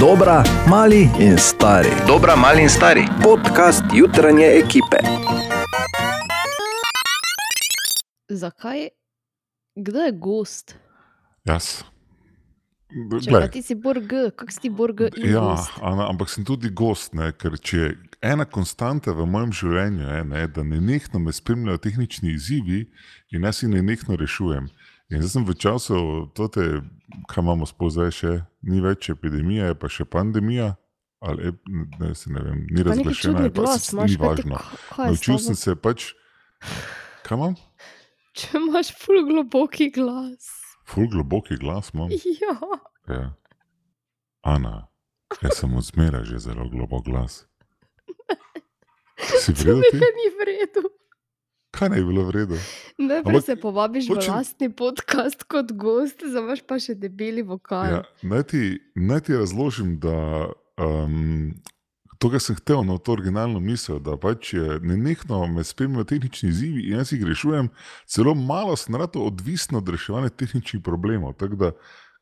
Dobra, mali in stari. Dobra, mali in stari. Podcast jutranje ekipe. Zakaj? Kdo je gost? Jaz. Če ti si Borg, kak si ti Borg ja, gost? Ana, ampak sem tudi gost, ne, ker če je ena konstanta v mojem življenju, je, ne, da ne nekno me spremljajo tehnični izzivi in jaz jih ne nekno rešujem. In zdaj sem v času, tote, kaj imamo spoznaj še, ni več epidemija, je pa še pandemija. Ali, ep- ne, se ne vem, ni razglašena, je pa glas se- imaš, ni kaj ti- važno. Naučil sem se pač, kaj imam? Če imaš ful globoki glas. Ful globoki glas imam. Ja. Ja. Ana, jaz sem odmeraj že zelo globok glas. Si videl ti? je ni v redu. Kaj naj bi bilo v redu? Najprej se povabiš v hočem- lastni podcast kot gost, zdaj imaš pa še debeli vokal. Ja, naj, ti, naj ti razložim, da um, to, kar sem hotel, no, to originalno misel, da pač je nenehno me spremljajo tehnični izzivi in jaz jih rešujem, celo malo sem rad odvisen od reševanja tehničnih problemov. Tako da,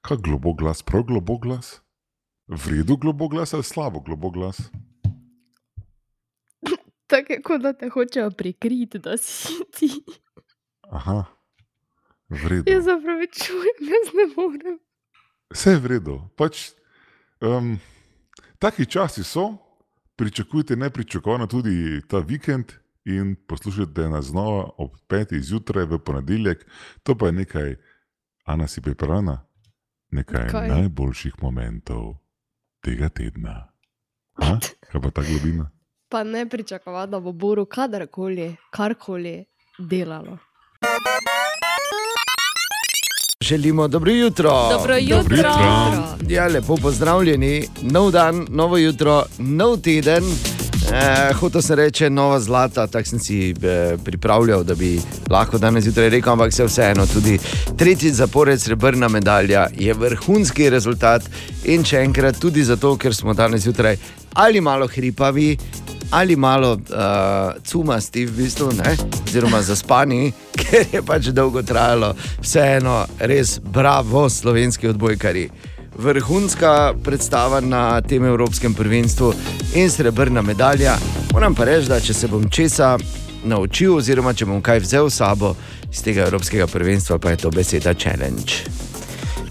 kaj globok glas, prav globok glas? V redu globok glas ali slabo globok glas? Tako kot da te hočejo prikriti, da si ti. Aha, v redu. Jaz se pravičujem, jaz ne morem. Vse je v redu. Pač, um, taki časi so, pričakujte nepričakovano tudi ta vikend in poslušajte nas znova ob 5. zjutraj v ponedeljek. To pa je nekaj, Ana si pripravljena, nekaj Kaj? Kaj? najboljših momentov tega tedna. Ha? Kaj pa ta globina? Pa ne pričakovati, da bo Boru kadarkoli, karkoli delalo. Želimo dobro jutro. Dobro jutro. jutro. Ja, lepo pozdravljeni, nov dan, novo jutro, nov teden. Eh, Hotel sem reči nova zlata, tako sem si eh, pripravljal, da bi lahko danes zjutraj rekel, ampak se vseeno tudi tretji zapored srebrna medalja je vrhunski rezultat in še enkrat tudi zato, ker smo danes zjutraj ali malo hripavi. Ali malo uh, cumasti, v bistvu, ne? oziroma zaspani, ker je pač dolgo trajalo, vseeno, res bravo, slovenski odbojkari. Vrhunska predstava na tem Evropskem prvenstvu in srebrna medalja. Moram pa reči, da če se bom česa naučil, oziroma če bom kaj vzel s sabo iz tega Evropskega prvenstva, pa je to beseda challenge.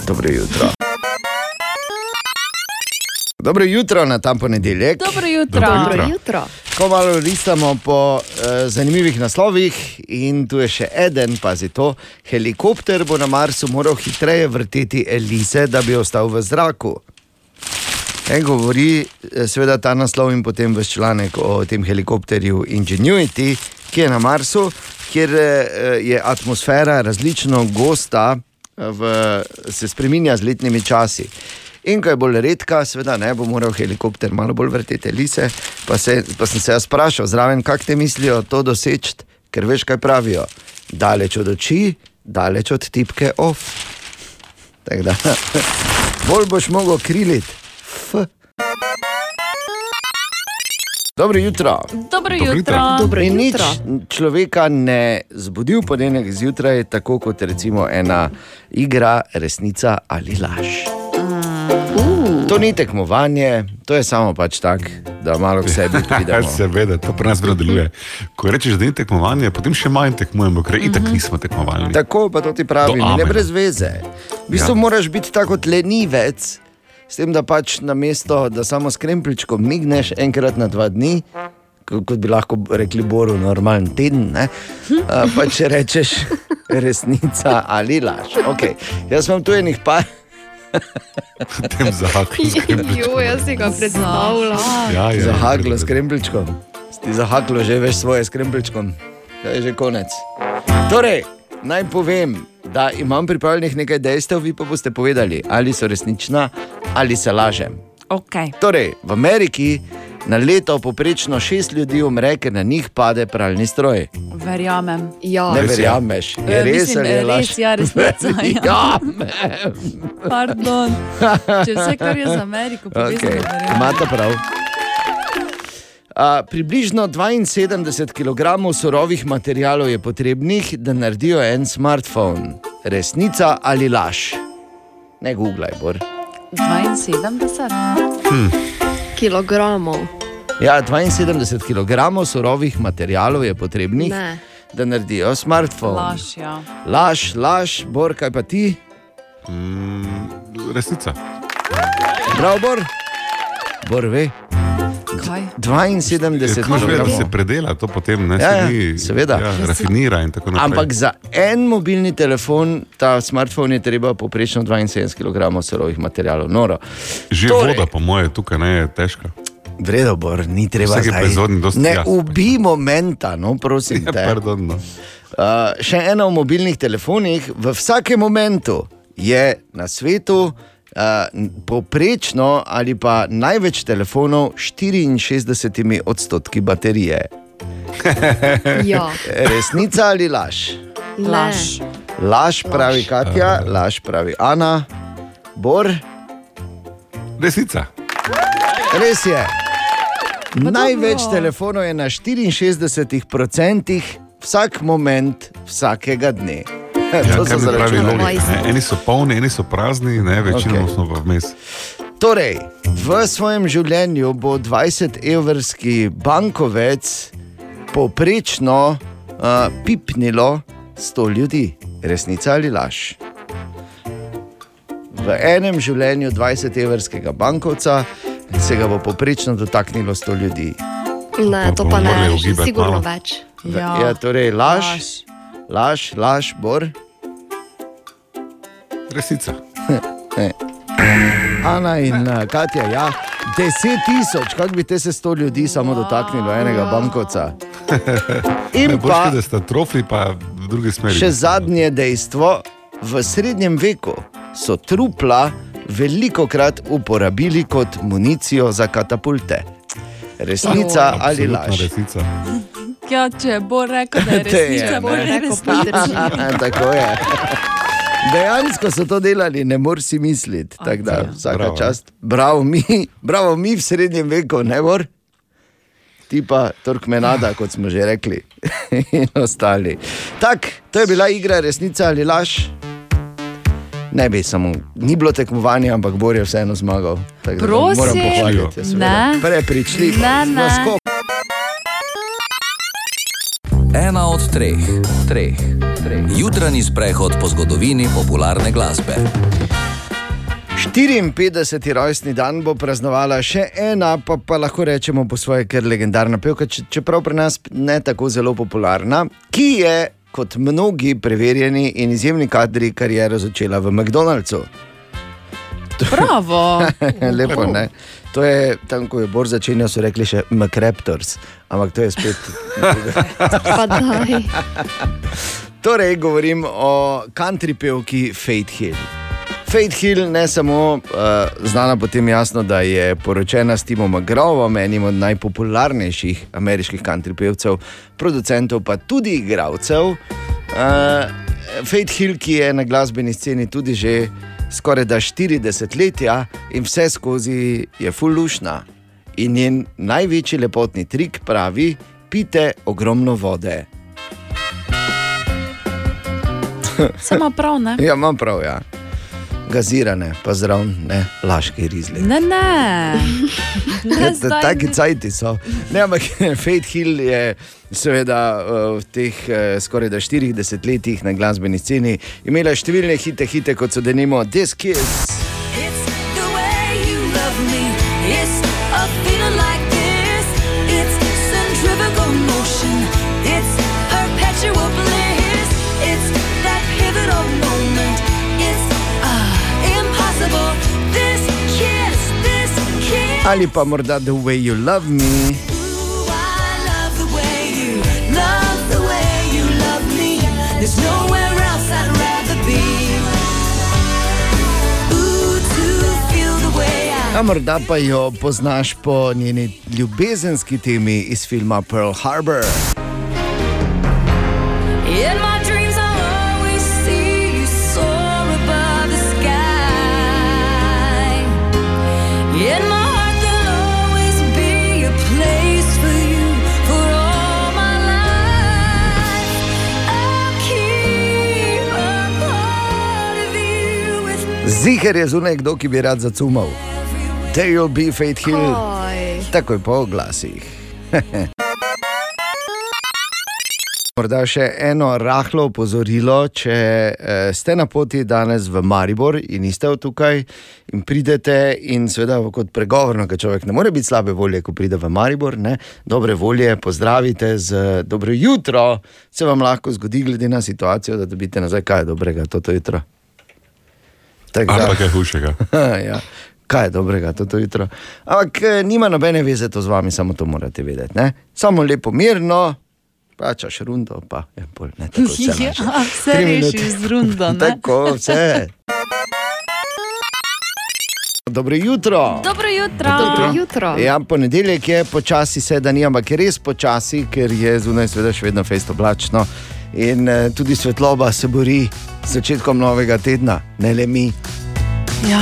Dobro jutro. Dobro jutro na tam ponedeljek. Dobro jutro. Dobro jutro. Dobro jutro. Ko malo listamo po uh, zanimivih naslovih, in tu je še en, pazi to. Helikopter bo na Marsu moral hitreje vrteti elise, da bi ostal v zraku. En govori, eh, seveda, ta naslov in potem v članek o tem helikopterju Ingenuity, ki je na Marsu, kjer eh, je atmosfera različno gosta, v, se spremenja z letnimi časi. In ko je bolj redka, seveda ne bo moral helikopter malo bolj vrteti lise. Pa, se, pa sem se jaz vprašal, zraven, kako te mislijo to doseči, ker veš, kaj pravijo. Daleč od oči, daleč od tipke off. Tako da, bolj boš mogel kriliti. F. Dobro jutro. Dobro jutro. jutro. Dobro In nič jutro. človeka ne zbudi v ponedeljek zjutraj, tako kot recimo ena igra, resnica ali laž. To ni tekmovanje, to je samo pač tako, da malo k sebi pridemo. Seveda, to pri nas vedno deluje. Ko rečeš, da ni tekmovanje, potem še manj tekmujemo, ker itak nismo tekmovalni. Tako pa to ti pravim, in ne brez veze. V bistvu ja. Ja. moraš biti tako kot lenivec, s tem, da pač na mesto, da samo s krempličkom migneš enkrat na dva dni. ko- Kot bi lahko rekli, boru normalen teden, ne? A, pa če rečeš resnica ali laž. Okay. Jaz imam tu enih par, Tem zahaklom. Jo, jaz si ga predstavljam. Ja, ja, zahaklo s krempličkom. Si zahaklo že veš svoje s krempličkom, to je že konec. Torej, naj povem, da imam pripravljenih nekaj dejstev, vi pa boste povedali, ali so resnična ali se lažem. Okay. Torej, v Ameriki na leto poprečno šest ljudi umre, ker na njih pade pralni stroj. Verjamem. Ja, Ne Res je. verjameš, je Eh, res mislim, ali je res, laž? ja, resnica, ja. Verjamem. Pardon. Če vse, kar je z Ameriko povezano, Okay. verjamem. Imate prav. A, približno 72 kg surovih materijalov je potrebnih, da naredijo en smartphone. Resnica ali laž? Ne googlaj, bor. 72. Kilogramov. Ja, 72 kg surovih materialov je potrebnih, Ne. da naredijo smartphone. Laž, ja. laž, laž, bor, kaj pa ti? Mm, resnica. Prav, bor. Bor ve. Kaj? 72 Kako že da kg. se predela to potem, ne Ja, ja, se ni, seveda. Ja, rafinira in tako naprej. Ampak za en mobilni telefon, ta smartphone je treba poprečno 72 kg surovih materialov. Noro. Že Torej- voda, po moje, tukaj ne je težka. Vredo, bor, ni treba zdaj. Ne jasno. ubi momenta, no, prosim Ja, te. pardon, no. Uh, še ena v mobilnih telefonih, v vsakem momentu je na svetu uh, poprečno ali pa največ telefonov s 64 odstotki baterije. Ja, Resnica ali laž? Laž. Laž pravi Katja, laž pravi Ana, Bor, Resnica. res je. Največ dobro. telefonov je na 64%, vsak moment vsakega dne. Ja, to so mi pravi? Ne? Eni so polni, eni so prazni, ne, večinoma Okej. okay. smo pa vmes. Torej, v svojem življenju bo 20-evrski bankovec poprečno uh, pipnilo 100 ljudi, resnica ali laž. V enem življenju 20-evrskega bankovca se ga bo poprečno dotaknilo 100 ljudi. Ne, to pa ne, ugibati sigurno več. Ja. ja torej, laž, laž, laž, bor. Resnica. Ana in uh, Katja, ja, 10 tisoč, kako bi te se 100 ljudi samo dotaknilo enega bankovca. In pa da sta trofli, pa v drugi smeri. še zadnje dejstvo, v srednjem veku so trupla veliko krat uporabili kot municijo za katapulte. Resnica ali Absolutna laž? Resnica. Ja, če bo rekel, da je je, resnica, bo. Rekel resnica. pa drži. Tako je. Dejansko so to delali, ne moreš si misliti. Tako da, vsaka Bravo. čast. Bravo mi, bravo mi v srednjem veku, ne mor. Ti pa Turkmenada, kot smo že rekli, in ostali. Tako, to je bila igra resnica ali laž. Ne bi samo, ni bilo tekmovanja, ampak Bor je vseeno zmagal. Da ga Prosim. Moram pohvaliti. ja, seveda. Ne. Prepričljivo. Ne, ne. Ena od treh, treh, treh. Jutranji sprehod po zgodovini popularne glasbe. 54. rojstni dan bo praznovala še ena, pa, pa lahko rečemo po svoje, ker legendarna pevka, če- čeprav pri nas ne tako zelo popularna, ki je kot mnogi preverjeni in izjemni kadri kariero začela v McDonald'su. Bravo. Lepo, ne? To je tam, ko je Bor začenjal, so rekli še McRaptors, ampak to je spet. Torej, govorim o country pevki Fate Hill. Fate Hill ne samo uh, znana po tem jasno, da je poročena s Timom McGravom, enim od najpopularnejših ameriških country pevcev, producentov, pa tudi igralcev. Uh, Fate Hill, ki je na glasbeni sceni tudi že skoraj da 40 letja in vse skozi je fullušna. In njen največji lepotni trik pravi: pite ogromno vode. Se ima prav, ne? Ja, imam prav, ja. Gazirane, pa zraven, ne, laški rizli. Ne, ne. ne zdaj Taki cajti so. Ne, ampak Fate Hill je seveda eh, v teh eh, skoraj da 40 letih na glasbeni sceni imela številne hite, hite kot so denimo This Kiss. It's Ali pa morda The Way You Love Me. A morda pa jo poznaš po njeni ljubezenski temi iz filma Pearl Harbor. In my Ziger je zunaj kdo, ki bi rad zacumal. There will be Fate Hill, takoj po glasih. Morda še eno rahlo opozorilo, če eh, ste na poti danes v Maribor in niste tukaj in pridete, in seveda kot pregovorno, ker človek ne more biti slabe volje, ko pride v Maribor, ne, dobre volje, pozdravite z dobro jutro, se vam lahko zgodi, glede na situacijo, da dobite nazaj, kaj dobrega toto jutro. Tako da- Ampak je hujšega. ja. Kaj je dobrega toto jutro? Ampak eh, nima nobene veze to z vami, samo to morate vedeti. Ne? Samo lepo, mirno, plačaš rundo, pa je bolj ne tako. vse Ja, naše. vse Tri minute. rešiš z rundo. ne? Tako, vse. Dobro jutro. Dobro jutro. Dobro jutro. Ja, ponedeljek je počasi, se da ni, ampak je res počasi, ker je zunaj seveda še vedno fejst oblačno. In eh, tudi svetloba se bori z začetkom novega tedna, ne le mi. Ja,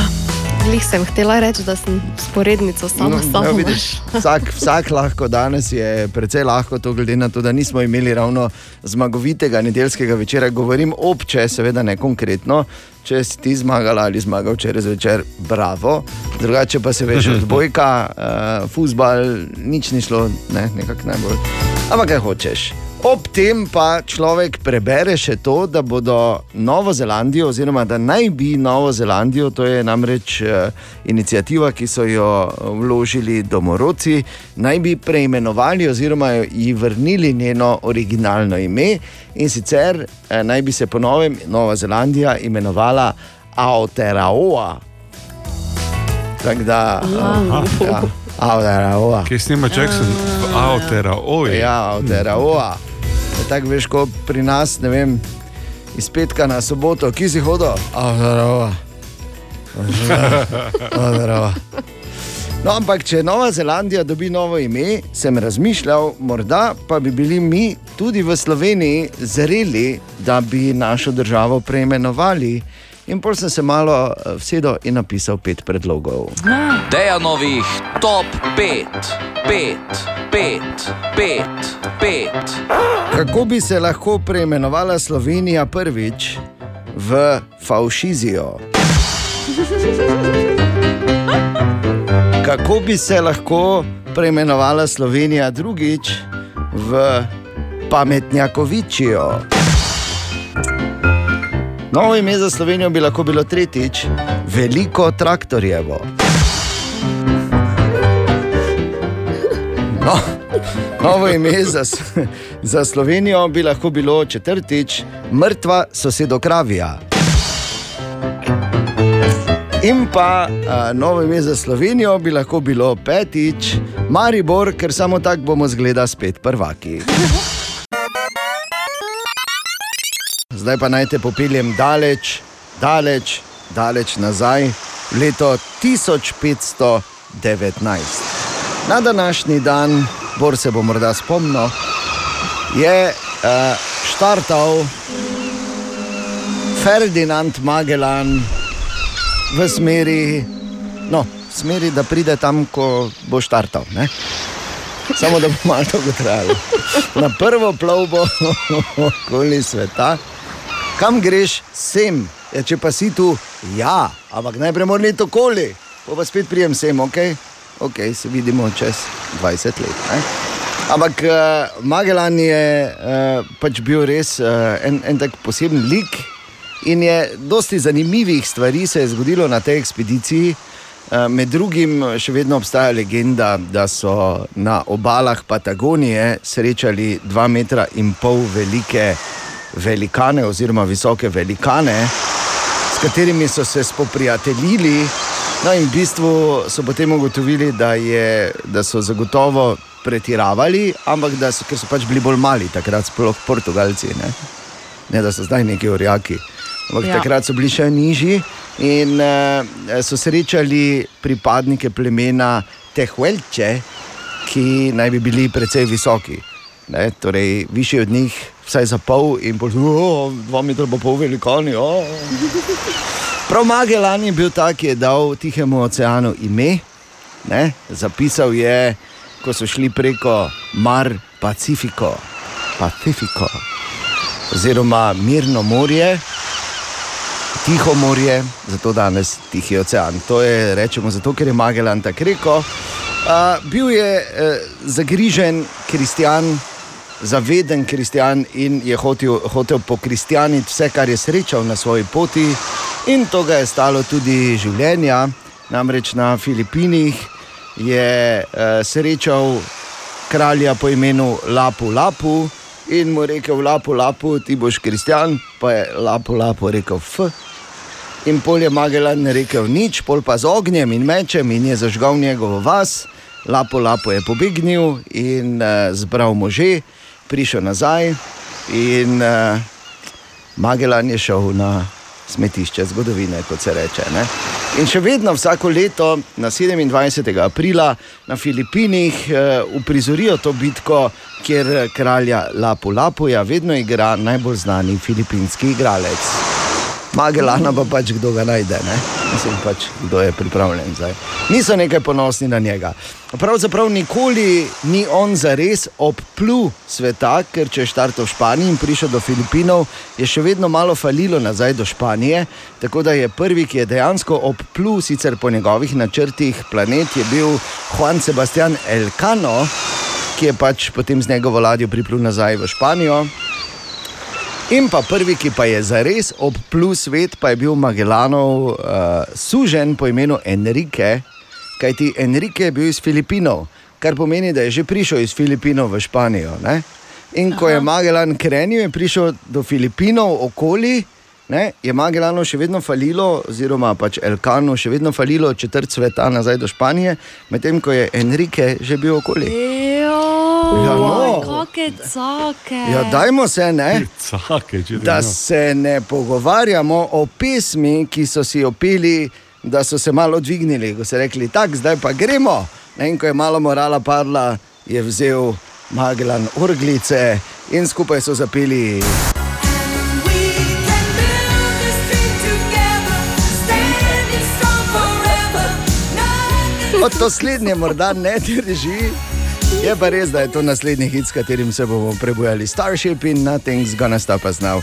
glih sem htela reči, da sem sporednica sama s ja, sabo. vidiš, vsak, vsak lahko danes je precej lahko to, glede na to, da nismo imeli ravno zmagovitega nedeljskega večera. Govorim obče, seveda ne konkretno. Če si ti zmagala ali zmagal včeraj zvečer, bravo. Drugače pa se veš, odbojka, uh, futbal, nič ni šlo, ne, nekako najbolj. Ampak kaj hočeš. Ob tem pa človek prebere še to, da bodo Novo Zelandijo, oziroma da naj bi Novo Zelandijo, to je namreč uh, inicijativa, ki so jo vložili domorodci, naj bi preimenovali oziroma ji vrnili njeno originalno ime in sicer uh, naj bi se po novem Nova Zelandija imenovala Aotearoa. Tako da, ja, Aotearoa. Kje snima Jackson? V Aotera, oj. Ja, Aotearoa. Tako veš, kot pri nas, ne vem, iz petka na soboto, ki si hodil, Aotearoa. Aotearoa. No, ampak če Nova Zelandija dobi novo ime, sem razmišljal, morda pa bi bili mi tudi v Sloveniji zreli, da bi našo državo preimenovali. In pol sem se malo eh, vsedel in napisal pet predlogov. Dejanovih top 5, 5, 5, 5, 5. Kako bi se lahko preimenovala Slovenija prvič v Faušizijo? Kako bi se lahko preimenovala Slovenija drugič v Pametnjakovičijo? Novo ime za Slovenijo bi lahko bilo tretjič, Veliko traktorjevo. No, novo ime za, za Slovenijo bi lahko bilo četrtič, mrtva sosedokravija. In pa a, novo ime za Slovenijo bi lahko bilo petič, Maribor, ker samo tako bomo zgleda spet prvaki. Zdaj pa naj te popeljem daleč, daleč, daleč nazaj, v leto 1519. Na današnji dan, Bor se bo morda spomnil, je uh, štartal Ferdinand Magellan v smeri, no, v smeri, da pride tam, ko bo štartal. Ne? Samo da bo malo dolgo trajalo. Na prvo plovbo okoli sveta, kam greš, sem. Ja, če pa si tu, ja, ampak najprej moraš iti okoli, pa pa spet prijem sem, ok, okay se vidimo čez 20 let. Ne? Ampak uh, Magellan je uh, pač bil res uh, en, en tak poseben lik in je dosti zanimivih stvari se je zgodilo na tej ekspediciji. Eh, Med drugim še vedno obstaja legenda, da so na obalah Patagonije srečali dva metra in pol velike velikane, oziroma visoke velikane, s katerimi so se spoprijateljili. No, in v bistvu so potem ugotovili, da, je, da so zagotovo pretiravali, ampak da so, so pač bili bolj mali, takrat sploh Portugalci, ne, ne da so zdaj neki orjaki. Ampak. Ja. takrat so bili še nižji in uh, so srečali pripadnike plemena Tehuelče, ki naj bi bili precej visoki. Ne, torej, višji od njih, vsaj za pol, in pol, oh, dva metra pa pol velikani. Oh. Prav Magellan je bil tak, ki je dal Tihemu oceanu ime. Ne? Zapisal je, ko so šli preko Mar Pacifiko, Pacifiko oziroma Mirno morje. Tiho morje, zato danes Tihi ocean. To je rečemo zato, ker je Magellan tako rekel. Uh, bil je uh, zagrižen kristjan, zaveden kristjan in je hotel, hotel pokristjaniti vse, kar je srečal na svoji poti, in to ga je stalo tudi življenja. Namreč na Filipinih je uh, srečal kralja po imenu Lapu Lapu in mu rekel: Lapu Lapu, ti boš kristjan, pa je Lapu Lapu rekel: F. In pol je Magellan rekel nič, pol pa z ognjem in mečem in je zažgal njegovo vas, lapo, lapo je pobegnil in uh, zbral može, prišel nazaj in uh, Magellan je šel na smetišče zgodovine, kot se reče. Ne? In še vedno vsako leto na 27. aprila na Filipinih uh, uprizorijo to bitko, kjer kralja Lapu Lapuja vedno igra najbolj znani filipinski igralec. Magellana pa pač kdo ga najde? Mislim pač, kdo je pripravljen zdaj. Niso nekaj ponosni na njega. Pravzaprav nikoli ni on zares obplul sveta, ker če je štartov v Španiji in prišel do Filipinov, je še vedno malo falilo nazaj do Španije. Tako da je prvi, ki je dejansko obplul, sicer po njegovih načrtih, planet, je bil Juan Sebastian Elcano, ki je pač potem z njegovo ladjo priplul nazaj v Španijo. In pa prvi, ki pa je zares obplul svet, pa je bil Magellanov uh, sužen po imenu Enrique, kajti Enrique je bil iz Filipinov, kar pomeni, da je že prišel iz Filipinov v Španijo. Ne? In ko je Magellan krenil, je prišel do Filipinov okoli. Ne, je Magellano še vedno falilo, oziroma pač Elkano še vedno falilo četrt sveta nazaj do Španije, medtem ko je Enrique že bil okoli. Ja, no. Kakšne cake. Ja, dajmo se, ne? Cake, da se ne pogovarjamo o pesmi, ki so si jo pili, da so se malo dvignili, ko so rekli, tako, zdaj pa gremo. Ne, in ko je malo morala padla, je vzel Magellan orglice in skupaj so zapeli. Od to slednje morda ne drži. Je pa res, da je to naslednji hit, s katerim se bomo prebujali. Starship in nothing's gonna stop us now.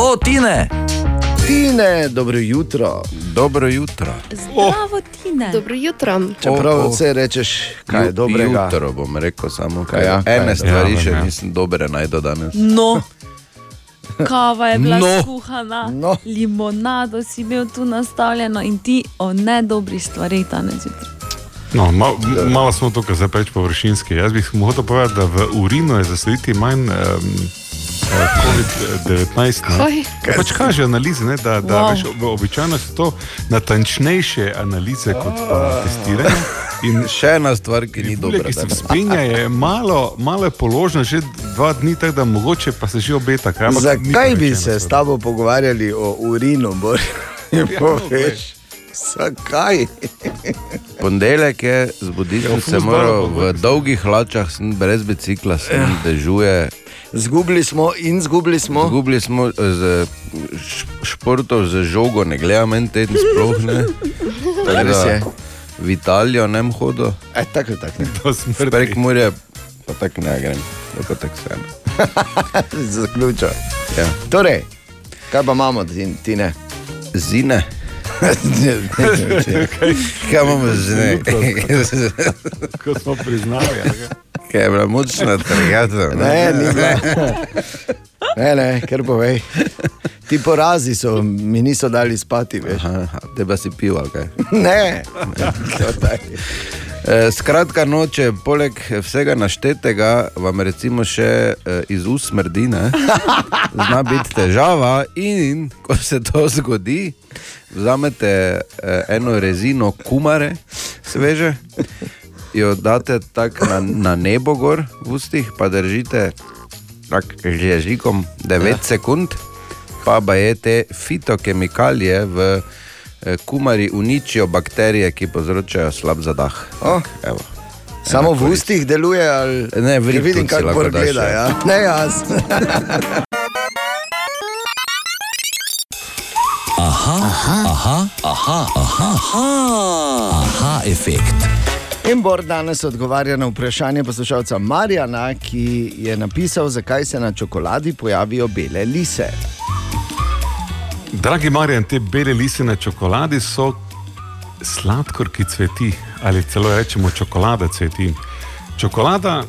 O, Tine! Tine, dobro jutro. Dobro jutro. Zdravo, Tine. Dobro jutro. Čeprav O, o. vse rečeš, kaj je dobrega. Jutro bom rekel samo, Kaj kaj ja, kaj Ene je? stvari Ja, še nisem dobre najdel danes. No. Kava je bila No. skuhana, No. limonado si imel tu nastavljeno in ti o nedobrih stvareh danes zjutraj. No, mal, malo smo tukaj zdaj preveč površinski. Jaz bi hotel povedati, da v urinu je zaslediti manj um, COVID-19. ne. Kaj? Pač kaže analize, ne, da, da Wow. veš, običajno so to natančnejše analize kot pa testiranje. In Še ena stvar, ki ni dobra. ki se vzpenja, je malo, malo je položena že dva dni, tako da mogoče pa se že obeta. Kaj, Zakaj bi se s tabo pogovarjali o urinu, Bor? Ja, Poveš. Zakaj? Ponedeljek je, zbudil Ja, sem v se moral v bolj. dolgih hlačah, sem brez bicikla, sem dežuje. Zgubili smo in zgubili smo. Zgubili smo z š- športov z žogo, ne gledam en teden sploh ne. Res je. V Italijo ne bom hodil, E, tako, tako. To smrti. prek morja pa tako ne grem. Tako tako se ne. Zaključil. Ja. Torej, kaj pa imamo, ti, ti ne? Zine. Kaj imamo z ne? Ko smo priznali. kaj. Je bila močna trgata? Ne, ni bilo. Ne, ne, kar povej. Ti porazi so mi niso dali spati, veš. Te pa si pil, kaj? Ne, daj. E, Skratka, no, če poleg vsega naštetega vam recimo še e, iz ust smrdi, ne, zna biti težava. In ko se to zgodi, vzamete e, eno rezino kumare, sveže, jo date tako na, na nebo gor v ustih, pa držite tako z jezikom 9 ja. sekund, pa ba je te fitokemikalije v eh, kumari uničijo bakterije, ki povzročajo slab zadah. O. Evo. Samo v ustih deluje, ali Ne, ribu vidim, kako Bor gleda. ja. Ja. Ne, jaz. Aha, aha, aha, aha, aha, aha, efekt. In Bor danes odgovarja na vprašanje poslušalca Marjana, ki je napisal, zakaj se na čokoladi pojavijo bele lise. Dragi Marjan, te bele lise na čokoladi so sladkor, ki cveti, ali celo rečemo čokolada cveti. Čokolada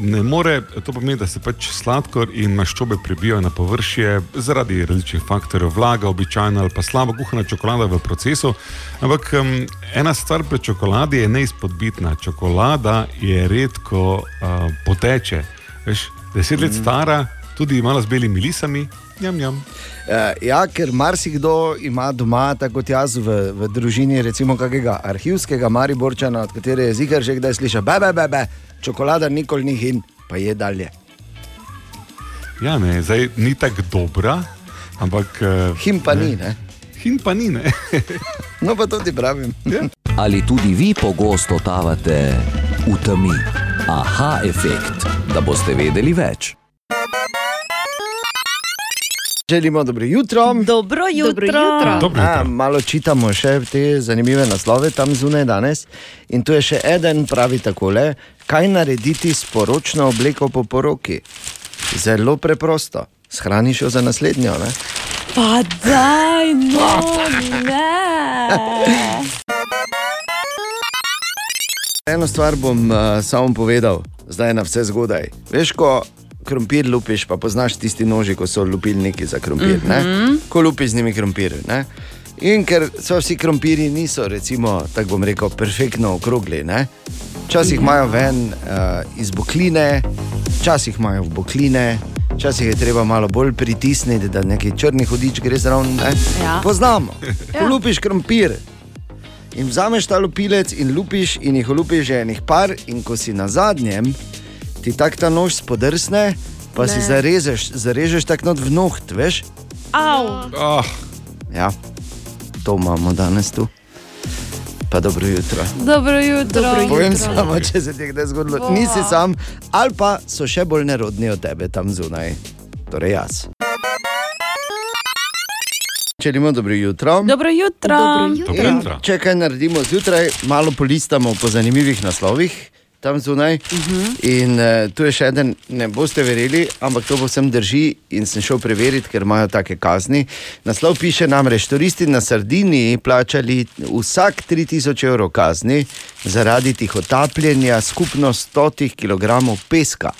ne more, to pomeni, da se pač sladkor in maščobe prebijajo na površje zaradi različnih faktorjev, vlaga, običajna ali pa slabo kuhana čokolada v procesu. Ampak um, ena stvar pri čokoladi je neizpodbitna. Čokolada je redko uh, poteče. Veš, deset let stara, tudi malo z belimi lisami, jam jam. Uh, ja, ker marsikdo ima doma, tako kot jaz v, v družini, recimo kakega arhivskega Mariborčana, od katerega je zigar že kdaj slišal, bebe, bebe, čokolada nikoli ni in pa je dalje. Ja, ne, zdaj ni tako dobra, ampak. Uh, Him pa ni, ne? Him pa ni, ne. No, pa tudi pravim. Ali tudi vi pogosto totavate v temi? Aha, efekt, da boste vedeli več. Želimo dobro jutro. Dobro jutro. jutro. Dobro A, jutro. malo čitamo še te zanimive naslove tam zunaj danes. In tu je še en, pravi takole: kaj narediti s poročno obleko po poroki? Zelo preprosto. Shraniš jo za naslednjo. Ne? Pa daj, no, ne. Eno stvar bom uh, samo povedal, zdaj je na vse zgodaj. Veš, ko krompir lupiš, pa poznaš tisti noži, ko so lupilniki za krompir. Mm -hmm. Ko lupiš z njimi krompir. Ne? In ker so vsi krompiri, niso, recimo, tako bom rekel, perfektno okrogli. Ne? Včasih imajo ven uh, iz bokline, včasih imajo v bokline, včasih je treba malo bolj pritisniti, da neki črni hudič gre zraven. ne. Ja. Poznamo. Ko lupiš krompir, In vzameš ta lupilec in lupiš, in jih lupiš že enih par, in ko si na zadnjem, ti tak ta nož spodrsne, pa ne. si zarežeš, zarežeš tako not v noht, veš? Au. Oh, Ja, to imamo danes tu. Pa dobro jutro. Dobro jutro. Dobro jutro. Povem samo, če se ti je kdaj zgodilo, Boa. nisi sam, ali pa so še bolj nerodni od tebe tam zunaj, torej jaz. Želimo dobro jutro. Dobro jutro. Dobro jutro. dobro jutro. Če kaj naredimo zjutraj, malo polistamo po zanimivih naslovih. Tam zunaj. Uh -huh. In uh, tu je še en, ne boste verjeli, ampak to povsem drži. In sem šel preveriti, ker imajo take kazni. Naslov piše namreč: turisti na Sardiniji plačali vsak 3000 evrov kazni zaradi tihotapljenja skupno 100 kg peska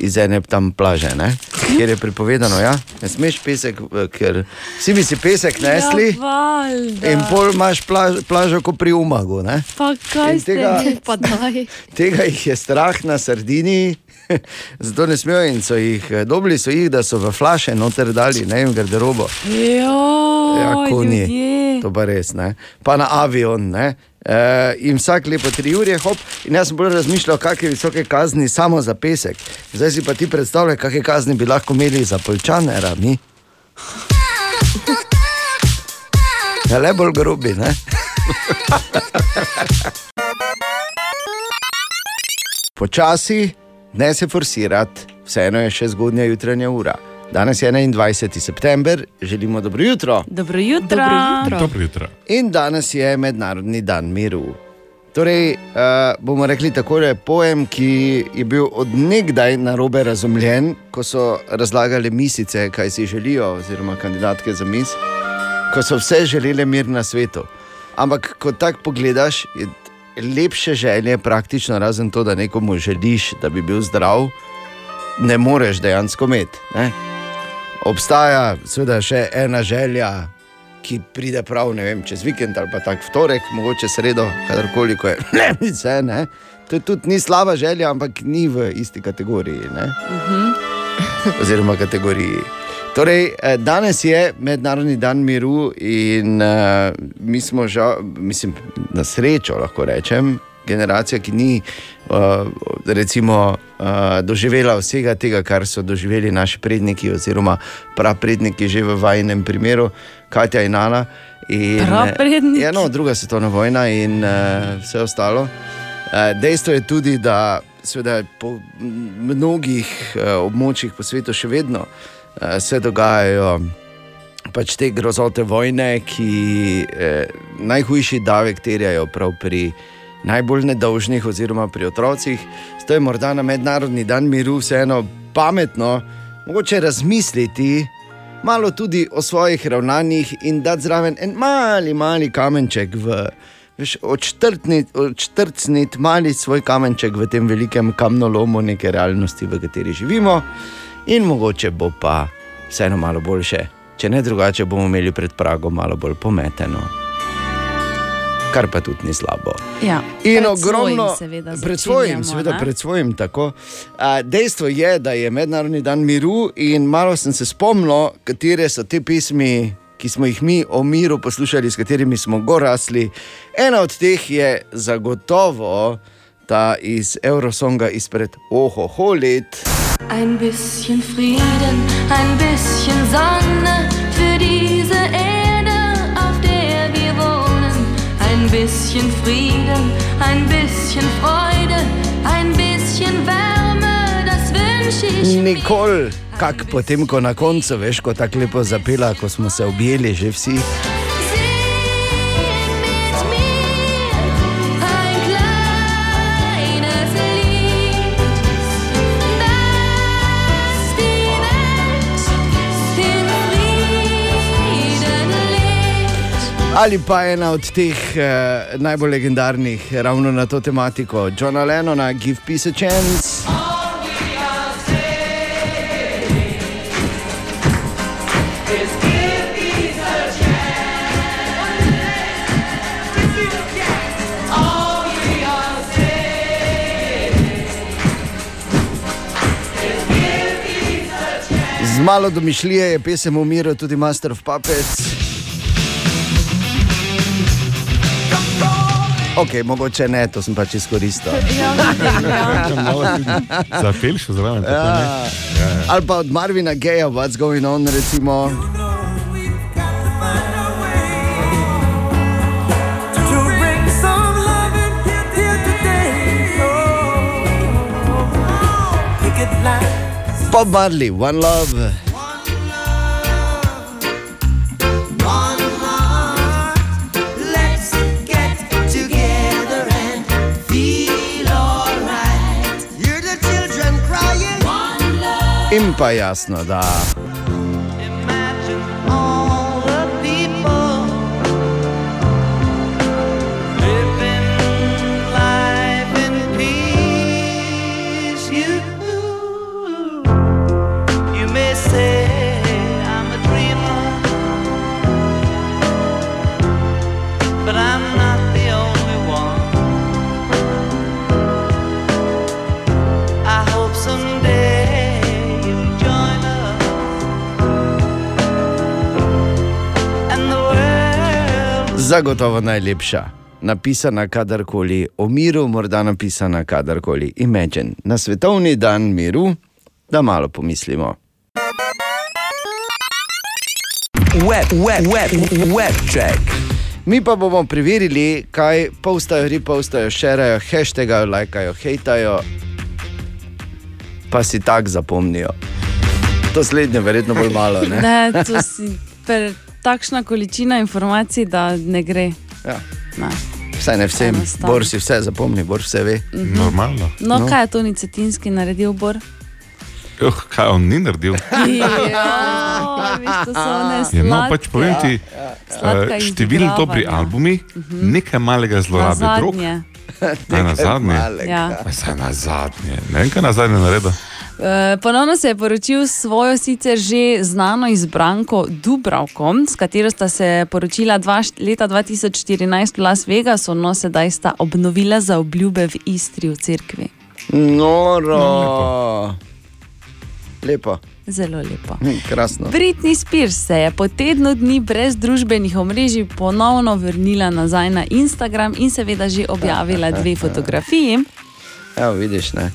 iz ene tam plaže, ne? kjer je prepovedano, ja? ne smeš pesek, eh, ker vsi bi si pesek nesli. Ja. In pol imaš plaž, plažo, kot pri Umagu. Ne? Pa kaj In tega- daj. Tega jih je strah na Sardiniji, zato ne smejo in so jih eh, dobili, so jih, da so v flaše noter dali, ne vem, garderobo. Jo, Ja, konji. ljudje. To pa res, ne. Pa na avion, ne. E, in vsak lepo tri ure, hop. In jaz sem bolj razmišljal, kakšne visoke kazni samo za pesek. Zdaj si pa ti predstavljaj, kakšne kazni bi lahko imeli za polčane, mi. Ja, le bolj grobi, ne. Počasi, ne se forsirati, vseeno je še zgodnja jutranja ura. Danes je 21. september, želimo dobro jutro. Dobro jutro. Dobro jutro. Dobro jutro. In danes je Mednarodni dan miru. Torej, uh, bomo rekli tako, da je pojem, ki je bil odnegdaj na robe razumljen, ko so razlagali misice, kaj si želijo, oziroma kandidatke za mis, ko so vse želele mir na svetu. Ampak, ko tako pogledaš, je lepše želje, praktično razen to, da nekomu želiš, da bi bil zdrav, ne moreš dejansko imeti. Ne. Obstaja seveda še ena želja, ki pride prav vem, čez vikend ali pa tak torek, mogoče sredo, kadarkoli ko je. Ne, vse, ne. To je tudi ni slaba želja, ampak ni v isti kategoriji. Ne? Oziroma kategoriji. Torej, eh, danes je Mednarodni dan miru in uh, mi smo, žal, mislim, na srečo lahko rečem, generacija, ki ni uh, recimo, uh, doživela vsega tega, kar so doživeli naši predniki, oziroma prapredniki, že v vajnem primeru, Katja in Ana. In, Prapredniki. Ja, no, druga svetovna vojna in uh, vse ostalo. Uh, dejstvo je tudi, da seveda, po mnogih uh, območjih po svetu še vedno uh, se dogajajo pač te grozote vojne, ki eh, najhujši davek terjajo prav pri najbolj nedolžnih, oziroma pri otrocih. Zato je morda na mednarodni dan miru vseeno pametno, mogoče razmisliti malo tudi o svojih ravnanjih in dati zraven en mali, mali kamenček v. veš, Odštrtniti, odštrtniti mali svoj kamenček v tem velikem kamnolomu neke realnosti, v kateri živimo, in mogoče bo pa vseeno malo boljše. Če ne drugače, bomo imeli pred pragom malo bolj pometeno. Kar pa tudi ni slabo. Ja, In pred ogromno, svojim seveda pred svojim, seveda, ne? pred svojim. Tako. A, dejstvo je, da je Mednarodni dan miru, in malo sem se spomnil, katere so te pesmi, ki smo jih mi o miru poslušali, s katerimi smo gorasli. Ena od teh je zagotovo ta iz Eurosonga izpred ohoho let. Ein bisschen Frieden, ein bisschen Sonne bisschen Frieden, ein bisschen Freude, ein bisschen Wärme, das wünsche ich mir. Nikoli, kak potem, ko na koncu veš, ko tako lepo zapela, ko smo se objeli že vsi. Ali pa ena od teh eh, najbolj legendarnih, ravno na to tematiko, Johna Lennona, Give Peace a Chance. Z malo domišljije je pesem umiral tudi Master of Puppets. Ok, mogoče ne, to sem pač izkoristil. Ja, ja. Malo tudi Zapeliš zraven. tako ne? Ja. Ali pa od Marvina Geja, What's Going On, recimo. Oh. Bob Marley, One Love. In pa jasno, da zagotovo najlepša. Napisana kadarkoli, o miru, morda napisana kadarkoli. Imagine, na svetovni dan miru, da malo pomislimo. Web, web, web, web check. Mi pa bomo preverili, kaj postajo, repostajo, šerajo, hashtagajo, lajkajo, hejtajo, pa si tako zapomnijo. To slednje, verjetno bolj malo. Ne? Ne, to si per, takšna količina informacij, da ne gre. Ja. Ne. Vsaj ne vsem. Bor si vse zapomni, Bor vse ve. Normalno. No, No. kaj je Toni Cetinski naredil, Bor? Uh, kaj on ni naredil? Ja, to one Ja, no, pač povem ti, Sladka eh, številni dobri izigravanja. albumi, nekaj malega zlorabe drog. Na zadnje? Ja. Na zadnje. Ne vem, kaj na zadnje naredil. Eh, Ponovno se je poročil s svojo sicer že znano izbranko Dubravko, s katero sta se poročila dva, leta 2014 v Las Vegasu, no sedaj sta obnovila za obljube v Istri v cerkvi. Noro. Lepo, Zelo lepo. Hm, krasno. Britney Spears se je po tednu dni brez družbenih omrežij ponovno vrnila nazaj na Instagram in seveda že objavila dve fotografiji. Evo, vidiš, ne.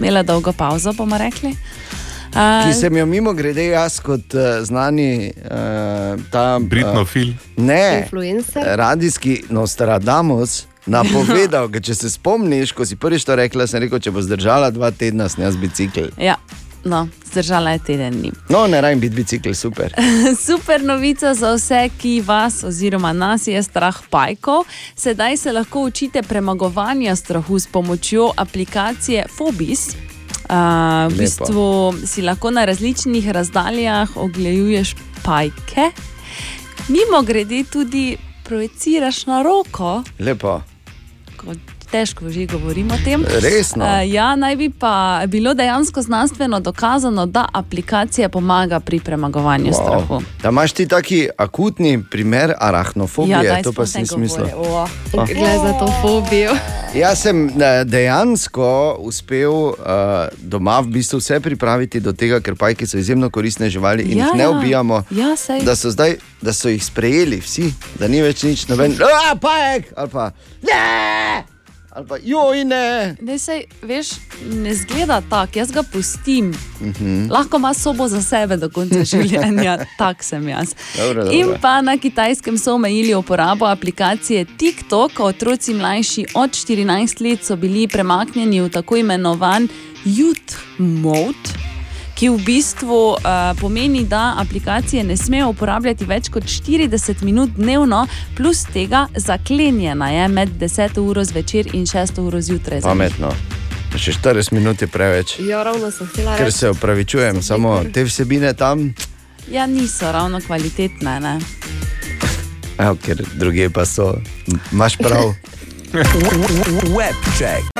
Imela dolgo pauzo, bomo rekli. Ki Uh, sem jo mimo grede jaz kot uh, znani uh, ta. Britnofil. Uh, ne, Influencer. radijski Nostradamus. Napovedal, ker če se spomniš, ko si prvič to rekla, sem rekel, če bo zdržala dva tedna, snem z bicikl. ja, No, zdržala je teden dni. No, ne rajem biti bicikl, super. Super novica za vse, ki vas oziroma nas je strah pajkov. Sedaj se lahko učite premagovanja strahu s pomočjo aplikacije Phobis. Uh, v Lepo. bistvu si lahko na različnih razdaljah ogleduješ pajke, mimo grede tudi projiciraš na roko, Lepo. ko težko že govorimo o tem. Resno? Uh, ja, naj bi pa bilo dejansko znanstveno dokazano, da aplikacija pomaga pri premagovanju wow. strahu. Da imaš ti taki akutni primer arachnofobije, Ja, to pa smislil. govori. Oh. Ah. Gre za to fobijo. Jaz sem eh, dejansko uspel uh, doma v bistvu vse pripraviti do tega, ker pajki so izjemno koristne živali in Ja, jih ne ja. ubijamo. Ja, sej. Da so zdaj, da so jih sprejeli vsi, da ni več nič noben, a pajek ali pa ne, ali pa joj ne. Ne, sej, veš, ne zgleda tako, jaz ga pustim. Mhm. Lahko ima sobo za sebe do konca življenja, tak sem jaz. Dobro, dobro. In pa na kitajskem so omejili uporabo aplikacije TikTok. Otroci mlajši od 14 let so bili premaknjeni v tako imenovan Youth Mode. Ki v bistvu uh, pomeni, da aplikacije ne smejo uporabljati več kot 40 minut dnevno, plus tega zaklenjena je med 10 uro zvečer in 6 uro zjutraj. Pametno. Še 40 minut je preveč. Ja, ravno sem htela Ker se opravičujem, samo te vsebine tam, Ja, niso ravno kvalitetne. Ne? evo, ker druge pa so. M- Imaš prav. Webcheck.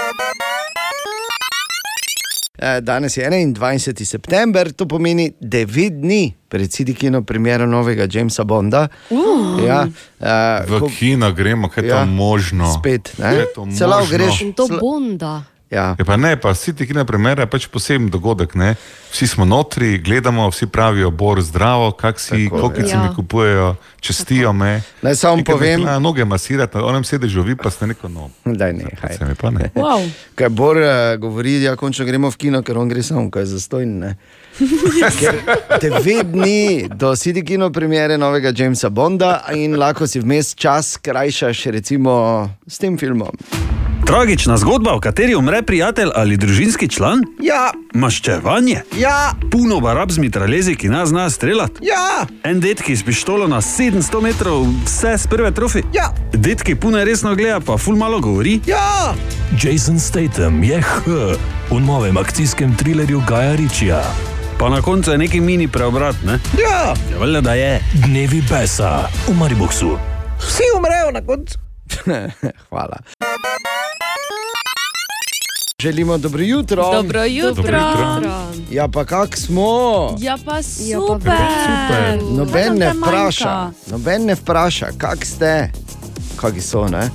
Eh, Danes je 21. september, to pomeni 9 dni pred Sidikino premiero novega Jamesa Bonda. Uh. Ja, eh, V ko- kino gremo, kaj je Ja, to možno. spet, ne? Kaj to lahko možno? greš. In to Bonda. Ja. Ja, pa ne, pa vsi ti kina premere je pač poseben dogodek. Ne? Vsi smo notri, gledamo, vsi pravijo, bor zdravo, kak si, koliko se ja. mi kupujejo, čestijo me. Naj samo povem, Na noge masirati, na onem sedežu, vi pa ste neko no. da ne, haj. Se mi pa ne. Wow. Kaj Bor uh, govori, ja, končno gremo v kino, ker on gre samo, kaj je zastojn. ne. Ker devet dni do Sidikino premiere novega Jamesa Bonda in lahko si vmes čas krajšaš recimo s tem filmom. Tragična zgodba, v kateri umre prijatelj ali družinski član? Ja, Maščevanje. ja, Puno barab z mitraljezi, ki nas zna streljati. ja, En detki s pištolo na 700 metrov, vse z prve trofi. ja, Detki pune resno gleda, pa ful malo govori. ja. Jason Statham je H v novem akcijskem trilerju Gaja Ričija. Pa na koncu je neki mini preobrat, ne? ja. Ja, valjda, da je. Dnevi besa v Mariboku. Vsi umrejo na koncu. Hvala. Želimo dobro jutro. Dobro jutro. Dobro jutro. Ja, pa kak smo? Ja, pa Ja, super. Noben ne vpraša, noben ne vpraša, kak ste. Kaki so, ne?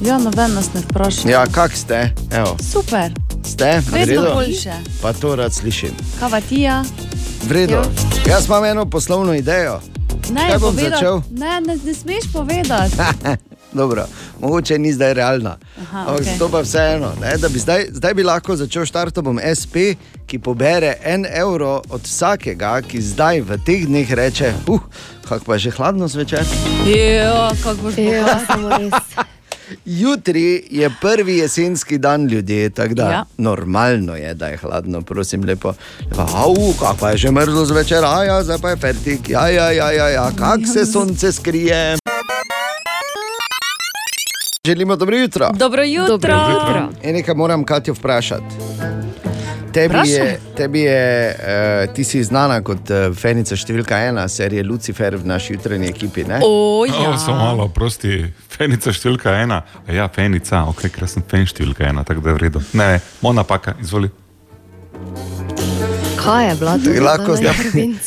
Ja, noben nas ne vpraša. Ja, kak ste? Evo, Super, ste? V vedno redu? boljše. Pa to rad slišim. Kavatija. V redu. Jaz imam eno poslovno idejo. Ne, Kaj bom povedat- začel? Ne, ne, ne smeš povedati. Dobro, mogoče ni zdaj realna. Aha, Ampak okej. to pa vseeno. ne, da bi Zdaj, zdaj bi lahko začel štartom SP, ki pobere en evro od vsakega, ki zdaj v teh dneh reče: Uh, kako pa je že hladno zvečer. Ja, kako boš Ja, samo res. Jutri je prvi jesenski dan ljudje, tako da Ja. normalno je, da je hladno, prosim, lepo. Au, kako je že mrzlo zvečer, a ja, zdaj pa je fertik, ja, ja, ja, ja, ja kak se sonce skrije. Želimo dobro jutro. Dobro jutro. Dobro jutro. In nekaj moram Katjo vprašati. Tebi Vprašaj. je, tebi je uh, ti si znana kot uh, fenica številka ena serije Lucifer v naši jutranji ekipi. Ne? O, ja. Oh, samo malo, prosti, fenica številka ena. A Ja, fenica, ok, ker sem fen številka ena, tako da je v redu. Ne, ne, mona paka, izvoli. Kaj je bila to? Lahko, za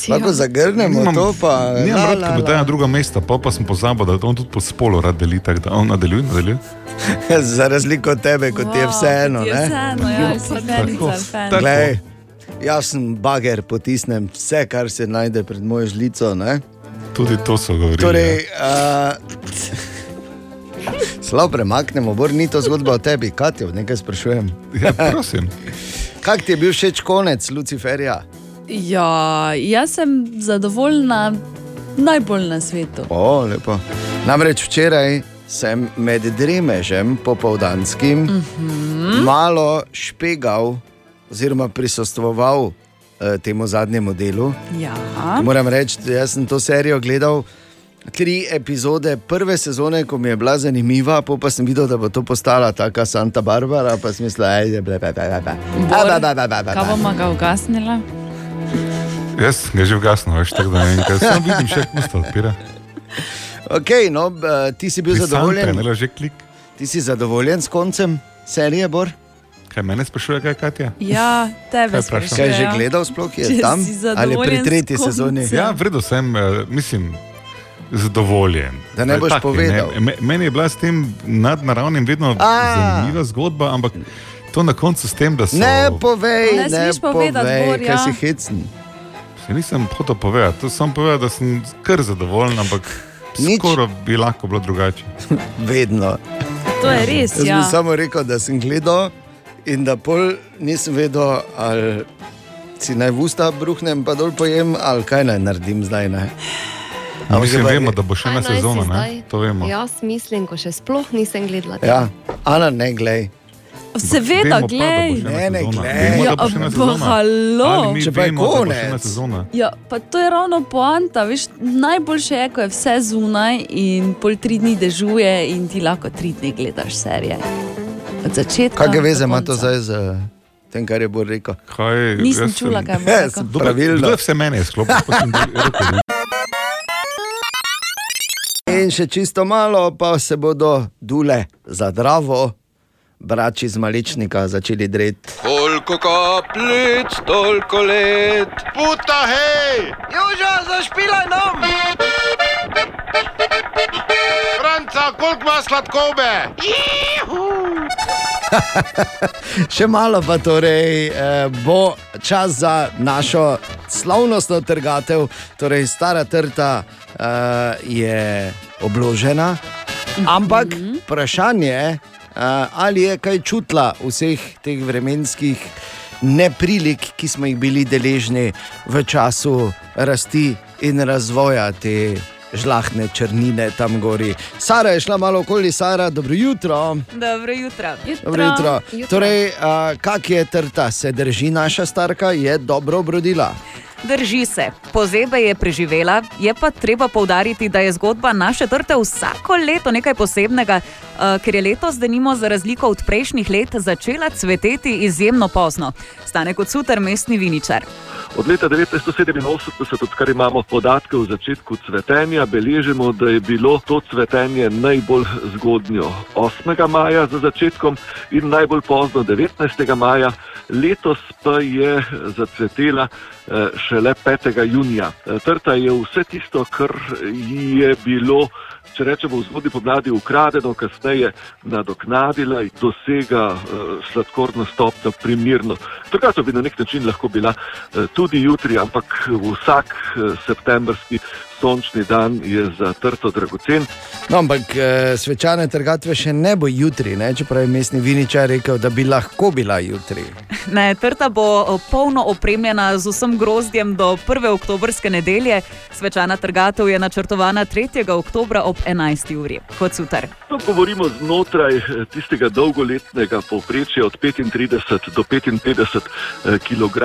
lahko zagrnemo to, pa Nimam la, rad, la, ko bi na druga mesta, pa, pa sem pozabil, da on tudi po spolu rad deli, tako da on nadaljuje, nadaljuje. Za razliko od tebe, kot ti je vseeno. Ti je ne? vseeno, ja. Tako. Glej, jaz sem bager, potisnem vse, kar se najde pred mojo žlico. Ne? Tudi to so govorili. Torej, uh, Slabo premaknemo, bor ni to zgodba o tebi, Katjo, nekaj sprašujem. ja, prosim. Kak ti je bil všeč konec Luciferja? Ja, jaz sem zadovoljna, najbolj na svetu. O, lepo. Namreč včeraj sem med dremežem popoldanskim uh -huh. malo špegal oziroma prisostvoval uh, temu zadnjemu delu. Ja. Moram reči, da jaz sem to serijo gledal. Tri epizode prve sezone, ko mi je bila zanimiva, pol pa sem videl, da bo to postala taka Santa Barbara, pa sem mislil, da je bilo Bor, Kaj bomo ga ugasnila? Jaz ga že ugasnil, veš, tako da ne vem, kaj samo vidim, še pusto odpira. Ok, no, ti si bil Krisante, zadovoljen. ne, že klik. Ti si zadovoljen s koncem serije, Bor? Kaj mene sprašuje, kaj je Katja? Ja, tebe sprašujem. Kaj je že gledal, sploh je Če tam? Ali pri tretji sezoni? Ja, vredo sem, eh, mislim, zadovoljen. Da ne boš tak, povedal. Ne, me- meni je bila s tem nadnaravnim vedno A. zanimiva zgodba, ampak to na koncu s tem, da so. Ne povej, Ne ne, smeš povedati, povej, kaj si hecen. Se nisem hotel povedati, to sem povedal, da sem kar zadovoljen, ampak Nič. skoro bi lahko bilo drugače. Vedno. To je res. Jaz Ja. bi samo rekel, da sem gledal in da pol nisem vedel, ali si naj v usta bruhnem, pa dol pojem, ali kaj naj naredim zdaj. Ne? No, mislim, vemo, da bo še Kaj ena si sezona, zdaj? ne? to vemo. Jaz mislim, ko še sploh nisem gledala. Ja, Ana, ne glej. Seveda, bo ena Ne, ne. Vemo, Ja, bo pa halo. Če pa je bo konec. sezona. Ja, pa to je ravno poanta. Veš, najboljše je, ko je vse zunaj in pol tri dni dežuje in ti lahko tri dni gledaš serije. Od začetka. Do veze ima to zdaj z tem, kar je Bor rekel? Kaj, Nisem čula, kaj bo Ja, rekel. sem Kdo- pravilno. Je vse meni sklopil? Pa sem rekel, In še čisto malo, pa se bodo dule za zdravo, brači z maličnika začeli dreti. Koliko kapljic, toliko let. Puta, hej! Juža, zašpilaj nam! Franca, koliko ima sladkobe? Še malo pa torej eh, bo čas za našo slavnostno trgatev, torej stara trta eh, je obložena, ampak vprašanje je, eh, ali je kaj čutila vseh teh vremenskih neprilik, ki smo jih bili deležni v času rasti in razvoja te žlahne črnine tam gori. Sara je šla malo okoli, Sara, dobro jutro. Dobro jutro. Dobro jutro. Torej, uh, kak je trta, se drži naša starka, je dobro obrodila. Drži se, pozebe je preživela, je pa treba povdariti, da je zgodba naše trte vsako leto nekaj posebnega, uh, ker je letos, denimo, za razliko od prejšnjih let, začela cveteti izjemno pozno. Stane kot suter mestni viničar. Od leta 1987, odkar imamo podatke o začetku cvetenja, beležimo, da je bilo to cvetenje najbolj zgodnjo 8. maja za začetkom in najbolj pozno 19. maja. Letos pa je zacvetela eh, šele 5. junija. Eh, Trta je vse tisto, kar ji je bilo. Če rečemo v zgodni pomladi ukradeno, kasneje nadoknadila in dosega uh, sladkorno stopnjo primirno. Drugače bi na nek način lahko bila tudi jutri, ampak vsak septembrski sončni dan je za trto dragocen. No, ampak eh, svečane trgatve še ne bo jutri, ne? čeprav je mestni viničar rekel, da bi lahko bila jutri. Ne, trta bo o, polno opremljena z vsem grozdjem do 1. oktobrske nedelje. Svečana trgatev je načrtovana 3. oktobra ob 11. uri. Kot suter. To govorimo znotraj eh, tistega dolgoletnega povprečja od 35 do 55 eh, kg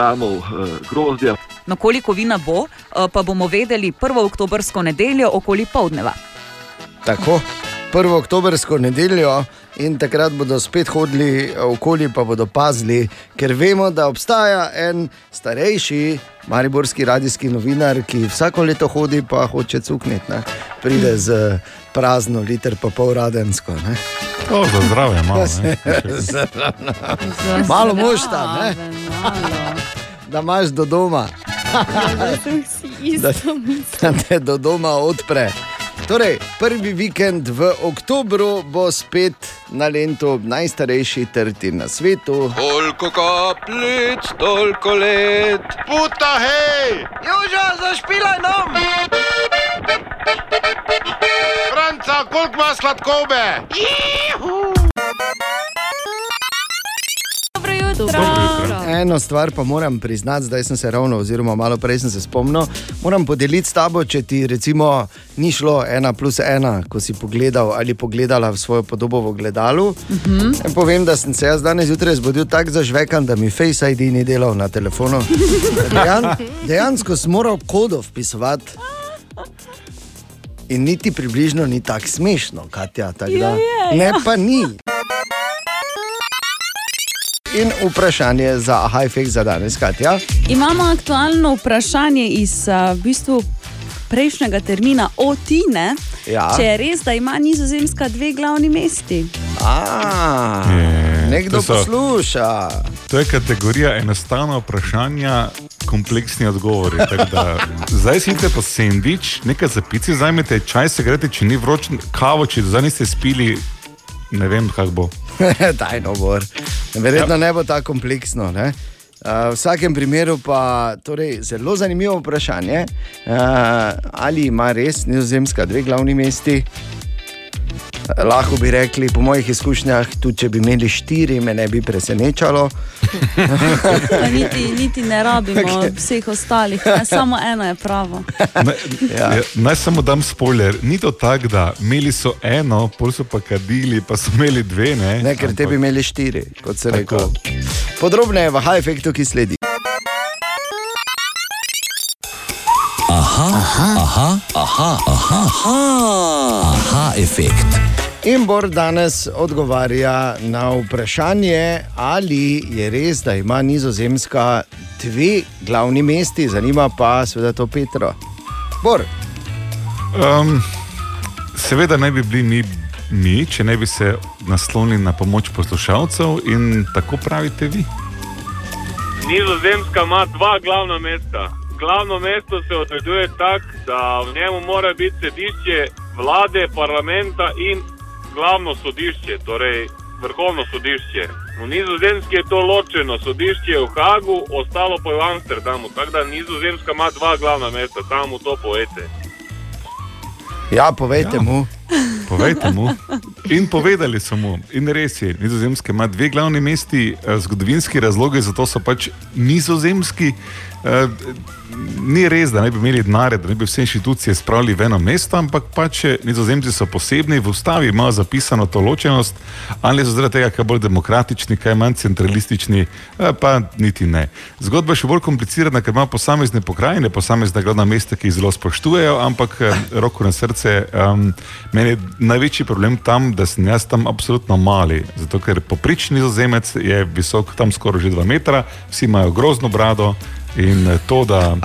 grozdja. No, koliko vina bo, eh, pa bomo vedeli 1. oktobrsko nedeljo okoli povdneva. Tako, 1. oktobrsko nedeljo in takrat bodo spet hodili okoli, pa bodo pazili, ker vemo, da obstaja en starejši mariborski radijski novinar, ki vsako leto hodi, pa hoče cukniti. ne. Pride z prazno liter, pa pol radensko. Ne? To za zdravje malo. ne. Zraven. Malo mošta, ne? da imaš do doma. da, da te do doma odpre. Torej, prvi vikend v oktobru bo spet na Lendu najstarejši trti na svetu. Koliko kapljic, toliko let. Puta, hej! Juža, zašpilaj nam! Franca, koliko ima sladkobe? Dobro jutro. Eno stvar pa moram priznati, zdaj sem se ravno, oziroma malo prej sem se spomnil. Moram podeliti s tabo, če ti recimo ni šlo ena plus ena, ko si pogledal ali pogledala v svojo podobo v gledalu. Mhm. Naj Povem, da sem se jaz danes zjutraj zbudil tako zažvekan, da mi Face ID ni delal na telefonu. Dejan, dejansko sem moral kodo vpisovati. In niti približno ni tako smešno, Katja. Tak, da, je, ne ja. pa ni. In vprašanje za Hajfek za danes, Katja. Imamo aktualno vprašanje iz uh, v bistvu prejšnjega termina o Tine. Ja. Če je res, da ima Nizozemska dve glavni mesti. A, Je, nekdo to so- posluša. To je kategorija enostavna vprašanja, kompleksni odgovori. Da, zdaj si idete po sendvič, nekaj za pici, zajmete čaj, se greste, če ni vroč, kavo, če zdaj niste spili, ne vem, kako bo. Tajno bor. Verjetno ja. ne bo tako kompleksno. Ne? Uh, v vsakem primeru pa torej, zelo zanimivo vprašanje, uh, ali ima res Nizozemska dve glavni mesti. Lahko bi rekli, po mojih izkušnjah, tudi če bi imeli štiri, me ne bi presenečalo. Niti, niti ne rabimo Okej. vseh ostalih, ne, samo eno je pravo. Ne, ja. Naj samo dam spoiler. Ni to tako, da imeli so eno, pol so pa kadili, pa so imeli dve. Ne, Ne, ker te bi imeli štiri, kot se Tako. reče. Podrobneje v high-efektu, ki sledi. Aha, aha, aha, aha, aha, aha, efekt. In Bor danes odgovarja na vprašanje, ali je res, da ima Nizozemska dve glavni mesti, zanima pa seveda to Petro. Bor, Um, seveda ne bi bili mi, mi, če ne bi se naslonili na pomoč poslušalcev in tako pravite vi. Nizozemska ima dva glavna mesta. Glavno mesto se odreduje tako, da v njemu mora biti sedišče vlade, parlamenta in glavno sodišče, torej vrhovno sodišče. V Nizozemski je to ločeno, sodišče v Hagu, ostalo pa je v Amsterdamu. Tako da Nizozemska ima dva glavna mesta, samo to povete. ja, povejte ja. mu. Povejte mu. In povedali so mu, in res je, Nizozemska ima dve glavni mesti, eh, zgodovinski razlogi za to so pač nizozemski. Eh, Ni res, da ne bi imeli denarja, da ne bi vse inštitucije spravili v eno mesto, ampak pač eh, nizozemci so posebni, v ustavi imajo zapisano to ločenost, ali so zaradi tega, kaj bolj demokratični, kaj manj centralistični, eh, pa niti ne. Zgodba je še bolj komplicirana, ker ima posamezne pokrajine, posamezne glavna mesta, ki jih zelo spoštujejo, ampak roko na srce, um, meni je največji problem tam, da sem jaz tam absolutno mali. Zato ker poprični nizozemec je visok tam skoraj že 2 metra, vsi imajo grozno brado. In eh, to, da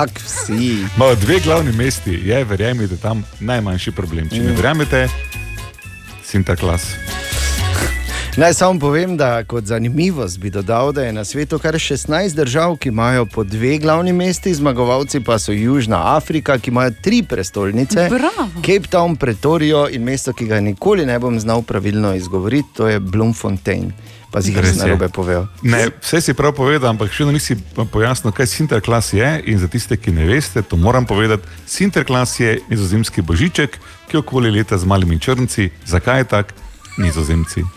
imajo dve glavni mesti, je, verjemite, tam najmanjši problem. Če ne Mm. verjamete, Sinterklas. Naj samo povem, da kot zanimivost bi dodal, da je na svetu kar 16 držav, ki imajo po dve glavni mesti, zmagovalci pa so Južna Afrika, ki imajo tri prestolnice. Bravo. Cape Town, Pretorijo in mesto, ki ga nikoli ne bom znal pravilno izgovoriti, to je Bloemfontein. Pa si Res je. narobe povedal. Ne, vse si prav povedal, ampak še vedno nisi pojasnil, kaj Sinterklas je. In za tiste, ki ne veste, to moram povedati. Sinterklas je nizozemski božiček, ki okoli leta z malimi črnci. Zakaj je tak? Nizozemci.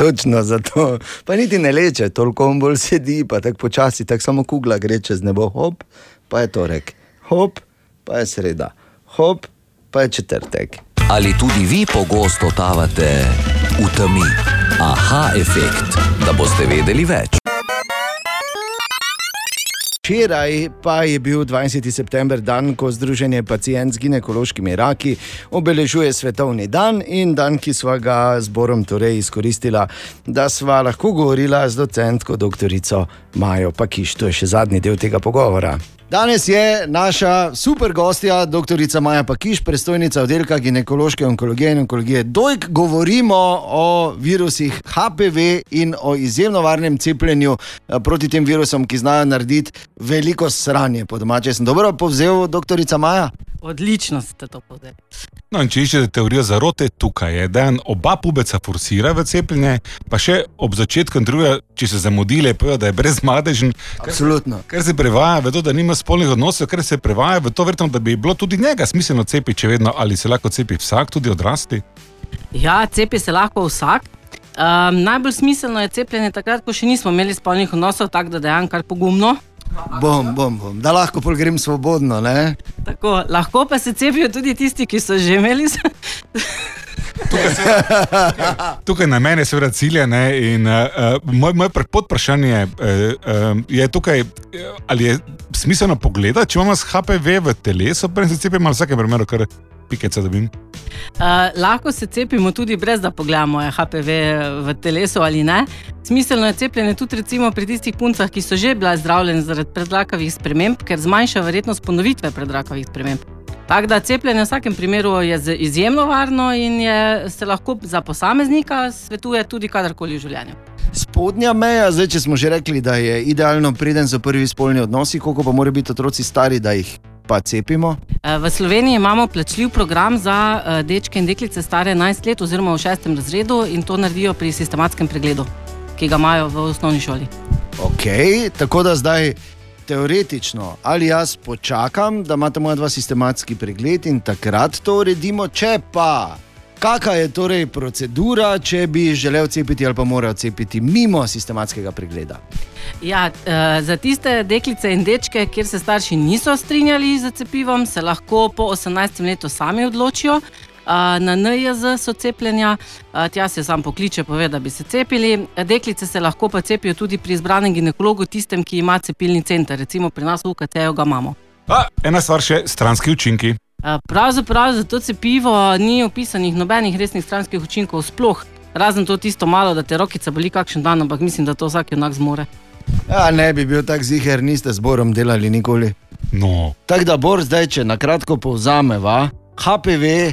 Točno zato. Pa niti ne leče, toliko on bolj sedi, pa tako počasi, tako samo kugla gre čez nebo, hop, pa je torek, hop, pa je sreda, hop, pa je četrtek. Ali tudi vi pogosto totavate v temi? Aha, efekt, da boste vedeli več. Včeraj pa je bil 20. september dan, ko Združenje pacijent z ginekološkimi raki obeležuje svetovni dan in dan, ki sva ga zborom torej izkoristila, da sva lahko govorila z docentko dr. Majo Pakiš. To je še zadnji del tega pogovora. Danes je naša super gostja, dr. Maja Pakiš, predstojnica oddelka ginekološke onkologije in onkologije Dojk. Govorimo o virusih HPV in o izjemno varnem cepljenju eh, proti tem virusom, ki znajo narediti veliko sranje. Po domače sem dobro povzel, dr. Maja. Odlično ste to povedali. No, in če iščete teorijo zarote, tukaj je, da en oba pubeca forsira v cepljenje, pa še ob začetku intervjuja, če se zamudile, povejo, da je brezmadežen. Absolutno. Ker se prevaja v to, da nima spolnih odnosov, ker se prevaja v to, verjetno, da bi bilo tudi njega smiselno cepiti, če vedno ali se lahko cepi vsak, tudi odrasli. Ja, cepi se lahko vsak. Um, najbolj smiselno je cepljenje takrat, ko še nismo imeli spolnih odnosov, tako da dejansko kar pogumno. Bom, bom, bom. Da lahko pol grem svobodno. Ne? Tako, lahko pa se cepijo tudi tisti, ki so že imeli. Tukaj na mene seveda cilja ne, in uh, moj, moj podvprašanje uh, uh, je tukaj, ali je smiselno pogledati, če imamo HPV v telesu, preden se cepimo, ali v vsakem primeru, kar pikece dobim. Uh, lahko se cepimo tudi brez da pogledamo, je HPV v telesu ali ne. Smiselno je cepljenje tudi recimo pri tistih puncah, ki so že bile zdravljene zaradi predrakavih sprememb, ker zmanjša verjetnost ponovitve predrakavih sprememb. Tako da cepljenje v vsakem primeru je izjemno varno in je, se lahko za posameznika svetuje tudi kadarkoli v življenju. Spodnja meja, zdaj, če smo že rekli, da je idealno, preden so prvi spolni odnosi, koliko pa morajo biti otroci stari, da jih pa cepimo. Eh, V Sloveniji imamo plačljiv program za eh, dečke in deklice stare 11 let oziroma v šestem razredu in to naredijo pri sistematskem pregledu, ki ga imajo v osnovni šoli. Ok, tako da zdaj teoretično, ali jaz počakam, da imate moja dva sistematski pregled in takrat to uredimo, če pa. Kakšna je torej procedura, če bi želel cepiti ali pa moral cepiti mimo sistematskega pregleda? Ja, eh, za tiste deklice in dečke, kjer se starši niso strinjali z cepivom, se lahko po 18. letu sami odločijo. Eh, Na NJZ so cepljenja, eh, tja se sam pokliče, pove, da bi se cepili. Deklice se lahko pa cepijo tudi pri izbranem ginekologu, tistem, ki ima cepilni center, recimo pri nas v UKT-ju ga imamo. A, ena stvar še, stranski učinki. Eh, Pravzaprav za to cepivo ni opisanih nobenih resnih stranskih učinkov, sploh razen to tisto malo, da te rokice boli kakšen dan, ampak mislim, da to vsak enak zmore. Ja, ne bi bil tak ziger, niste z Borom delali nikoli. No. Tako da Bor zdaj, če na kratko povzameva, HPV.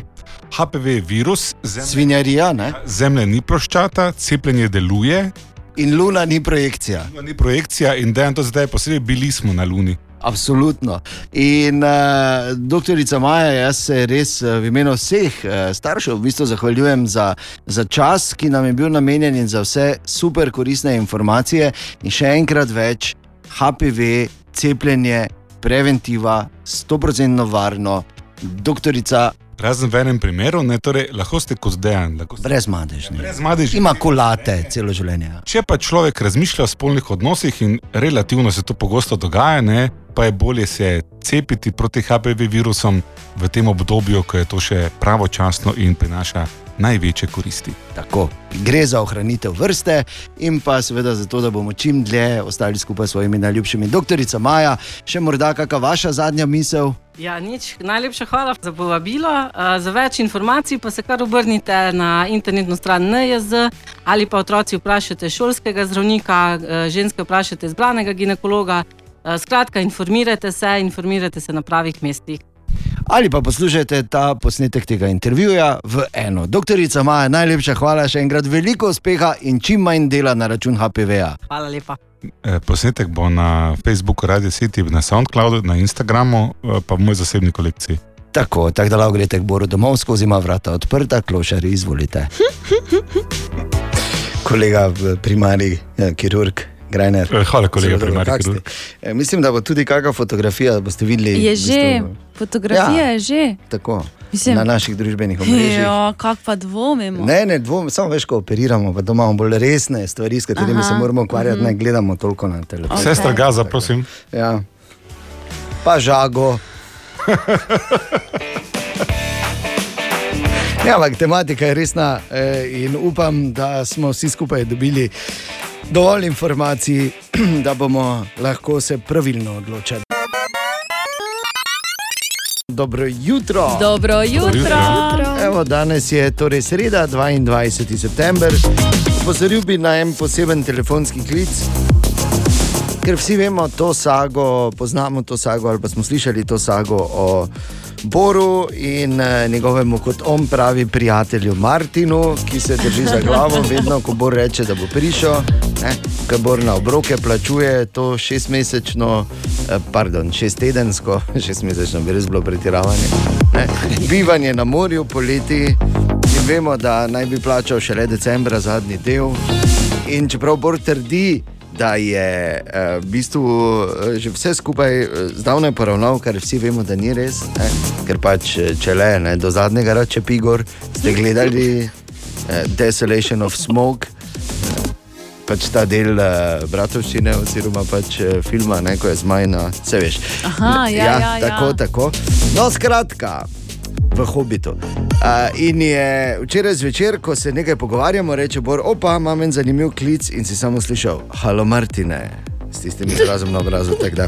HPV je virus, zemlja, svinjarija, ne? zemlja ni ploščata, cepljenje deluje. In Luna ni projekcija. Luna ni projekcija in to zdaj posebej, bili smo na Luni. Absolutno. In uh, doktorica Maja, jaz se res uh, v imenu vseh uh, staršev v bistvu zahvaljujem za, za čas, ki nam je bil namenjen in za vse super koristne informacije. In še enkrat več, HPV, cepljenje, preventiva, 100% varno, doktorica. Razen v enem primeru, ne, torej, lahko ste kot dejan. Brez madežni. Brez madežni. Ima kolate celo življenje. Če pa človek razmišlja o spolnih odnosih in relativno se to pogosto dogaja, ne, pa je bolje se cepiti proti HPV virusom v tem obdobju, ko je to še pravočasno in prinaša največje koristi. Tako. Gre za ohranitev vrste in pa seveda za to, da bomo čim dlje ostali skupaj s svojimi najljubšimi. Doktorica Maja, še morda kakšna vaša zadnja misel? Ja, nič, najlepša hvala za povabilo. Eh, Za več informacij pa se kar obrnite na internetno stran NJZ ali pa otroci vprašate šolskega zdravnika, eh, ženske vprašate izbranega ginekologa. Eh, Skratka, informirajte se, informirajte se na pravih mestih. Ali pa poslušajte ta posnetek tega intervjuja v eno. Doktorica Maja, najlepša hvala še enkrat, veliko uspeha in čim manj dela na račun HPV-ja. Hvala lepa. Eh, Posnetek bo na Facebooku, Radio City, na SoundCloudu, na Instagramu, eh, pa v moji zasebni kolekciji. Tako, tako da lahko greste k Boru domov, skozi ima vrata odprta, klošari, izvolite. Kolega primarni, ja, kirurg. Grajner. Eh, hvala, kolega Zelo dobro, primarni kak ste? kirurg. E, mislim, da bo tudi kakšna fotografija, da boste videli. Je v že, bistvu, fotografija Ja. je že. Tako, Mislim- na naših družbenih omrežjih. Jo, kak pa dvomimo. Ne, ne, dvom, samo veš, ko operiramo, pa doma imamo bolj resne stvari, s katerimi Aha, se moramo ukvarjati, mhm. ne gledamo toliko na televiziji. Sestra Gaza, prosim. Ja. Pa žago. Ja, ampak tematika je resna eh, in upam, da smo vsi skupaj dobili dovolj informacij, da bomo lahko se pravilno odločili. Dobro jutro. Dobro jutro. Evo, danes je torej sreda, 22. september. Pozoril bi na en poseben telefonski klic, ker vsi vemo to sago, poznamo to sago ali pa smo slišali to sago o Boru in eh, njegovemu, kot on pravi, prijatelju Martinu, ki se drži za glavo, vedno, ko Bor reče, da bo prišel, ker Bor na obroke plačuje to šestmesečno, eh, pardon, šestedensko, šestmesečno bi res bilo pretiravanje, ne, bivanje na morju poleti. In vemo, da naj bi plačal šele decembra zadnji del. In čeprav Bor trdi, da je eh, v bistvu eh, že vse skupaj eh, zdavnaj poravnal, kar vsi vemo, da ni res, ne? ker pač če le, ne, do zadnjega reče Pigor, ste gledali eh, Desolation of Smoke. Pač ta del uh, bratovščine, oziroma pač uh, filma, ne, ko je zmajna, vse veš. Aha, ja, ja, ja. tako, tako. No, skratka, v Hobbitu. Uh, in je včeraj zvečer, ko se nekaj pogovarjamo, reče Bor, opa, imam en zanimiv klic in si samo slišal, halo Martine, s tistim izrazom na obrazu, tako da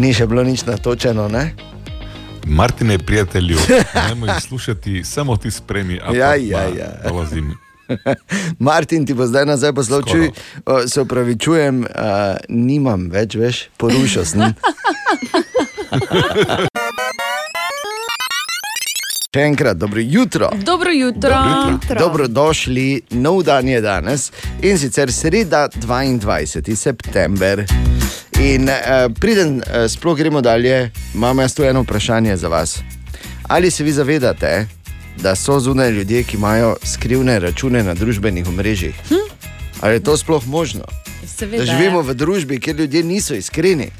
ni še bilo nič natočeno, ne? Martine, prijatelju, ne jih slušati, samo ti spremi, a Ja, ja, ja. dolazim. Martin ti bo zdaj nazaj poslal, o, se upravičujem, uh, nimam več, veš, porušil sem. Še enkrat, dobro jutro. Dobro jutro. Dobrodošli, nov dan je danes in sicer sreda 22. september. In uh, preden uh, sploh gremo dalje, imam jaz tu eno vprašanje za vas. Ali se vi zavedate, da so zunaj ljudje, ki imajo skrivne račune na družbenih omrežjih? Hm? Ali je to sploh možno? Seveda Da živimo v družbi, kjer ljudje niso iskreni.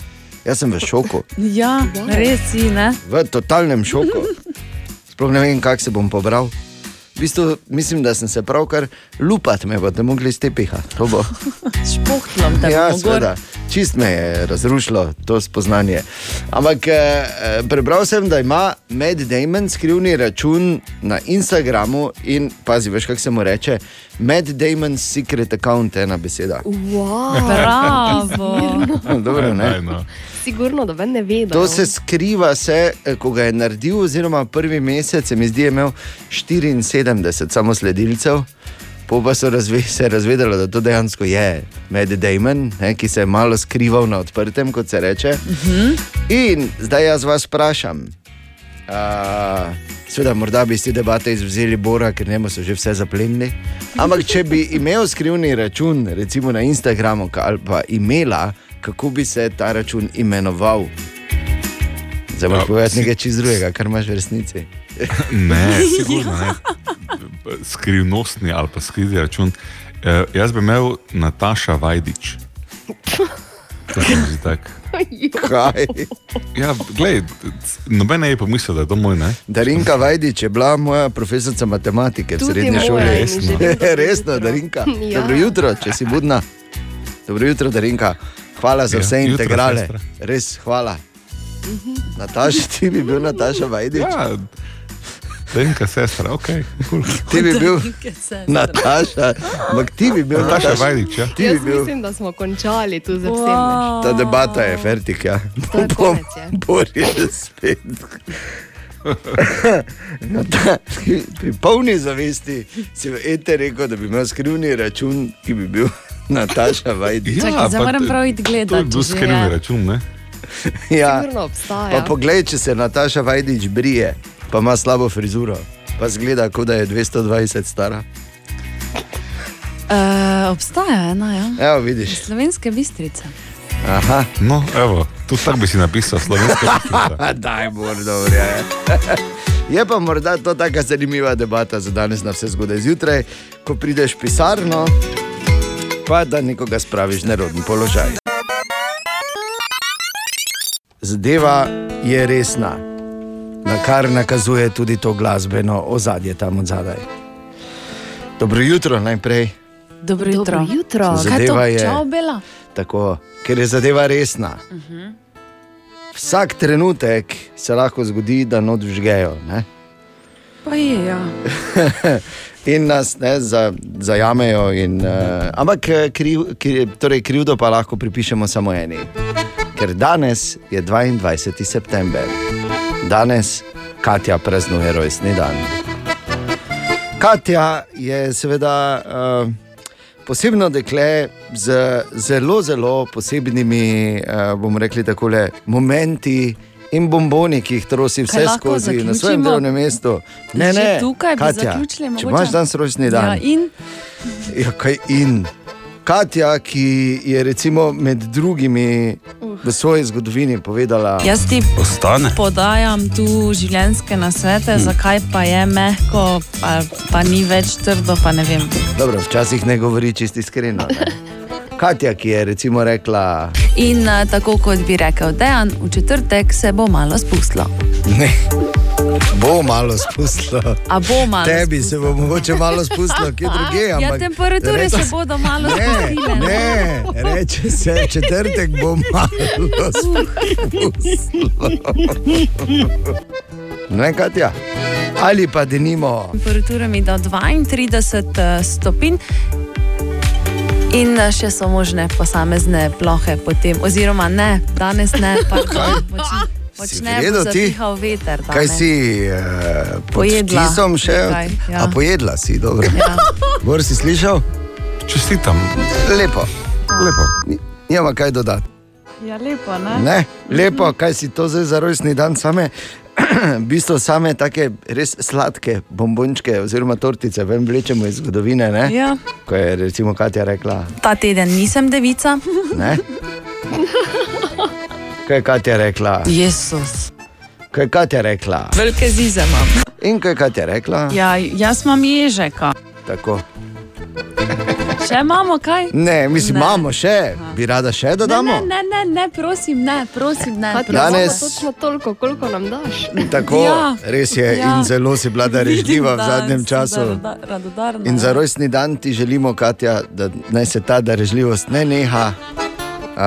Jaz sem v šoku, Ja, res si, ne? v totalnem šoku. Sploh ne vem, kako se bom pobral. V bistvu, mislim, da sem se pravkar lupat, me boste mogli iz tepiha. To bo. Špohtlom te Ja, seveda. Čist me je razrušilo to spoznanje. Ampak eh, eh, prebral sem, da ima Matt Damon skrivni račun na Instagramu in pazi, veš, kako se mu reče. Matt Damon's secret account, ena beseda. Wow. Bravo. Dobro, ne? Daj, no. Sigurno, da ven ne ve. To se skriva, se, eh, ko ga je naredil, oziroma prvi mesec, se mi zdi, je imel 74 samo sledilcev. Po pa so razve, se razvedeli, da to dejansko je Med Damon, ne, ki se je malo skrival na odprtem, kot se reče. Uh -huh. In zdaj jaz vas vprašam. Uh, Sveda, morda bi iz te debate izvzeli Bora, ker njemu so že vse zaplenili. Ampak, če bi imel skrivni račun, recimo na Instagramu, ali pa imela, kako bi se ta račun imenoval? Zdaj moraš Ja, povedati si- nekaj čist drugega, kar imaš v resnici. Ne, sigurno ne. Skrivnostni ali pa skriti račun. E, jaz bi imel Nataša Vajdič. To mi zdi tako. Kaj? Ja, glej, noben ne je pomislil, da je to moj, ne? Darinka Vajdič je bila moja profesorica matematike v Tudi srednji moja šoli. Resno, Resno jutro. Darinka. Ja. Dobro jutro, če si budna. Dobro jutro, Darinka. Hvala za Ja, vse jutro, integrale. sestra. Res hvala. Nataša, ti bi bil Nataša Vajdič. Ja, Denka sestra, ok. Cool. Ti bi bil Nataša, ampak ti bi bil Nataša Vajdič, ja. Ti bi Jaz bil. mislim, da smo končali tu za vsem. Wow. Ta debata je fertik, ja. To je Bom konec, je. boril spet. No, ta, pri polni zavesti si v Ete rekel, da bi imel skrivni račun, ki bi bil Nataša Vajdič. Čakaj, zdaj moram to- prav iti To gledati. je bil že skrivni je. račun, ne? Ja. Pa poglej, če se Nataša Vajdič brije, pa ima slabo frizuro, pa zgleda, kot da je 220 stara. Uh, obstaja ena, ja. Evo, vidiš. Slovenske bistrice. Aha. No, evo, tu tako bi si napisal slovenska pisnica. Daj, bor, dobro je. Je pa morda to tako zanimiva debata za danes na vse zgodaj zjutraj, ko prideš v pisarno, pa da nekoga spraviš v nerodni položaj. Zadeva je resna, na kar nakazuje tudi to glasbeno ozadje tam od zadaj. Dobro jutro najprej. Dobro jutro. Dobro jutro. Zadeva je- Čau, Bela. Tako, ker je zadeva resna. Vsak trenutek se lahko zgodi, da not vžgejo. Ne? Pa je, ja. in nas ne, za, zajamejo. In, uh, ampak eh, kriv, kriv, torej krivdo pa lahko pripišemo samo eni. Ker danes je 22. september, danes Katja praznuje rojstni dan. Katja je seveda uh, posebno dekle z zelo, zelo posebnimi, uh, bomo rekli, takole, momenti. In bomboni, ki jih trosi vse skozi na svojem zaključimo? delovnem mestu. Ne, Že ne, tukaj bi Katja, Če imaš danes rojstni dan, Ja, in Ja, kaj in. Katja, ki je recimo med drugimi v svoji zgodovini povedala, jaz ti Ostane. podajam tu življenjske nasvete, Hm. zakaj pa je mehko, pa, pa ni več trdo, pa ne vem. Dobro, včasih ne govori čisto iskreno. Ne? Katja, ki je recimo rekla, In uh, tako kot bi rekel Dejan, v četrtek se bo malo spustilo. ne, bo malo spustilo. A bo malo Tebi se bo mogoče malo spustilo, kje druge. Ja, ampak temperature reče- se bodo malo Ne, spustile. ne, reče se, četrtek bo malo spustilo. Ne, Katja. Ali pa denimo. Temperaturami do 32 stopinj. In eh, še so možne posamezne plohe potem, oziroma ne, danes ne, pardon, moč- močneje bo redu ti? zapihal veter. Kaj si pod Pojedla kisom še? ja. A pojedla si, dobro. Ja. Bor si slišal? Čestitam. Lepo. Lepo. Ni- Nima kaj dodati. Ja, lepo, ne? Ne, lepo, kaj si to zdaj za rojstni dan same. V bistvu same take res sladke bombončke oziroma tortice ven vlečemo iz zgodovine. Ne? Ja. Ko je recimo Katja rekla, Ta teden nisem devica. ne? Kaj je Katja rekla? Jezus. Kaj je Katja rekla? Velike zize imam. In kaj je Katja rekla? Ja, jaz imam ježeka. Tako. Še imamo kaj? Ne, mislim, Ne. imamo še, bi rada še dodamo. Ne, ne, ne, ne, prosim, ne, prosim, ne. Prosim. Danes- točno toliko, koliko nam daš. Tako, Ja. res je, Ja. in zelo si bila darežljiva v da zadnjem času. radoda- radodarna, In za ja. rojstni dan ti želimo, Katja, da naj se ta darežljivost ne neha. Uh,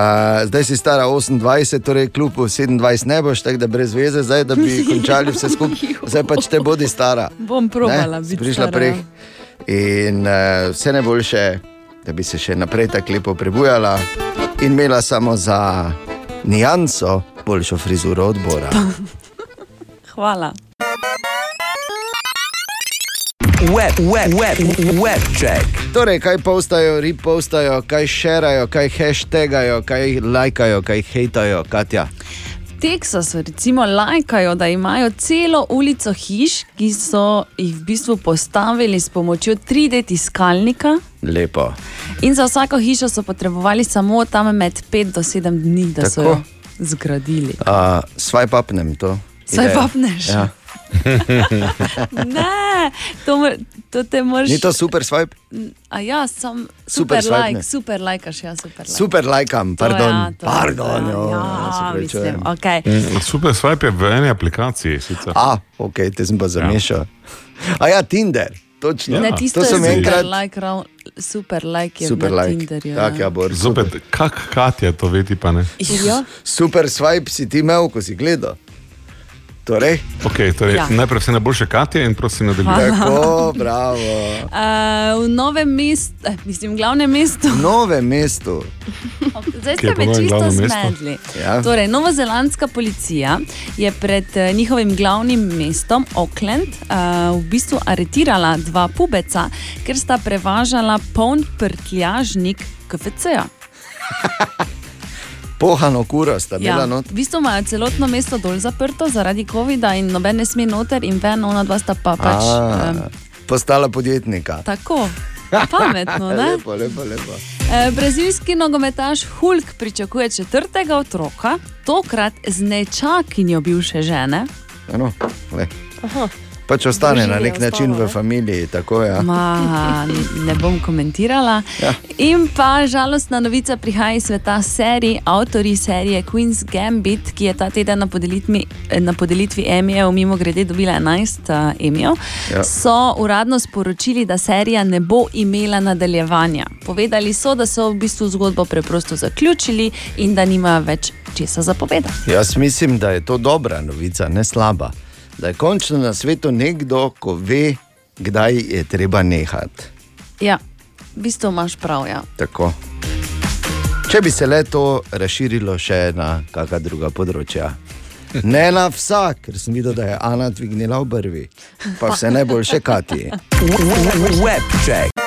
zdaj si stara 28, torej kljub 27 ne boš, tako da brez veze, zdaj da bi končali vse skupaj. Zdaj pač te bodi stara. Bom probala biti prišla stara, prej. In uh, vse najboljše, da bi se še naprej tako lepo prebujala in imela samo za nijanso boljšo frizuro odbora. Hvala. Web, web, web, web check. Torej, kaj postajo, repostajo, kaj šerajo, kaj hashtagajo, kaj lajkajo, kaj hejtajo, Katja. Teksasu recimo lajkajo, da imajo celo ulico hiš, ki so jih v bistvu postavili s pomočjo 3D tiskalnika. Lepo. In za vsako hišo so potrebovali samo tam med 5 do 7 dni, da so Tako. jo zgradili. Uh, swipe upnem to. Idejo. upneš? Ja. Ne, to, mor- to te moraš. Ni to super swipe? A ja, sem Super super, like, ne? super lajkaš, ja, super like. Super lajkam, To ja, pardon. to, pardon, to, jo, ja, se opravičujem. mislim, okej. Mm, Super swipe je v eni aplikaciji. Sicer. A, ok, te sem pa zamešal. A ja, Tinder, točno. Ne, tisto to je sem super enkrat. like, rav, super like je Super na like. Tinderju. Tak, ja, Bor, Zopet, kak Katja to vidi, pa ne. Ja. Super swipe si ti imel, ko si gledal. Torej, Okay, torej, Ja. Najprej vse najboljše Katja in prosim nadaljujte. tako, bravo. Uh, v novem mestu, eh, mislim, v glavnem mestu. Nove mesto. Zdaj Kje je ste me novem čisto zmedli. Ja. Torej, novozelandska policija je pred eh, njihovim glavnim mestom, Auckland, uh, v bistvu aretirala dva pubeca, ker sta prevažala poln prtljažnik KFC-ja. Pohano kuro sta imela Ja, not. v bistvu imajo celotno mesto dol zaprto zaradi COVID-a in noben ne sme noter, in ven, ona dva sta pa pač. A, Um, Postala podjetnika. tako, pametno, ne? lepo, lepo, lepo. E, Brazilski nogometaš Hulk pričakuje četrtega otroka, tokrat z nečakinjo bivše žene. Eno, le. Pač ostane na Družina nek način ostala, v familiji, tako. Ja. Ma, ne bom komentirala. Ja. In pa žalostna novica prihaja iz sveta serij. Avtori serije Queen's Gambit, ki je ta teden na podelitvi, na podelitvi Emijev, mimo grede, dobila 11 uh, Emijev, Ja. so uradno sporočili, da serija ne bo imela nadaljevanja. Povedali so, da so v bistvu zgodbo preprosto zaključili in da nima več česa zapovedati. Jaz mislim, da je to dobra novica, ne slaba. Da je končno na svetu nekdo, ko ve, kdaj je treba nehati. Ja, v bistvu imaš prav. Ja. Tako. Če bi se le to razširilo še na kakšna druga področja. Ne na vsak, ker sem videl, da je Ana dvignila obrvi, pa vse najboljše Kati. Web check.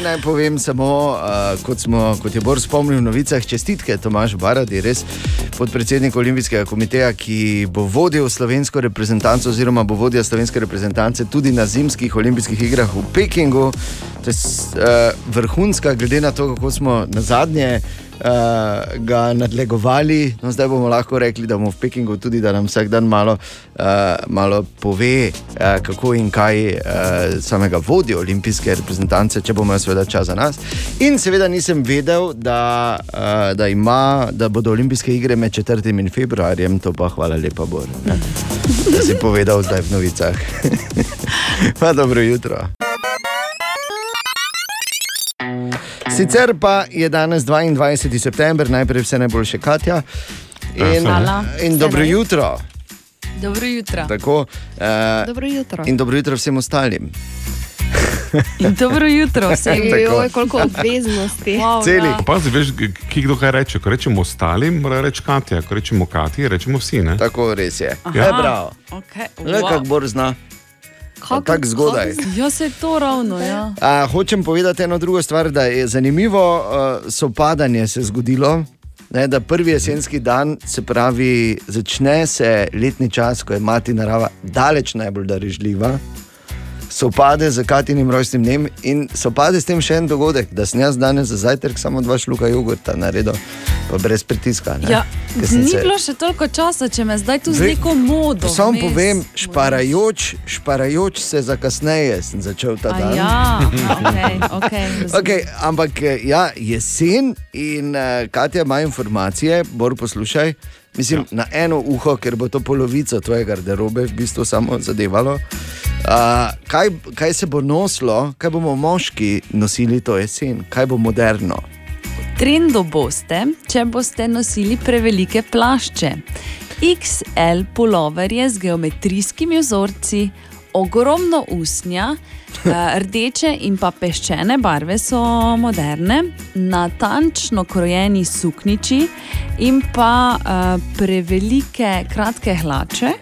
Naj povem samo, uh, kot, smo, kot je Bor spomnil v novicah, čestitke Tomaš Baradi, res podpredsednik Olimpijskega komiteja, ki bo vodil slovensko reprezentanco, oziroma bo vodil slovenske reprezentance tudi na zimskih olimpijskih igrah v Pekingu. To je uh, vrhunska, glede na to, kako smo na zadnje uh, ga nadlegovali. No, zdaj bomo lahko rekli, da bomo v Pekingu tudi, da nam vsak dan malo, uh, malo pove, uh, kako in kaj uh, samega vodi olimpijske reprezentance, če bomo seveda čas za nas. In seveda nisem vedel, da, uh, da, ima, da bodo olimpijske igre med 4. in februarjem, to pa hvala lepa, Bor. Ne? Da si povedal zdaj v novicah. pa dobro jutro. Sicer pa je danes 22. september, najprej vse najboljše, Katja. In, Hvala. in dobro Vse jutro. Dobro jutro. Tako, uh, Dobro jutro. in dobro jutro vsem ostalim. In dobro jutro vsem. Tako. Joj, koliko obveznosti. Wow, Celih. ja. Pazi, veš, ki kdo kaj reče. Ko rečemo ostalim, mora reči Katja. Ko rečemo Katja, rečemo vsi. Ne? Tako res je. Aha. Ja, bravo. Okay. Le kako Bor zna. Tako zgodaj. Ja, se to ravno. Ja. A, hočem povedati eno drugo stvar, da je zanimivo uh, sopadanje se zgodilo. Ne, da prvi jesenski dan, se pravi, začne se letni čas, ko je mati narava daleč najbolj darežljiva, sopade z Katinim rojstnim dnem in sopade s tem še en dogodek, da sem jaz danes za zajtrk samo dva šluka jogurta naredil, pa brez pritiska. ne. Ja, sem ni se- bilo še toliko časa, če me zdaj tu z neko modo. Samo vmes. povem, šparajoč, šparajoč se za kasneje sem začel ta A dan. Ja, okay, okay, Okay, ampak eh, ja, jesen in uh, Katja ima informacije, bolj poslušaj. Mislim, ja. na eno uho, ker bo to polovico tvoje garderobe v bistvu samo zadevalo. Uh, kaj, kaj se bo nosilo, kaj bomo moški nosili to jesen, kaj bo moderno? Trendu boste, če boste nosili prevelike plašče. XL puloverje z geometrijskimi vzorci, ogromno usnja, eh, rdeče in pa peščene barve so moderne, natančno krojeni sukniči in pa uh, prevelike kratke hlače.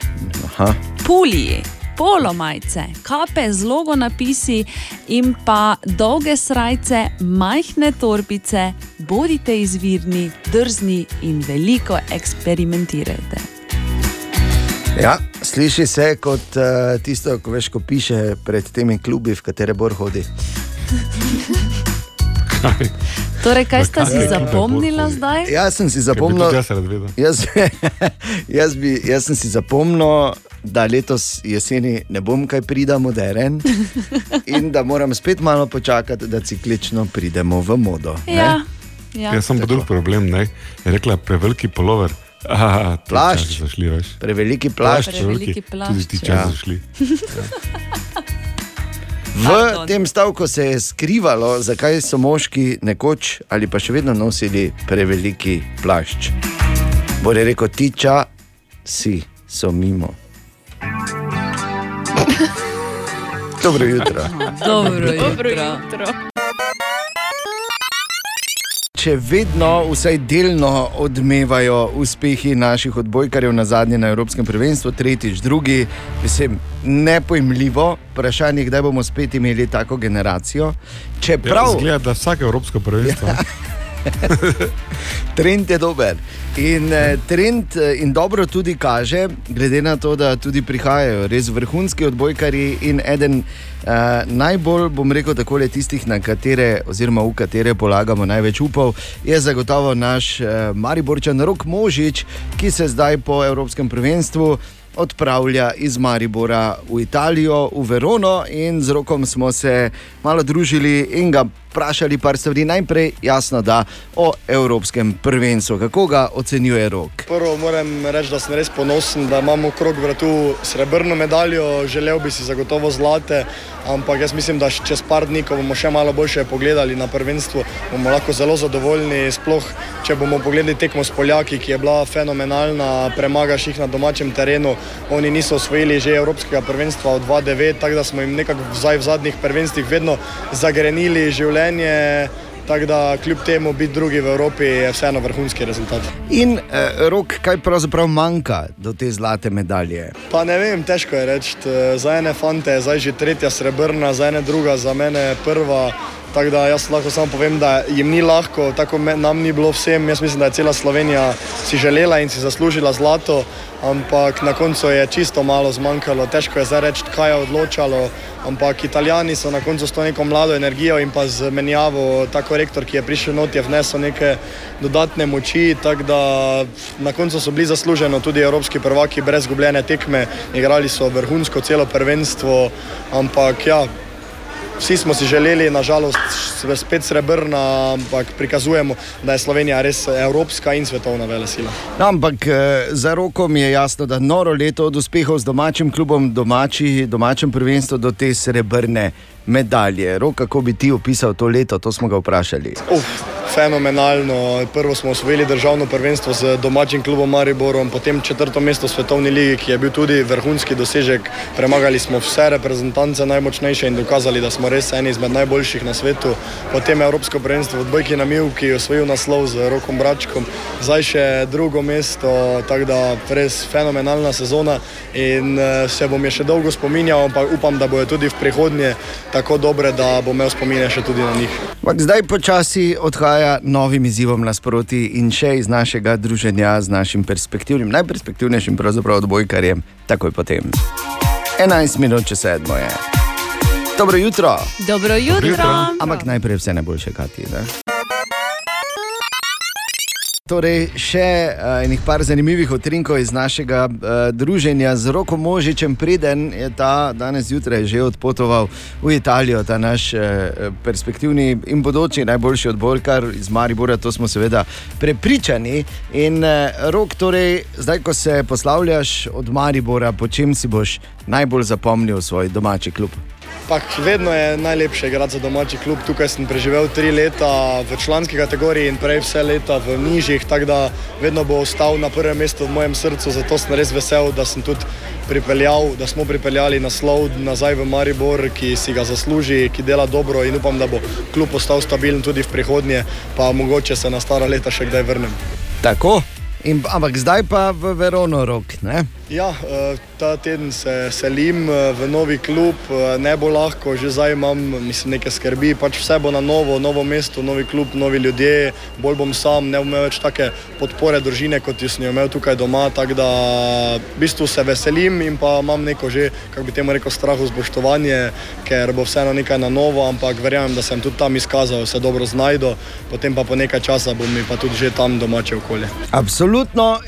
Aha. Puliji, polomajce, kape z logo napisi in pa dolge srajce, majhne torbice, bodite izvirni, drzni in veliko eksperimentirajte. Ja, sliši se kot uh, tisto, ko veš, ko piše pred temi klubi, v katere bor hodi. Torej, kaj sta si Zakaj? zapomnila zdaj? Jaz sem si bi zapomnil, jaz rad vedel. jaz, jaz, bi, jaz sem si zapomnil, da letos jeseni ne bom kaj prida moderen in da moram spet malo počakati, da ciklično pridemo v modo. ne? Ja, ja. Jaz sem pa drug problem. Ne? Je rekla preveliki polover. Aha, Plašč. Zašli, veš. Preveliki plašč. Preveliki Tudi ti plašč, čas ja. zašli. V tem stavku se je skrivalo, zakaj so moški nekoč ali pa še vedno nosili preveliki plašč. Bo je rekel, tiča si, so mimo. Dobro jutro. Dobro Dobro jutro. Če vedno, vsaj delno odmevajo uspehi naših odbojkarjev na zadnje na Evropskem prvenstvu, tretjič, drugi, mislim, nepojmljivo, vprašanje, kdaj bomo spet imeli tako generacijo. Čeprav Ja, Zgleda, da vsake evropsko prvenstvo. trend je dober. In eh, trend eh, in dobro tudi kaže, glede na to, da tudi prihajajo res vrhunski odbojkari in eden eh, najbolj, bom rekel, tako le tistih, na katere, oziroma v katere polagamo največ upov, je zagotovo naš eh, Mariborčan Rok Možič, ki se zdaj po Evropskem prvenstvu. Odpravlja iz Maribora v Italijo, v Verono, in z rokom smo se malo družili in ga vprašali par stvari. Najprej, jasno, da o Evropskem prvenstvu, kako ga ocenjuje rok. Prvo moram reči, da sem res ponosen, da imamo krog vratu srebrno medaljo, želel bi si zagotovo zlate, ampak jaz mislim, da čez par dni, ko bomo še malo boljše pogledali na prvenstvo, bomo lahko zelo zadovoljni. Sploh, če bomo pogledali tekmo s Poljaki, ki je bila fenomenalna, premagaš jih na domačem terenu. Oni niso osvojili že Evropskega prvenstva od 2009, tako da smo jim nekako v zadnjih prvenstvih vedno zagrenili življenje. Tako da kljub temu biti drugi v Evropi je vseeno vrhunski rezultat. In eh, rok, kaj pravzaprav manjka do te zlate medalje? Pa ne vem, težko je reči. Za ene fante je zdaj že tretja srebrna, za ene druga, za mene prva. Tako da jaz lahko samo povem, da jim ni lahko, tako nam ni bilo vsem. Jaz mislim, da je cela Slovenija si želela in si zaslužila zlato, ampak na koncu je čisto malo zmanjkalo. Težko je zdaj reči, kaj je odločalo, ampak italijani so na koncu s to neko mlado energijo in pa z menjavo, ta korektor, ki je prišel not, je vnesel neke dodatne moči, tako da na koncu so bili zasluženo tudi evropski prvaki brez gubljene tekme, igrali so vrhunsko celo prvenstvo, ampak ja, Vsi smo si želeli, nažalost, spet srebrna, ampak prikazujemo, da je Slovenija res evropska in svetovna velesila. No, ampak eh, za roko mi je jasno, da noro leto od uspehov z domačim klubom, domači, domačem prvenstvu do te srebrne medalje. Rok, kako bi ti opisal to leto, to smo ga vprašali. Uf, fenomenalno. Prvo smo osvojili državno prvenstvo z domačim klubom Mariborom, potem četrto mesto v svetovni ligi, ki je bil tudi vrhunski dosežek. Premagali smo vse reprezentance najmočnejše in dokazali, da smo res eni izmed najboljših na svetu. Potem Evropsko prvenstvo v Dvojki na Milki, osvojil naslov z Rokom Bračkom, zdaj še drugo mesto, tako da res fenomenalna sezona in eh, se bom je še dolgo spominjal, ampak upam, da bojo tudi v prihodnje dobre, da bom imel spomine še tudi na njih. Zdaj počasi odhaja novim izzivom nasproti in še iz našega druženja z našim perspektivnim, najperspektivnejšim pravzaprav odbojkarjem, takoj potem. 11 minut če sedmo je. Dobro jutro. Dobro jutro. Ampak najprej vse najboljše, Kati. Ne? Torej, še uh, enih par zanimivih utrinkov iz našega uh, druženja z Roko Možičem, preden je ta danes zjutraj že odpotoval v Italijo, ta naš uh, perspektivni in bodoči najboljši odbojkar iz Maribora, to smo seveda prepričani. In uh, Rok, torej, zdaj, ko se poslavljaš od Maribora, po čem si boš najbolj zapomnil svoj domači klub? Pak vedno je najlepše igrati za domači klub. Tukaj sem preživel tri leta v članski kategoriji in prej vse leta v nižjih, tako da vedno bo ostal na prvem mestu v mojem srcu. Zato sem res vesel, da sem tudi pripeljal, da smo pripeljali naslov nazaj v Maribor, ki si ga zasluži, ki dela dobro in upam, da bo klub ostal stabilen tudi v prihodnje, pa mogoče se na stara leta še kdaj vrnem. Tako. In, ampak zdaj pa v Verono rok. Ne? Ja, eh, ta teden se selim eh, v novi klub, eh, ne bo lahko, že zdaj imam mislim, neke skrbi, pač vse bo na novo, novo mesto, novi klub, novi ljudje, bolj bom sam, ne bom imel več take podpore družine, kot jo sem jo imel tukaj doma, tako da v bistvu se veselim in pa imam neko že, kako bi temu rekel, strahu spoštovanje, ker bo vseeno nekaj na novo, ampak verjamem, da sem tudi tam izkazal, se dobro znajdo, potem pa po nekaj časa bom mi pa tudi že tam domače okolje. Absolutno,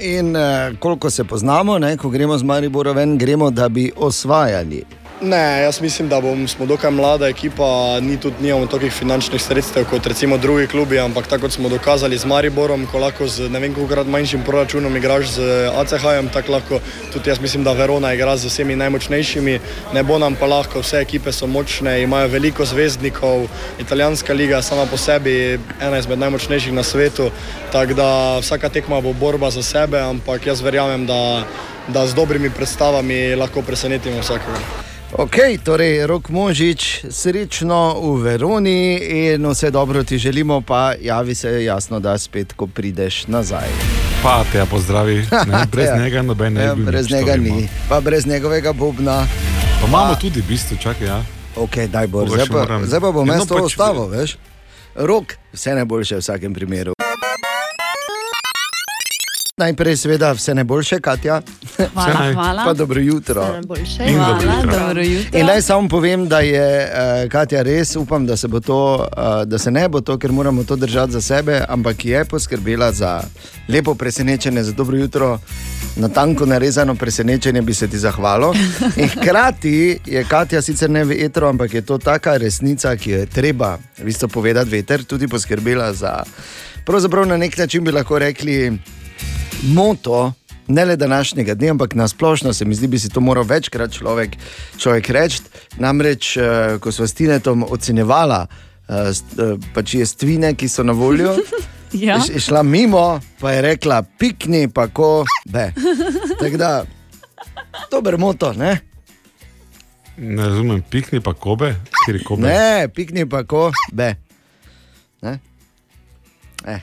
in uh, koliko se poznamo, ne, ko gremo z Maribora ven, gremo, da bi osvajali. Ne, jaz mislim, da bom, smo dokaj mlada ekipa, ni tudi nimamo tolikih finančnih sredstev kot recimo drugi klubi, ampak tako kot smo dokazali z Mariborom, ko lahko z ne vem koliko manjšim proračunom igraš z ACH-jem, tako lahko tudi jaz mislim, da Verona igra z vsemi najmočnejšimi. Ne bo nam pa lahko, vse ekipe so močne, imajo veliko zvezdnikov, italijanska liga je sama po sebi ena izmed najmočnejših na svetu, tako da vsaka tekma bo borba za sebe, ampak jaz verjamem, da, da z dobrimi predstavami lahko presenetimo vsakega. Ok, torej rok Možič, srečno v Veroni in vse dobro ti želimo, pa javi se jasno, da spet, ko prideš nazaj. Pa te ja pozdravi, ne, brez Ja. njega noben ne Ja, brez njega ni, pa brez njegovega bubna. Pa imamo tudi bistvo, čakaj. Ja. Ok, daj bo, zdaj pa, zdaj pa bom Ja, jaz no, to pač- ostalo, veš. Rok, vse najboljše v vsakem primeru. Najprej, seveda, vse najboljše, Katja. Hvala, hvala. Pa dobro jutro. In dobro Hvala, jutro. dobro jutro. In naj samo povem, da je uh, Katja res, upam, da se, bo to, uh, da se ne bo to, ker moramo to držati za sebe, ampak je poskrbela za lepo presenečenje, za dobro jutro. Na tanko narezano presenečenje bi se ti zahvalil. In hkrati je Katja sicer ne vetro, ampak je to taka resnica, ki jo je treba v bistvu povedati veter, tudi poskrbela za. Pravzaprav na nek način bi lahko rekli moto. Ne le današnjega dne, ampak na splošno se mi zdi, bi si to moral večkrat človek, človek reči. Namreč, eh, ko smo s Tinetom ocenjevala eh, eh, pač jestvine, ki so na voljo, Ja. je je šla mimo, pa je rekla: pikni, pa ko be. Tako da, dober moto, ne? Ne razumem, pikni pa kobe, kjer je kobe. Ne, pikni, pa ko. Ne? Eh.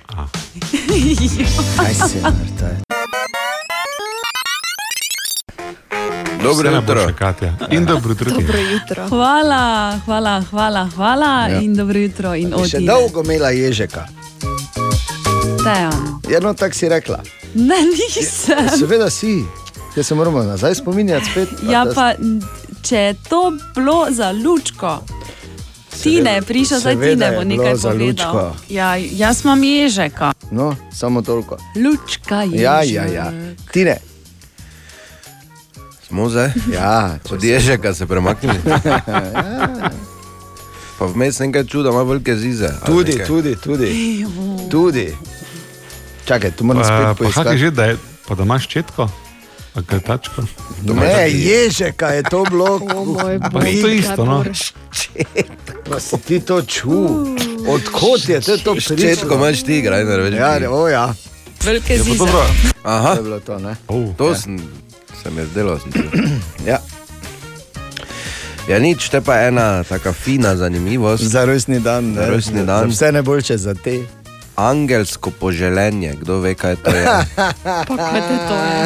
Kaj si, Marta? Dobro jutro. najboljše, Katja. In dobro jutro. Dobro jutro. Hvala, hvala, hvala, hvala Ja. in dobro jutro. In Še dolgo imela ježeka. Tejan. Jedno tako si rekla. Ne, nisem. Seveda si, te se moramo nazaj spominjati spet. Ja, pa če je to bilo za lučko. Tine je prišel, zdaj Tine je bo nekaj za povedal. lučko. Ja, jaz imam ježeka. No, samo toliko. Lučka je. Ja, ja, ja. Tine. Smo zdaj? Ja, od ježeka se premaknili. Pa vmes nekaj čuda, ima velike zize. Tudi, nekaj? tudi, tudi. tudi. Čakaj, tu moram spet pa kak je poiskati. že, da, je, pa da imaš četko, ali kaj tačko? Ne, ježeka je to bilo. Pa je to isto, no. Pa si ti to čutil? Odkot je to, to prišlo? Ščetko imaš ti, igraj, ne veš. Ja, ne, o ja. Velike Je zize. dobro. Aha. To je bilo to, ne? To sem, se mi je zdelo. Sem ja. Ja, nič, te pa ena taka fina zanimivost. Za rojstni dan. Za ne, rojstni za dan. Vse najboljše za te. Angelsko poželenje, kdo ve, kaj to je. Pa kaj te to je?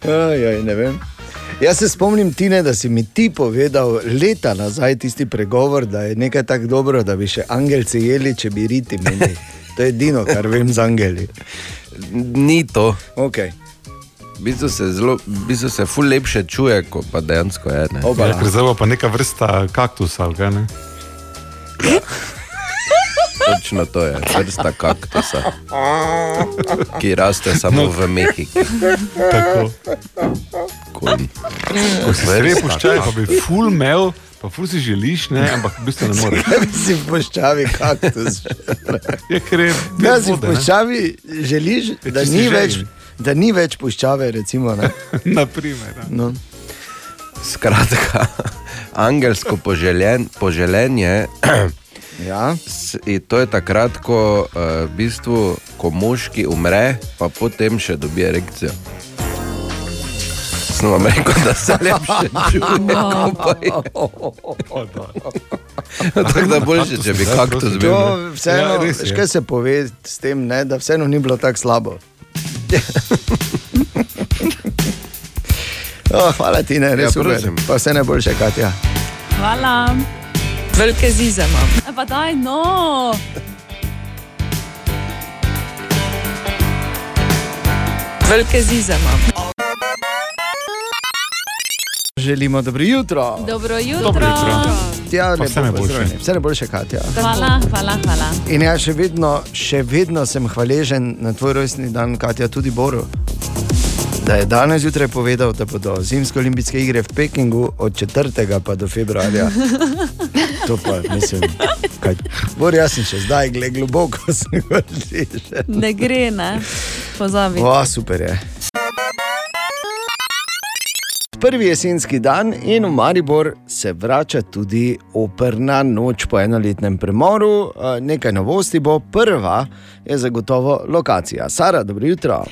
Oj, oj, ne vem. Jaz se spomnim, Tine, da si mi ti povedal leta nazaj tisti pregovor, da je nekaj tako dobro, da bi še angelci jeli, če bi riti imeli. To je edino, kar vem z angeli. Ni to. Okay. V bistvu se zelo, v bistvu se ful lepše čuje, kot pa dejansko je. Ne? Ja, ker zdaj pa neka vrsta kaktusa, ali kaj ne? Točno to je, vrsta kaktusa, ki raste samo v Mehiki. Tako. Ko si res puščaj, pa bi ful imel, pa ful si želiš, ne, ampak v bistvu ne moreš. Kaj bi si v puščavi kaktus? Je ker je Ja, si v ne. puščavi želiš, Ja, da ni, več, da ni več puščave. Recimo, ne? Naprimer, ja. no. Skratka, angelsko poželjen, poželenje. Ja. In To je takrat, ko, uh, v bistvu, ko moški umre, pa potem še dobi erekcijo. Sem vam rekel, da se lepše čuje. Tako da boljše, če bi kaktus bil. To vseeno, Ja, ja, res kaj se pove s tem, ne, da vseeno ni bilo tako slabo. oh, hvala ti, ne, res Ja, ja, super. Pa vse najboljše, Katja. Hvala. Velike zize imam. E pa daj, no. Velike zize imam. Želimo dobro jutro. Dobro jutro. Dobro jutro. Ja, lepo vse najboljše. Vse najboljše, Katja. Hvala, hvala, hvala. In jaz še vedno, še vedno sem hvaležen na tvoj rojstni dan, Katja, tudi Boru. Da je danes zjutraj povedal, da bodo zimske olimpijske igre v Pekingu od 4. pa do februarja. To pa mislim, kaj. Bor, jaz sem še zdaj, gled globoko sem hvaležen. Ne gre, ne. Pozabi. O, super je. Prvi jesenski dan in v Maribor se vrača tudi operna noč po enoletnem premoru. Eh, Nekaj novosti bo, prva je zagotovo lokacija. Sara, dobro jutro.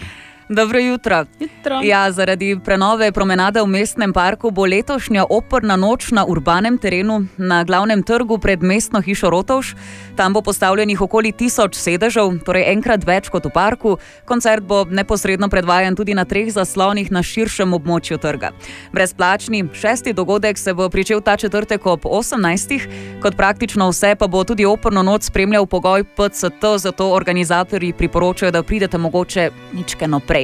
Dobro jutro. jutro. Ja, zaradi prenove promenade v mestnem parku bo letošnja operna noč na urbanem terenu na glavnem trgu pred mestno hišo Rotovš. Tam bo postavljenih okoli tisoč sedežev, torej enkrat več kot v parku. Koncert bo neposredno predvajan tudi na treh zaslonih na širšem območju trga. Brezplačni šesti dogodek se bo pričel ta četrtek ob 18. Kot praktično vse pa bo tudi operno noč spremljal pogoj PCT, zato organizatorji priporočajo, da pridete mogoče ničkeno prej.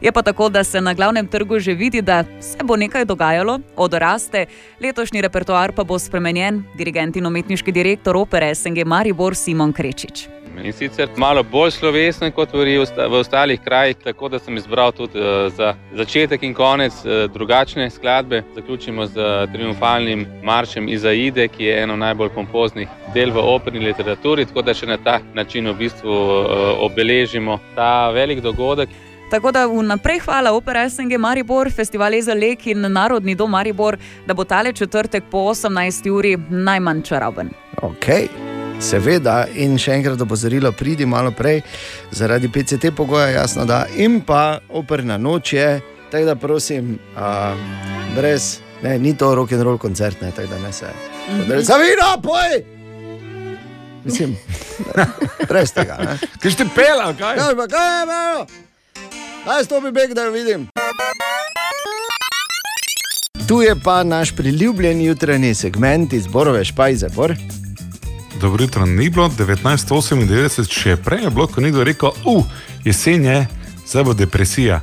Je pa tako, da se na glavnem trgu že vidi, da se bo nekaj dogajalo, odraste. Letošnji repertoar pa bo spremenjen, dirigent in umetniški direktor opere SNG Maribor Simon Krečič. In sicer malo bolj slovesen kot v, v ostalih krajih, tako da sem izbral tudi eh, za začetek in konec eh, drugačne skladbe. Zaključimo z eh, triumfalnim maršem Izaide, ki je eno najbolj pompoznih del v operni literaturi, tako da še na ta način v bistvu eh, obeležimo ta velik dogodek. Tako da vnaprej hvala Opera SNG Maribor, Festival Ezelek in Narodni dom Maribor, da bo tale četrtek po 18. uri najmanj čaroben. Ok, seveda, in še enkrat opozorilo, pridi malo prej, zaradi PCT pogoja, jasno da, in pa operna noč je, tako da prosim, a, brez, ne, ni to rock and roll koncert, ne, tako da ne se. Mhm. Zavira, poj! Mislim, ne, brez tega. Kaj ste pela, kaj? Kaj pa, kaj je bilo? Daj stopi beg, da jo vidim. Tu je pa naš priljubljen jutranji segment iz Borove špajze. Bor. Dobro jutro, ni bilo 1998, še prej je bilo, ko nekdo rekel, uh, jesen je, zdaj bo depresija.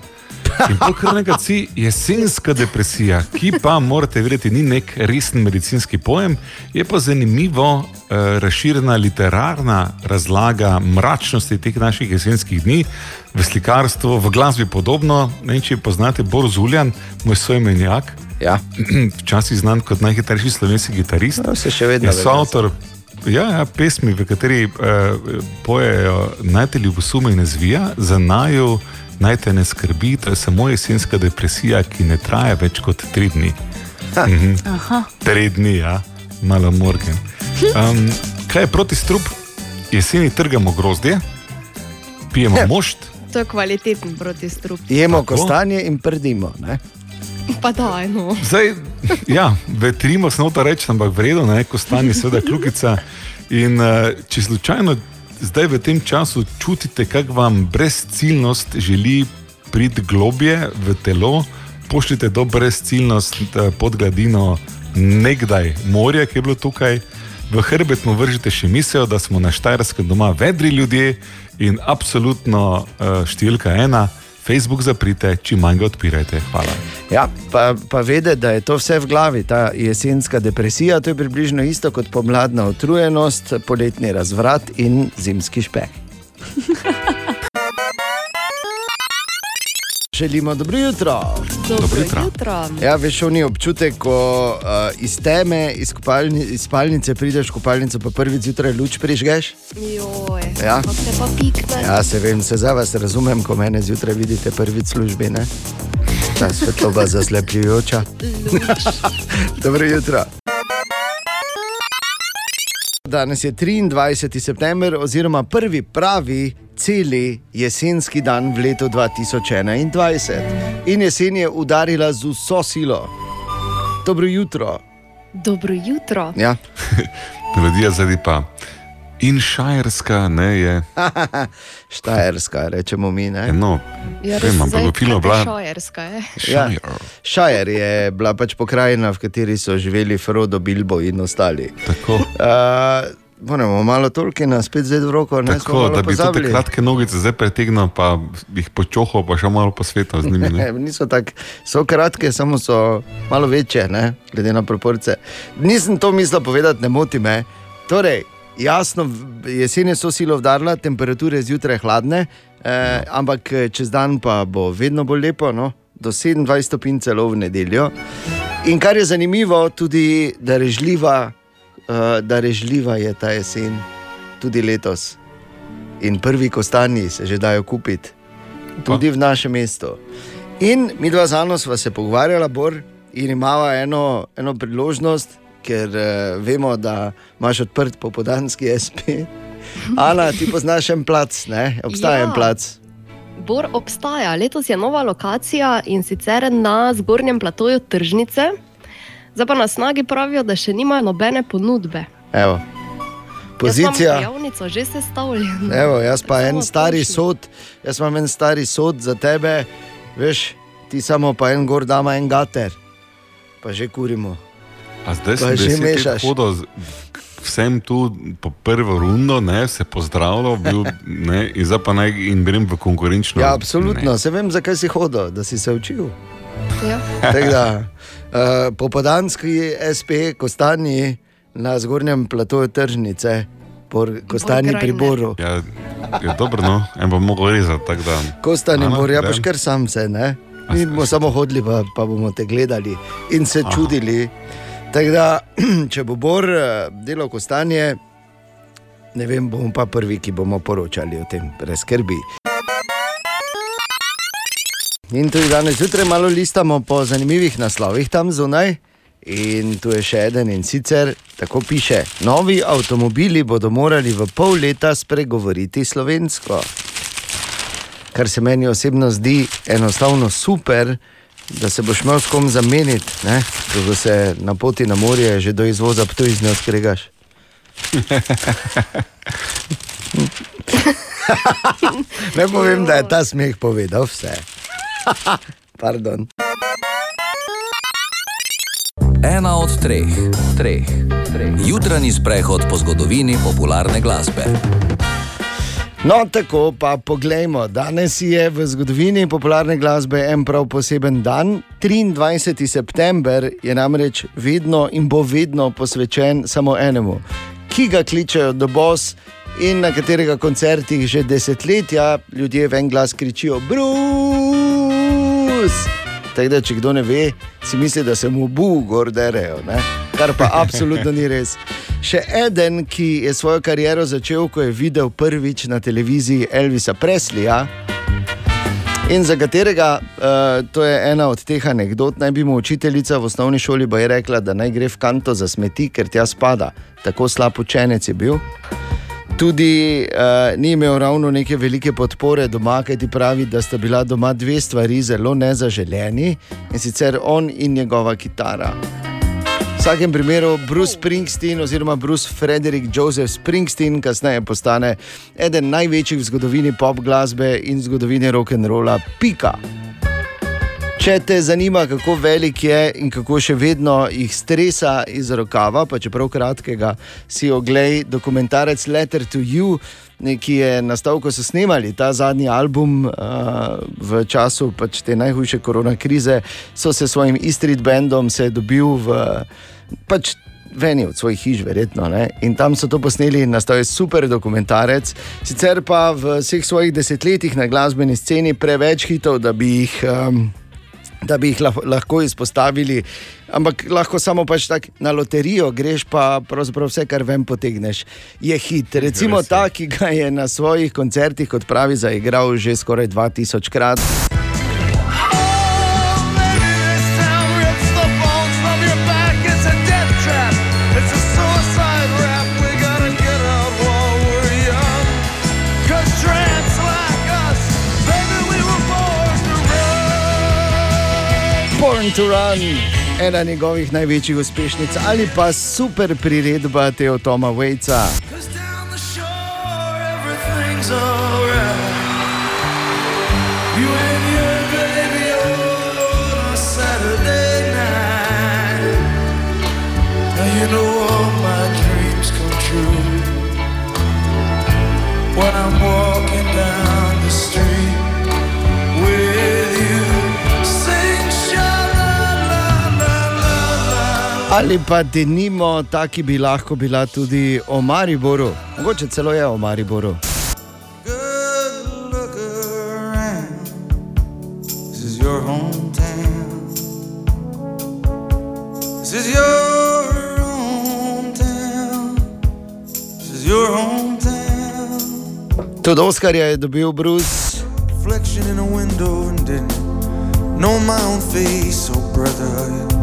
In pol kar nekaj si jesenska depresija, ki pa morate vedeti, ni nek resen medicinski pojem, je pa zanimivo eh, razširjena literarna razlaga mračnosti teh naših jesenskih dni. V slikarstvu, v glasbi podobno, ne če poznate Boris Uljan, moj soimenjak. Ja. Včasih znan kot najhitrejši slovenski kitarist. No, se še vedno je soavtor ja, ja, pesmi, v kateri uh, pojejo naj te ljubosume ne zvija, za naju naj te ne skrbi, to je samo jesenska depresija, ki ne traja več kot tri dni. Mhm. Aha. Tri dni, ja, malo morgen. Um, kaj je proti strup? Jeseni trgamo grozdje, pijemo Ja. mošt. To je kvaliteten protistrup. Jemo Tako. kostanje in prdimo. Ne? Pa da, no. Zdaj, ja, vetrimo se nota reči, ampak vredno, ne, ko stane seveda kljukica. In uh, če slučajno zdaj v tem času čutite, kako vam brezciljnost želi priti globje v telo, pošljite to brezciljnost eh, pod gladino nekdaj morja, ki je bilo tukaj. V hrbet mu vržite še misel, da smo na Štajerskem doma vedri ljudje in absolutno uh, številka ena, Facebook zaprite, čim manj ga odpirajte. Hvala. Ja, pa, pa vedeti, da je to vse v glavi, ta jesenska depresija, to je približno isto kot pomladna utrujenost, poletni razvrat in zimski špeh. Želimo dobro jutro. Dobro jutro. jutro. Ja, veš, oni občutek, ko uh, iz teme, iz, kopalni, iz spalnice prideš v kopalnico, pa prvi zjutraj luč prižgeš. Joj, Ja. kako te pa pikne. Ja, se vem, se za vas razumem, ko mene zjutraj vidite prvič službi. Ne? Ta svetloba zaslepljujoča. Dobro jutro. Danes je 23. september, oziroma prvi pravi celi jesenski dan v letu 2021. In jesen je udarila z vso silo. Dobro jutro. Dobro jutro. Ja. Melodija zdaj pa. In šajerska ne je. Štajerska, rečemo mi. Ne? No, Ja, vem, ampak v filmu je bila. Šajerska je. Ja. Šajer je bila pač pokrajina, v kateri so živeli Frodo, Bilbo in ostali. Tako. Uh, Moramo malo Tolkiena spet zdaj v roko, ne Tako, da bi te pozabili. kratke nogice zdaj pretegnil, pa jih počohal, pa še malo posvetil z njimi. Ne? Ne, niso tako, so kratke, samo so malo večje, ne, glede na proporce. Nisem to mislil povedati, ne moti me. Torej, jasno, jesen je so silo vdarila, temperature zjutraj hladne, eh, ampak eh, čez dan pa bo vedno bolj lepo, no? do 27 stopinj celo v nedeljo. In kar je zanimivo, tudi darežljiva, uh, darežljiva je ta jesen, tudi letos. In prvi kostanji se že dajo kupiti, tudi v našem mestu. In mi dva z Ano sva se pogovarjala, Bor, in imamo eno, eno priložnost, ker uh, vemo, da imaš odprt popodanski SP. Ana, ti poznaš en plac, ne? obstaja Ja. en plac. Bor obstaja, letos je nova lokacija in sicer na zgornjem platoju tržnice. Zdaj pa na snagi pravijo, da še nimajo nobene ponudbe. Evo. Pozicija. javnico že sestavljeno. Evo, jaz pa en stari sod, jaz imam en stari sod za tebe, veš, ti samo pa en gor, dama en gater, pa že kurimo. A zdaj sem že mešaš. hodil z- vsem tu po prvo rundo, ne, se pozdravljal, bil, ne, in zdaj pa naj in grem v konkurenčno. Ja, absolutno, se vem, zakaj si hodil, da si se učil. Ja. Tako da, uh, popodanski SP, kostanji na zgornjem platoju tržnice, por, kostanji pri Boru. Ja, je dobro, no, en bo mogel rezati tak dan. Kostanji Bor, ja boš kar sam se, ne? Mi bomo samo hodili, pa, pa bomo te gledali in se Aha. čudili. Tako da, če bo Bor eh, delal kostanje, ne vem, bomo pa prvi, ki bomo poročali o tem, brez skrbi. In tudi danes zjutraj malo listamo po zanimivih naslovih tam zunaj. In tu je še eden in sicer tako piše: Novi avtomobili bodo morali v pol leta spregovoriti slovensko. Kar se meni osebno zdi enostavno super, da se boš imel s kom zameniti, ne? ko se na poti na morje že do izvoza tu iz ne odkregaš. ne povem, da je ta smeh povedal vse. Pardon. Ena od treh, treh, treh. Jutranji sprehod po zgodovini popularne glasbe. No, tako pa poglejmo. Danes je v zgodovini popularne glasbe en prav poseben dan. 23. september je namreč vedno in bo vedno posvečen samo enemu, ki ga kličejo The Boss in na katerega koncertih že desetletja ljudje v en glas kričijo: Bruce! Tako da, če kdo ne ve, si misli, da se mu bu gor derejo, ne? Kar pa absolutno ni res. Še eden, ki je svojo kariero začel, ko je videl prvič na televiziji Elvisa Presleja. In za katerega, uh, to je ena od teh anegdot, naj bi mu učiteljica v osnovni šoli je rekla, da naj gre v kanto za smeti, ker tja spada. Tako slab učenec je bil. Tudi uh, ni imel ravno neke velike podpore doma, kaj ti pravi, da sta bila doma dve stvari zelo nezaželeni in sicer on in njegova kitara. Vsakem primeru Bruce Springsteen oziroma Bruce Frederick Joseph Springsteen kasneje postane eden največjih v zgodovini pop glasbe in zgodovine rock'n'rolla. Pika. Če te zanima, kako velik je in kako še vedno jih stresa iz rokava, pa čeprav kratkega, si oglej dokumentarec Letter to You, ki je nastal, ko so snemali ta zadnji album uh, v času pač te najhujše korona krize, so se s svojim Istrid bandom se dobil v pač. V eni od svojih hiš, verjetno. Ne? In tam so to posneli nastal je super dokumentarec. Sicer pa v vseh svojih desetletjih na glasbeni sceni preveč hitov, da bi jih um, da bi jih lah- lahko izpostavili, ampak lahko samo pač tak na loterijo greš, pa pravzaprav vse, kar vem, potegneš. Je hit. Recimo ta, ki ga je na svojih koncertih, kot pravi, zaigral že skoraj 2000 krat. To Run, ena njegovih največjih uspešnic ali pa super priredba Teo Toma alright. You know all my dreams come true. When I'm Ali pa denimo, ta, ki bi lahko bila tudi o Mariboru, mogoče celo je o Mariboru. Your hometown. This is your hometown. This is your hometown. Tudi Oskarja je dobil Bruce. Reflection in a window and didn't know my own face. Oh, brother,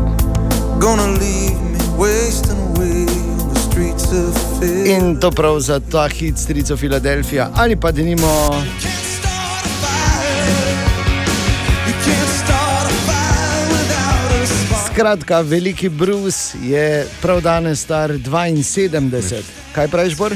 In to prav za ta hit Strico Filadelfija ali pa denimo. Skratka, veliki Bruce je prav danes star 72. Kaj praviš, Bor?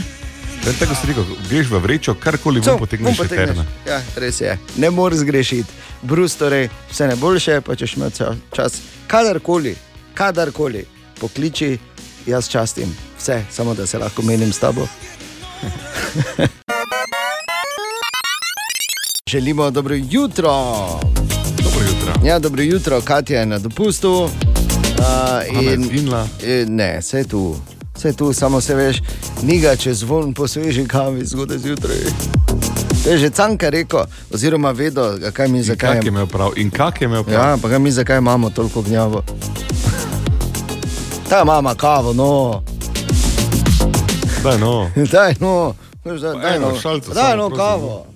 Je tako si rekel, greš v vrečo, karkoli bom potegneš, bom še terna. Ja, res je, ne moreš zgrešiti. Bruce, torej vse najboljše, pa češ imeti čas. Kadarkoli, kadarkoli pokliči, jaz častim vse, samo da se lahko menim s tabo. Želimo dobro jutro. Dobro jutro. Ja, dobro jutro, Katja je na dopustu. Uh, je zginila? Ne, vse je tu, vse je tu, samo se veš, ni ga čez zvon po sveži kavi zgodaj zjutraj. To je že Canka rekel, oziroma vedo, kaj mi zakaj. Kak je imel prav in kak je imel prav? Ja, pa kaj mi zakaj imamo toliko gnjavo. Ta mama kavo, no. Daj no. Daj no, daj, daj no, šalico daj no kavo.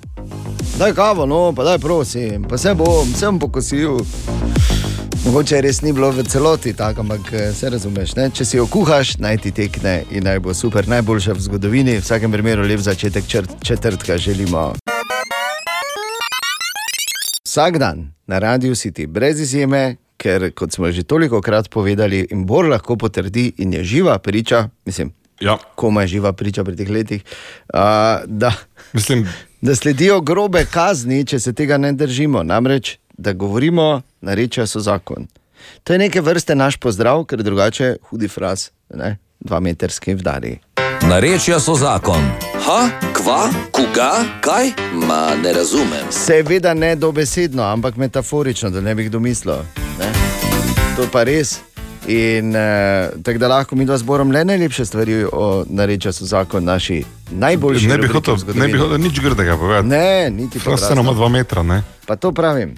Daj kavo, no, pa daj prosim, pa se bom, se bom pokosil. Mogoče res ni bilo v celoti tako, ampak eh, se razumeš. Ne? Če si jo kuhaš, naj ti tekne in naj bo super, najboljša v zgodovini. V vsakem primeru lep začetek četrtka želimo. Vsak dan na radiju si ti brez izjeme, ker kot smo že toliko krat povedali, in bolj lahko potrdi, in je živa priča, mislim, ja. komaj živa priča pri teh letih, uh, da, mislim, da sledijo grobe kazni, če se tega ne držimo. Namreč, da govorimo, nareča so zakon. To je neke vrste naš pozdrav, ker drugače hudi fraz, ne? dva metrski vdari. Narečja so zakon. Ha, kva, koga, kaj? Ma ne razumem. Seveda ne dobesedno, ampak metaforično, da ne bi kdo mislil. Ne? To pa res. In uh, tako da lahko mi dva zborom le najlepše stvari o narečju so zakon naši najboljši. Ne bi hotel, ne bi hotel nič grdega povedati. Ne, niti pa Vseeno ima dva metra, ne? Pa to pravim.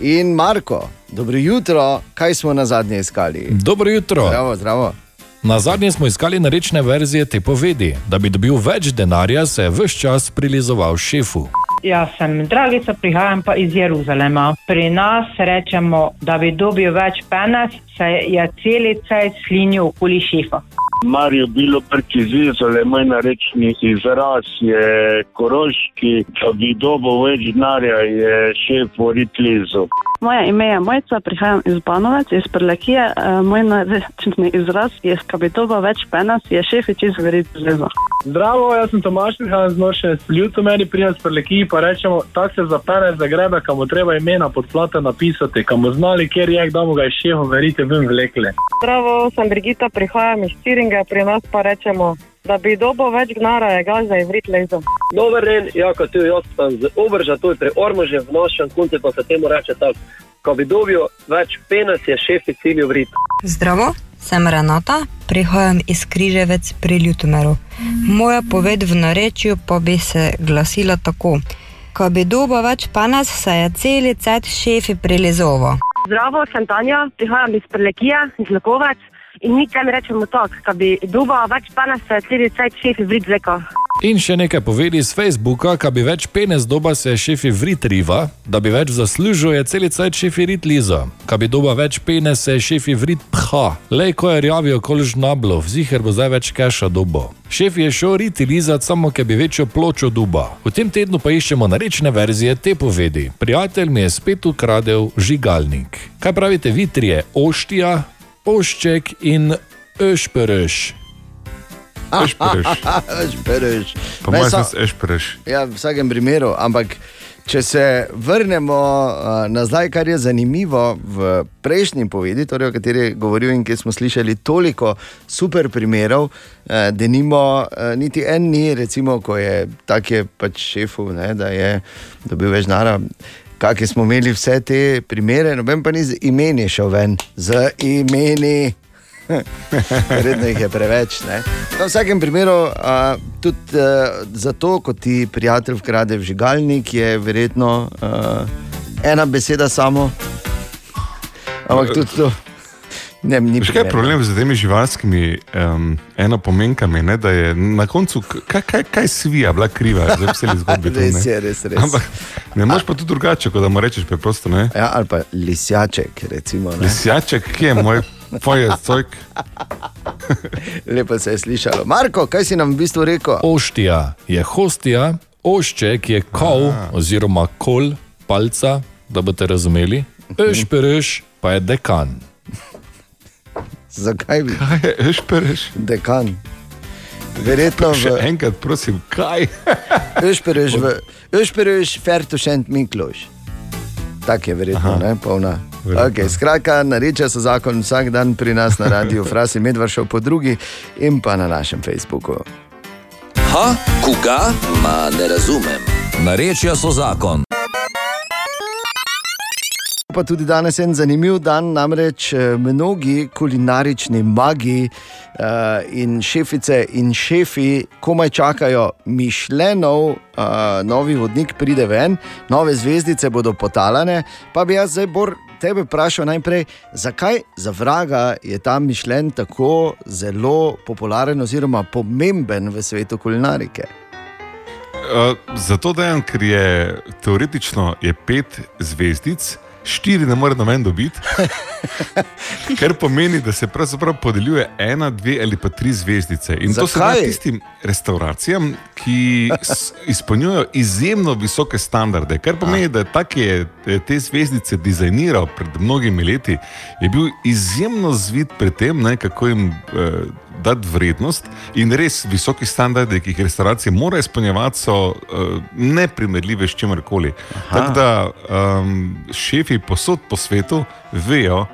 In Marko, dobro jutro, kaj smo na zadnje iskali? Dobro jutro. Zdravo, zdravo. Na zadnje smo iskali narečne verzije te povedi. Da bi dobil več denarja, se je vse čas prilizoval šefu. Jaz sem Dragica, prihajam pa iz Jeruzalema. Pri nas rečemo, da bi dobil več penes, se je celice slinil okoli šefa. Marijo Biloprk iz Izole, moj narečni izraz je koroški, da bi dobil več denarja, je šef vorit lizu. Moje ime je Mojca, prihajam iz Banovec, iz Prlekije. Eh, Moj narečni izraz je skabitoba več penas, je šefič iz verjetno železo. Zdravo, jaz sem Tomaš, prihajam z Noše, s Ljutomeri, pridem s Prlekiji, pa rečemo, tak se zapene za grebe, kam mu treba imena pod plata napisati, kam mu znali, kjer je, kdo mu ga je šeho, verite, ven vlekle. Zdravo, sem Brigita, prihajam iz Čiringa, pri nas pa rečemo, da bi dobil več gnara, je ga za ivrit lezo. Dober dan, ja, kot tu jaz sem z Obrža, tu je pri Ormože, v našem koncu pa se temu reče tako. Ko bi dobil več penes, je šef cilju vrit. Zdravo, sem Renata, prihajam iz Križevec pri Ljutomeru. Moja poved v narečju pa bi se glasila tako: Ko bi dobil več panas, se je celi cvet šefi prilizoval. Zdravo, sem Tanja, prihajam iz Prlekija, iz Lokovec in mi tam rečemo tako, da bi dobil več pana, se celi cajt šefi vrit zleko. In še nekaj povedi z Facebooka, da bi več penes doba se šefi vrit riva, da bi več zaslužil je celi cajt šefi rit liza, da bi doba več penes se šefi vrit pha, lej ko je rjavijo kol žnablo, vziher bo zdaj več keša dobo. Šef je šel riti lizat samo, ker bi večjo pločo duba. V tem tednu pa iščemo narečne verzije te povedi. Prijatelj mi je spet ukradel žigalnik. Kaj pravite vi trije? Oštija, ošček in öšpereš. Ešpereš. Ešpereš. Po mojem sem ešpereš. Ja, v vsakem primeru, ampak če se vrnemo uh, nazaj, kar je zanimivo v prejšnji povedi, torej o kateri je govoril in kjer smo slišali toliko super primerov, uh, da nimo uh, niti en ni, recimo, ko je tak je pač šefu, ne, da je dobil več nara. Kakšne smo imeli vse te primere, noben pa ni z imeni šel ven, z imeni. Verjetno jih je preveč. Ne? Na vsakem primeru, a, tudi a, zato, ko ti prijatelj vkrade vžigalnik, je verjetno a, ena beseda samo. Ampak tudi to. Ne, ni Veš, kaj je problem z temi živalskimi um, enopomenkami, ne, da je na koncu, kaj, kaj, kaj svija, bila kriva, zdaj vse zgodbe. tu, Res ne. je, res, res. Ampak ne moreš pa tudi drugače, kot da mu rečeš preprosto. Ne? Ja, ali pa lisjaček, recimo. Ne? Lisjaček, kje je moj pojascojk? Lepo se je slišalo. Marko, kaj si nam v bistvu rekel? Oštija je hostija, ošček je kol oziroma kol, palca, da boste razumeli. Öšpereš pa je dekan. Zakaj bi? Kaj je ešpereš? Dekan. Verjetno Še v... enkrat, prosim, kaj? Öšpereš, v... Öšpereš, fertušent Mikloš. Tak je verjetno, Aha. ne, polna. Okay, skratka, nareče so zakon vsak dan pri nas na radiju, Frasi Medvršov po drugi in pa na našem Facebooku. Ha, koga? Ma ne razumem. Narečja so zakon. Pa tudi danes je en zanimiv dan, namreč eh, mnogi kulinarični magi uh, in šefice in šefi komaj čakajo Mišljenov, uh, novi vodnik pride ven, nove zvezdice bodo potalane. Pa bi jaz zdaj bolj tebe vprašal najprej, zakaj za vraga je ta Mišljen tako zelo popularen oziroma pomemben v svetu kulinarike. Uh, zato dajem, ker je teoretično je pet zvezdic, štiri ne more noben dobiti. Kar pomeni, da se pravzaprav podeljuje ena, dve ali pa tri zvezdice. In to se da Zakaj? tistim restauracijam, ki izpolnjujejo izjemno visoke standarde. Kar pomeni, da ta, ki je te- zvezdice dizajniral pred mnogimi leti, je bil izjemno zvit pri tem, ne, kako jim. Uh, Dati vrednost in res visoki standardi, ki jih restauracije morajo izpolnjevati, so uh, neprimerljive s čimerkoli. Tako da um, šefi posod po svetu vejo,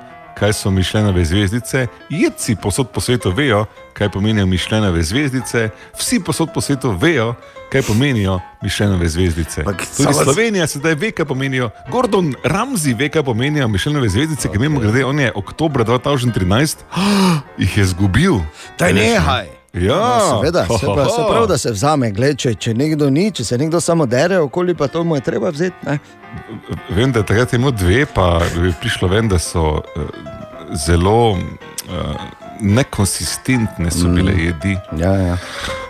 kaj so mišljenove zvezdice, jedci posod po svetu vejo, kaj pomenijo mišljenove zvezdice, vsi posod po svetu vejo, kaj pomenijo mišljenove zvezdice. Tudi samo- Slovenija sedaj ve, kaj pomenijo. Gordon Ramsay ve, kaj pomenijo mišljenove zvezdice, okay. ki mimo grede, on je oktober 2013 jih je izgubil. Daj nehaj. Ja, No, seveda, se, pa, se prav, da se vzame, gled, če, če nekdo ni, če se nekdo samo dere, okoli pa to mu je treba vzeti. Ne? Vem, da je takrat imel dve, pa je prišlo ven, da so uh, zelo uh, nekonsistentne so bile Mm. jedi. Ja, ja.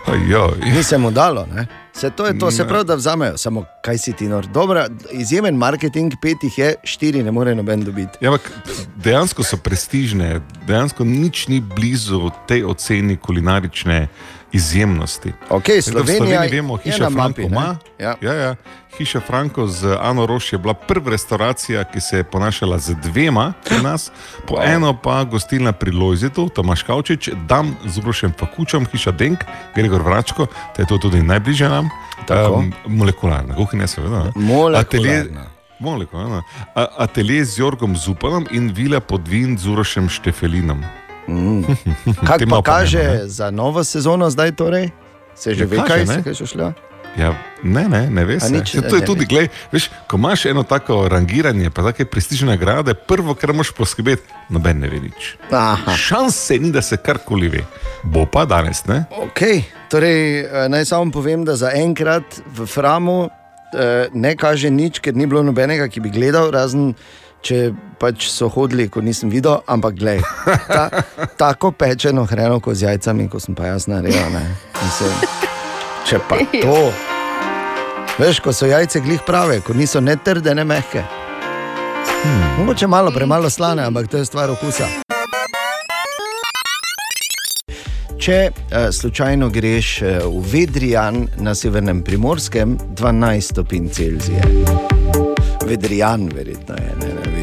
Ajoj. Ni se mu dalo. Ne? Se to je to, se Ne. pravi, da vzamejo, samo kaj si ti nor. Dobra, izjemen marketing, pet jih je, štiri ne more noben dobiti. Ja, ampak dejansko so prestižne, dejansko nič ni blizu tej oceni kulinarične izjemnosti. Okay, Slovenija Sloveniji vemo, hiša mapi, Franko ne? ima. Ja. Ja, ja. Hiša Franko z Ano Roš je bila prva restauracija, ki se je ponašala z dvema pri nas, po wow. eno pa gostilna pri Lojzitu, Tomaš Kavčič, Dam z Urošem Fakučem, hiša Denk, Gregor Vračko, da je to tudi najbližje nam. Tako. Um, molekularna, kuhinja seveda. Molekularna. Atelje- Molekularna. A- Atelje z Jorgom Zupanom in vila podvin z Urošem Štefelinom. Mm. Kaj pa kaže pomembno, ne? za novo sezono zdaj? Torej? Se že Ja, ve, kaj ne? se še šlo? Ja, ne, ne, ne veš. Nič, To je ne, tudi, ne. glej, veš, ko imaš eno tako rangiranje, pa take prestižne nagrade, prvo, kar moraš poskrbeti, noben ne ve nič. Aha. Šanse ni, da se karkoli ve. Bo pa danes, ne? Okay. Torej, eh, naj samo povem, da za enkrat v Framu eh, ne kaže nič, ker ni bilo nobenega, ki bi gledal, razen če pač so hodili, ko nisem videl, ampak gled. Ta, tako pečeno hrano kot z jajcami, kot sem pa jaz naredil. ne. Če pa to. Veš, ko so jajce glih prave, ko niso ne trde, ne mehke. Hmm. Mogoče malo premalo slane, ampak to je stvar okusa. Če uh, slučajno greš uh, v Vedrijan na severnem primorskem, 12 stopinj Celzija. Vedrijan, verjetno je. Ne, ne,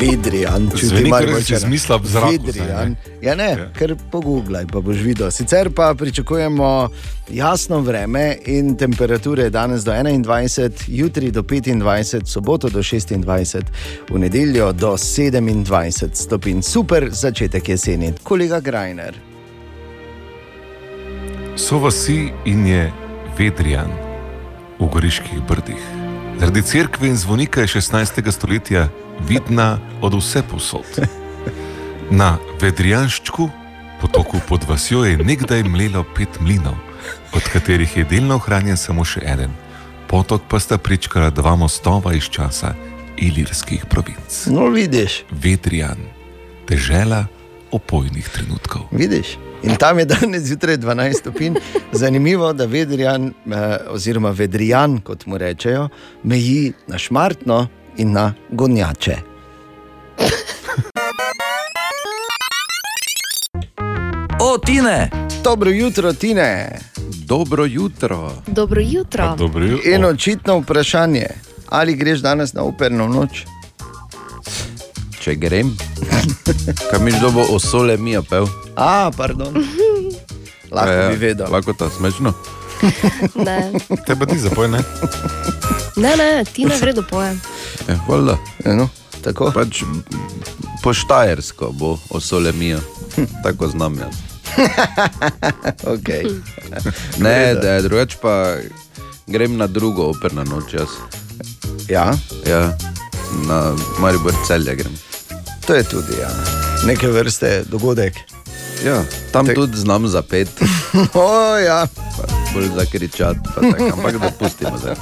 ve- ve- Vedrijan, če ti da si izmislil v zraku zdaj, Vedrijan. ne? Ja, ne, ja. ker pogooglaj, pa boš videl. Sicer pa pričakujemo jasno vreme in temperature danes do 21, jutri do 25, soboto do 26, v nedeljo do 27 stopinj. Super začetek jeseni. Kolega Grajner. So vasi in je Vedrijan v Goriških brdih. Zaradi cerkve in zvonika je 16. stoletja vidna od vse posod. Na Vedrijanščku, potoku pod vasjo, je nekdaj mlelo pet mlinov, od katerih je delno ohranjen samo še eden. Potok pa sta prečkala dva mostova iz časa ilirskih provinc. No, vidiš. Vedrijan, težela opojnih trenutkov. Vidiš? In tam je danes zjutraj 12 stopinj. Zanimivo, da Vedrijan, eh, oziroma Vedrijan, kot mu rečejo, meji na šmartno in na gonjače. O, Tine! Dobro jutro, Tine. Dobro jutro. Dobro jutro. In očitno vprašanje, ali greš danes na operno noč? Če grem, kaj mi že bo osole mi apel? A, pardon. Lahko Ja, ja, bi vedel. Lahko ta smešno. Ne, Te pa ti zapoj, ne? ne, ne ti ne vredo poje. Ja, hvala. No, tako. Pač po štajersko bo osole mi, tako znam jaz. okay. Ne, da je drugače pa grem na drugo operno noč jaz. Ja? Ja, na Maribor celje grem. To je tudi ja. neke vrste dogodek. Ja, tam Tek... tudi znam zapet. o, ja. Bolj zakričati, pa tako, ampak da pustimo zdaj.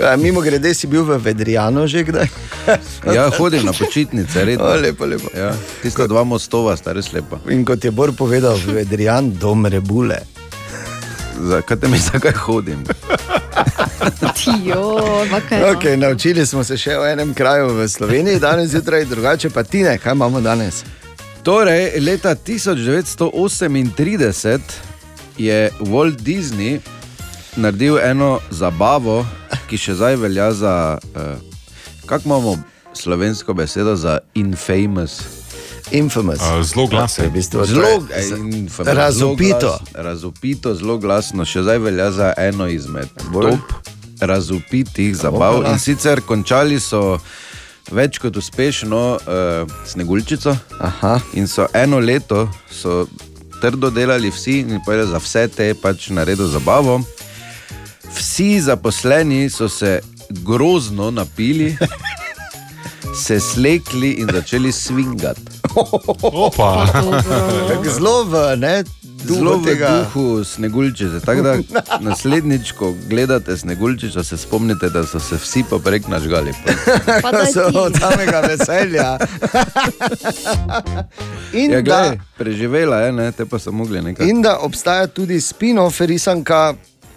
Ja, Mimo grede si bil v Vedrijanu že kdaj? Ja, hodim na počitnice, redno. O, lepo, lepo. Ja, tista dva mostova, sta res lepa. In kot je Bor povedal, Vedrijan, dom rebule. Zakaj te mi zakaj hodim? Tijo, vakaj. Okay, naučili smo se še o enem kraju v Sloveniji, danes zjutraj drugače pa ti ne, kaj imamo danes. Torej, leta 1938 je Walt Disney naredil eno zabavo, ki še zdaj velja za, uh, kako imamo slovensko besedo za infamous. Infamous. A, zelo glasen. V bistvu, Zelo je eh, infamous, razvpito. zelo glasno, še zdaj velja za eno izmed Bolj? top razvpitih zabav. In sicer končali so več kot uspešno uh, sneguljčico. Aha. In so eno leto so trdo delali vsi in povedali za vse te pač naredili zabavo. Vsi zaposleni so se grozno napili, se slekli in začeli svingati. Opa. Zelo v, ne, Zelo v tega. duhu sneguljčice. Tako da naslednjič, ko gledate sneguljčico, se spomnite, da so se vsi poprek nažgali. so od samega veselja. In, ja, da, glej, preživela je, ne, te pa so mogli nekaj. in da obstaja tudi spin-off risanka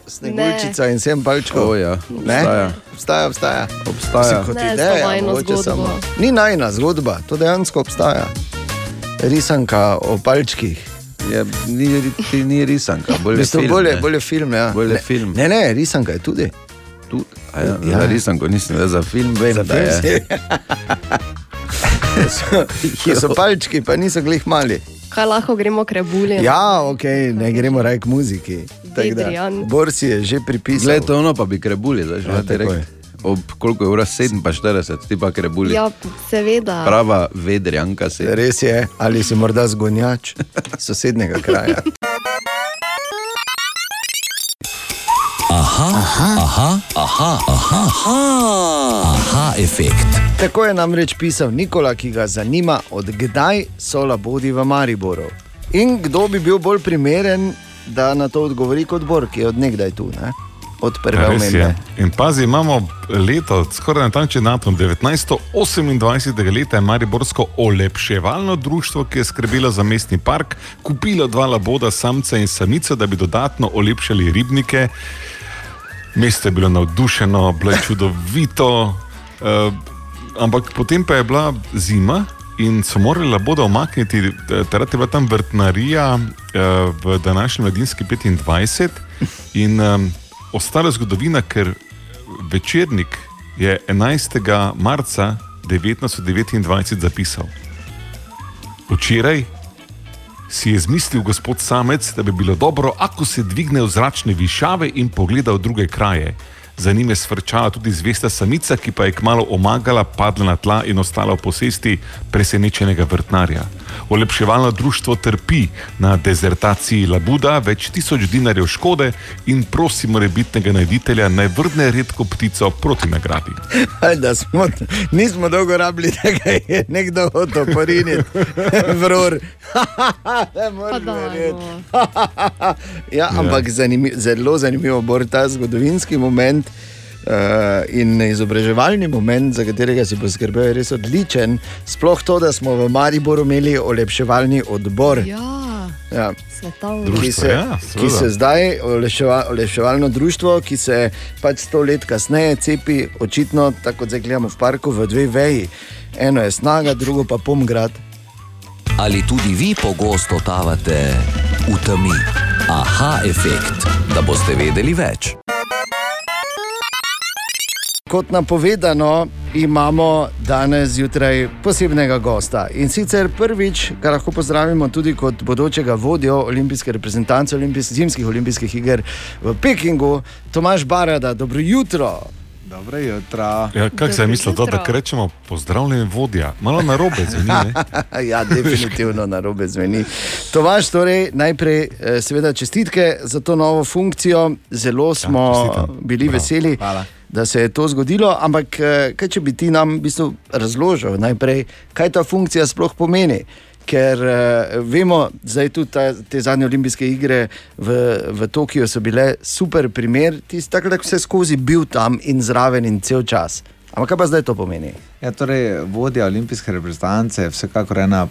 Sneguljčica in sem palčkov. O, ja, Ne? obstaja. Obstaja, obstaja. Obstaja. Kot Ne, ideja, zgodbo. samo. Ni najna zgodba, to dejansko obstaja. Risanka o palčkih. Je, ni, ri- ni risanka, bolje V bistvu film, bolje, ne. bolje film. Ja. Bolje ne, film. Ne, ne, risanka je tudi. Tudi, a ja, Ja. ja. risanko nisem vedel, za film vem, Za da film je. si- To so palčki, pa niso glih mali. Kaj lahko gremo k rebulju? Ja, ok, ne gremo raj k muziki. Da. Bor si je že pripisal. Glej, to ono pa bi krebuli, zdaj že Ja, ja, direkt. Ob koliko je ura 47, ti pa krebuli. Ja, seveda. Prava vedrjanka si. Res je, ali si morda zgonjač sosednjega kraja. Aha, aha, aha, aha, aha, aha, aha efekt. Tako je namreč pisal Nikola, ki ga zanima, odkdaj so labodi v Mariboru. In kdo bi bil bolj primeren, da na to odgovori kot Bor, ki je odnegdaj tu, ne? Od prve omembe. In pazi, imamo leto, skoraj natančen datum, 1928. leta je Mariborsko olepševalno društvo, ki je skrbelo za mestni park, kupilo dva laboda, samca in samico, da bi dodatno olepšali ribnike. Mesto je bilo navdušeno, bilo je čudovito, uh, ampak potem pa je bila zima. In so morali laboda omakniti, eh, takrat je bila tam vrtnarija eh, v današnji mladinski 25 in um, ostala zgodovina, ker večernik je 11. marca 1929 zapisal. Včeraj si je zmislil gospod Samec, da bi bilo dobro, ako se dvigne v zračne višave in pogleda v druge kraje. Za njim je svrčala tudi zvesta samica, ki pa je kmalo omagala, padla na tla in ostala v posesti presenečenega vrtnarja. Olepševalno društvo trpi na dezertaciji labuda, več tisoč dinarjev škode in prosi morebitnega najditelja naj vrne redko ptico proti nagradi. Ali da smo, nismo dolgo rabili, da ga je nekdo hotel poriniti, moreš verjeti. ja, ampak zanimiv, zelo zanimivo bo ta zgodovinski moment. Uh, in izobraževalni moment, za katerega si poskrbel, je res odličen. Sploh to, da smo v Mariboru imeli olepševalni odbor. Ja, Ja. svetovno. ki se, ja, ki seveda. se zdaj, oleševa, oleševalno društvo, ki se pač sto let kasneje cepi, očitno, tako kot zdaj gledamo v parku, v dve veji. Eno je snaga, drugo pa pomgrad. Ali tudi vi pogosto totavate v temi? Aha efekt, da boste vedeli več. Kot napovedano, imamo danes zjutraj posebnega gosta. In sicer prvič, ga lahko pozdravimo tudi kot bodočega vodjo olimpijske reprezentance olimpijs zimskih olimpijskih iger v Pekingu, Tomaš Barada. Dobro jutro. Dobro jutro. Ja, kako se je mislil, da rečemo pozdravljen vodja, malo na robe zveni. ne? ja, definitivno na robe zveni. Tomaš, torej, najprej, eh, seveda, čestitke za to novo funkcijo. Zelo smo čestitam. bili Prav. veseli, Hvala. Da se je to zgodilo. Ampak, eh, kaj če bi ti nam v bistvu razložil najprej, kaj ta funkcija sploh pomeni? Ker uh, vemo, da je tudi ta, te zadnje olimpijske igre v, v Tokiu so bile super primer, ti si tako, vse skozi bil tam in zraven in cel čas. Ampak kaj pa zdaj to pomeni? Ja, torej, vodja olimpijske reprezentance je vsekakor ena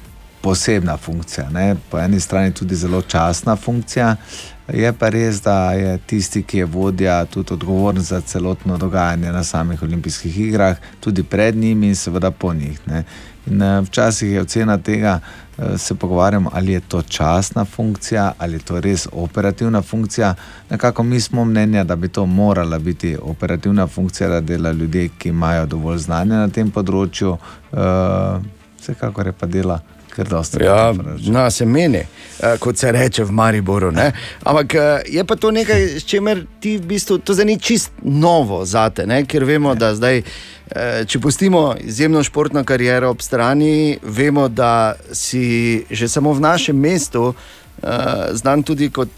posebna funkcija. Ne? Po eni strani tudi zelo časna funkcija. Je pa res, da je tisti, ki je vodja, tudi odgovoren za celotno dogajanje na samih olimpijskih igrah, tudi pred njimi in seveda po njih. Ne? In eh, včasih je ocena tega, eh, se pogovarjamo, ali je to časna funkcija, ali je to res operativna funkcija. Nekako mi smo mnenja, da bi to morala biti operativna funkcija, da dela ljudje, ki imajo dovolj znanja na tem področju, eh, vsekakor je pa dela. Ja, na se meni, eh, kot se reče v Mariboru. Ne? Ampak eh, je pa to nekaj, s čimer ti v bistvu to zdaj ni čist novo za te, ne? ker vemo, da zdaj. eh, Če pustimo izjemno športno kariero ob strani, vemo, da si že samo v našem mestu uh, znan tudi kot,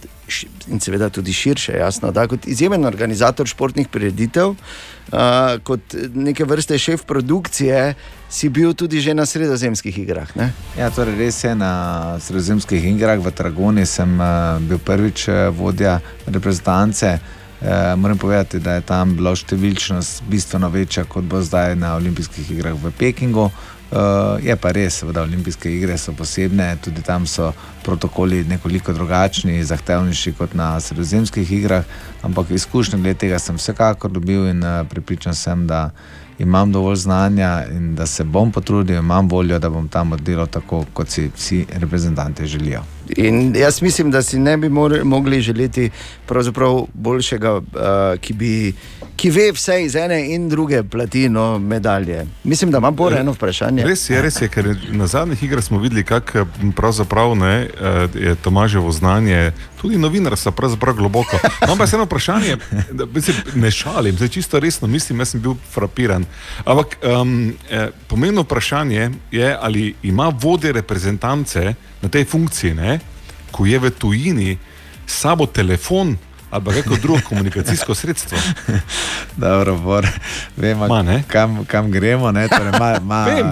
in seveda tudi širše, jasno, da kot izjemen organizator športnih prireditev, uh, kot neke vrste šef produkcije, si bil tudi že na sredozemskih igrah. Ne? Ja, torej res je na sredozemskih igrah v Tragoni sem uh, bil prvič uh, vodja reprezentance. Uh, moram povedati, da je tam bila številčnost bistveno večja, kot bo zdaj na olimpijskih igrah v Pekingu. Uh, je pa res, da olimpijske igre so posebne, tudi tam so protokoli nekoliko drugačni, zahtevnejši kot na sredozemskih igrah, ampak izkušnje glede tega sem vsekakor dobil in uh, pripričan sem, da imam dovolj znanja in da se bom potrudil, imam voljo, da bom tam oddelal tako, kot si vsi reprezentanti želijo. In jaz mislim, da si ne bi mogli želeti boljšega, uh, ki, bi, ki ve vse iz ene in druge platino medalje. Mislim, da ima bolj eno vprašanje. Res je, res je, ker na zadnjih igrah smo videli, kako pravzaprav ne, eh, je Tomaževo znanje, tudi novinarstvo, pravzaprav globoko. No, Ampak se eno vprašanje, mislim, ne šalim, zdaj čisto resno mislim, jaz sem bil frapiran. Ampak um, eh, pomembno vprašanje je, ali ima vodje reprezentance na tej funkciji, ne, ko je v tujini, sabo telefon ali pa kako drugo komunikacijsko sredstvo. Dobro, Bor, vemo, Ma, ne? kam, kam gremo. Ne, torej, ma, ma, Vem,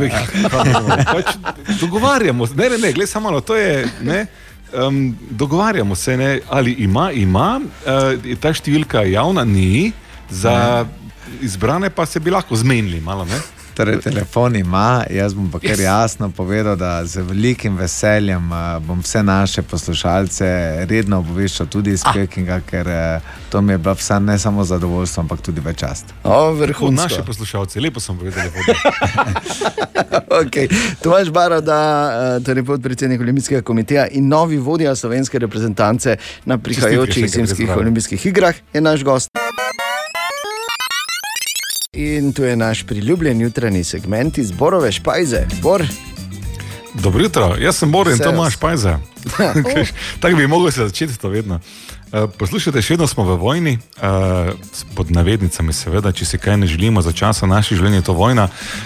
pač dogovarjamo se, ne, ne, ne, gled samo malo, to je. Ne, Um, dogovarjamo se, ne, ali ima, ima uh, ta številka javna, ni, za izbrane pa se bi lahko zmenili. Malo, ne? Torej, telefon ima, jaz bom pa kar jasno povedal, da z velikim veseljem uh, bom vse naše poslušalce redno obveščal tudi iz Pekinga, ker uh, to mi je bilo vsa ne samo zadovoljstvo, ampak tudi več čast. O, Tako, naši poslušalci, lepo sem povedal. okay. Tomaž Barada, eh, torej podpredsednik Olimpijskega komiteja in novi vodja slovenske reprezentance na prihajajočih zimskih olimpijskih igrah, je naš gost. In tu je naš priljubljen jutranji segment iz Borove špajze. Bor, Dobro jutro, jaz sem Borin, to Servus. imaš pajza. Tako bi mogel se začeti to vedno. Uh, poslušajte, še vedno smo v vojni, uh, pod navednicami, seveda, če si kaj ne želimo za časa naših življenj, je to vojna,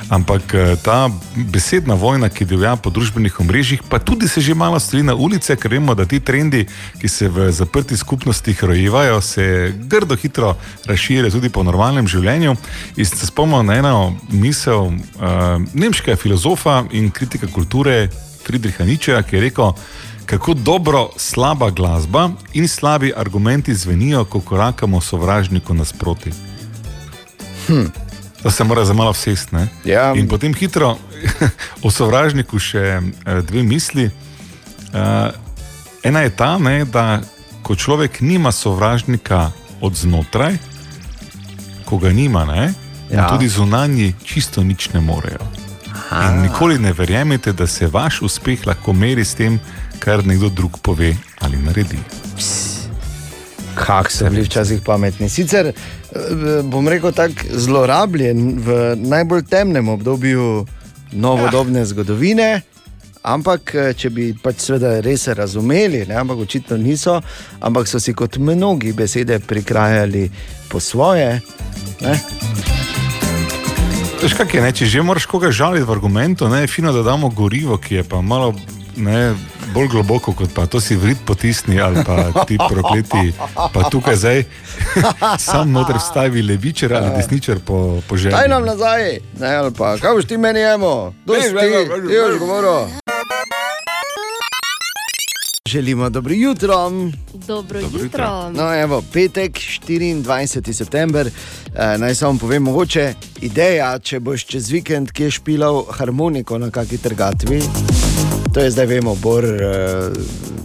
ampak uh, ta besedna vojna, ki divja po družbenih omrežjih, pa tudi se že malo stvari na ulice, ker vemo, da ti trendi, ki se v zaprti skupnostih rojevajo, se grdo hitro razširijo tudi po normalnem življenju. In se spomnim na eno misel nemškega filozofa in kritika kulture Friedricha Nietzscheja, ki je rekel, kako dobro slaba glasba in slabi argumenti zvenijo, ko korakamo sovražniku nasproti. Hm. To se mora za malo vsest. ne? Ja. In potem hitro o sovražniku še eh, dve misli. Uh, ena je ta, ne, da ko človek nima sovražnika od znotraj, ko ga nima, ne, Ja. tudi zunanji čisto nič ne morejo. In nikoli ne verjamete, da se vaš uspeh lahko meri s tem, kar nekdo drug pove ali naredi. kako so bili včasih pametni. Sicer eh, bom rekel tako zlorabljen v najbolj temnem obdobju novodobne zgodovine. Ampak, eh, če bi pač seveda res razumeli, ne, ampak očitno niso, ampak so si kot mnogi besede prikrajali po svoje. Ne? Veš, kak je, ne? če že moraš koga žaliti v argumentu, ne, je fino, da damo gorivo, ki je pa malo ne, bolj globoko kot pa to si vrit potisni ali pa ti prokleti, pa tukaj zdaj sam noter vstavi levičar ali desničar po, po želji. Daj nam nazaj, ne, ali pa kaj boš ti meni jemo, dosti, ti boš govoril. Želimo dobro jutro. Dobro, Dobro jutro. No, evo, petek, 24. september. Eh, naj samo povem, mogoče ideja, če boš čez vikend kje špilal harmoniko na kakšni trgatvi. To je zdaj vemo, bor, eh,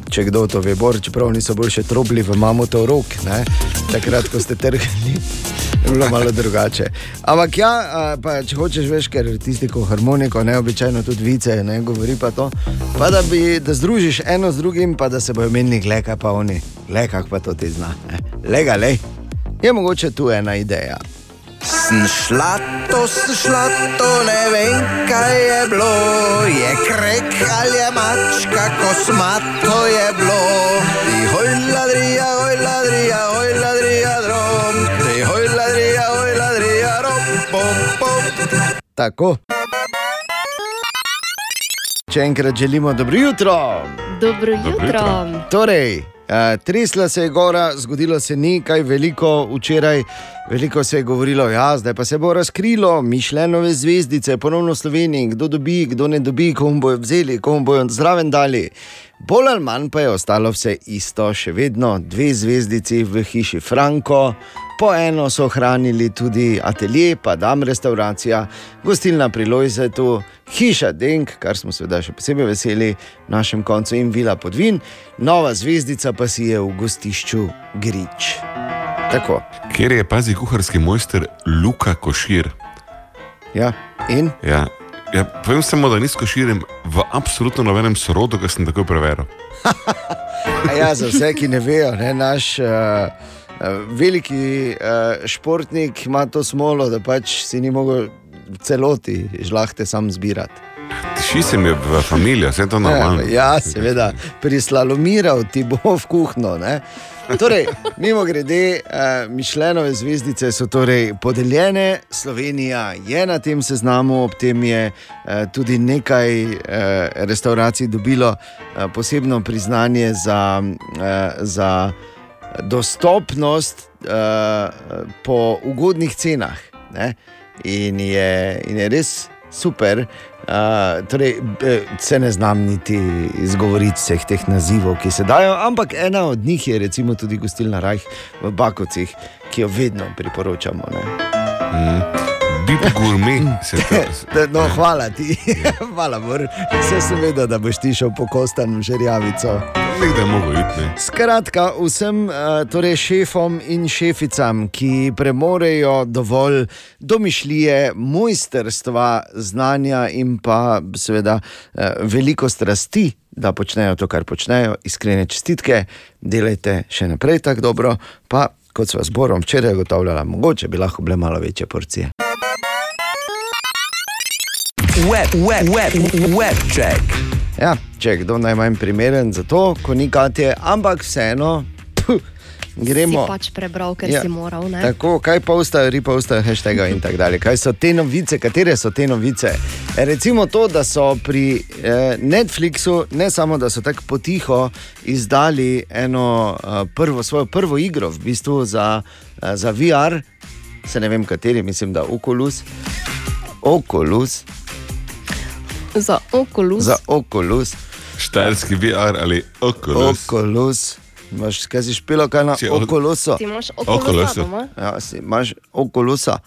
če kdo to ve, bor, čeprav niso boljše trobli v mamutov rok, ne? takrat, ko ste trgali. Je bilo malo drugače. Ampak ja, pa, če hočeš, veš, ker tisti, ko harmoniko, ne običajno tudi vice, ne govori pa to. Pa da, bi, da združiš eno z drugim, pa da se bojo menili, gleka pa oni, gleka pa to ti zna. Lega, le. Je mogoče tu ena ideja. Sem šla to, sem šla to, ne vem, kaj je bilo. Je krek ali je mačka, kosmato je bilo. Ti hoj ladrija, hoj ladrija, hoj ladrija, drom. Ti hoj ladrija, hoj ladrija, rom, pom, pom. Tako. Če enkrat želimo dobro jutro. Dobro jutro. Torej, uh, tresla se je gora, zgodilo se ni kaj veliko včeraj, veliko se je govorilo, ja, zdaj pa se bo razkrilo, mišljenove zvezdice, ponovno v Sloveniji, kdo dobi, kdo ne dobi, komu bojo vzeli, komu bojo zraven dali. Bolj ali manj pa je ostalo vse isto, še vedno dve zvezdici v hiši Franko, po eno so ohranili tudi atelje, pa dam restauracija, gostilna pri Lojzetu, hiša Denk, kar smo seveda še posebej veseli v našem koncu in vila podvin, nova zvezdica pa si je v gostišču Grič. Tako. Ker je pazi kuharski mojster Luka Košir. Ja, in? Ja. Ja, povem samo, da nisem koširjem v absolutno nobenem sorodu, ki sem tako preveril. Ja, za vse, ki ne vejo, ne, naš uh, veliki uh, športnik ima to smolo, da pač si ni mogel celoti žlahte sam zbirati. Tiši se mi je v familijo, vse to normalno. Ja, seveda, prislalomiral ti bo v kuhno. Ne? Torej, mimo grede, uh, Mišljenove zvezdice so torej podeljene, Slovenija je na tem seznamu, ob tem je uh, tudi nekaj uh, restauracij dobilo uh, posebno priznanje za, uh, za dostopnost uh, po ugodnih cenah. Ne? In je, in je res super. Uh, torej, eh, se ne znam niti izgovoriti vseh teh nazivov, ki se dajo, ampak ena od njih je recimo tudi gostilna Rajh v Bakovcih, ki jo vedno priporočamo. ne. Mm. Bib gurme se to. No, hvala ti, hvala, Bor. Vse sem vedel, da boš ti šel po kostan v žerjavico. Nekdaj mogo iti. Ne. Skratka, vsem eh, torej šefom in šeficam, ki premorejo dovolj domišljije, mojsterstva, znanja in pa seveda eh, veliko strasti, da počnejo to, kar počnejo, iskrene čestitke, delajte še naprej tako dobro, pa kot sva zborom včeraj ugotavljala, mogoče bi lahko bile malo večje porcije. Web, web, web, web check. Ja, če je kdo najmanj primeren za to, ko ni katje, ampak vseeno. Puh, Gremo. Si pač prebral, ker Ja, si moral. Ne? Tako, kaj pa ustaje, ripa ustaje, hashtag in tako dalje. Kaj so te novice, katere so te novice? E, recimo to, da so pri eh, Netflixu ne samo, da so tako potiho izdali eno eh, prvo, svojo prvo igro, v bistvu za, eh, za VR, se ne vem kateri, mislim, da Oculus. Oculus, Za okulus. za Oculus. Štajerski VR ali Oculus. Oculus. Imaš, kaj si špilo, kaj na Si o- Oculusu? Ti imaš okulusa doma? Ja, si imaš Oculusa.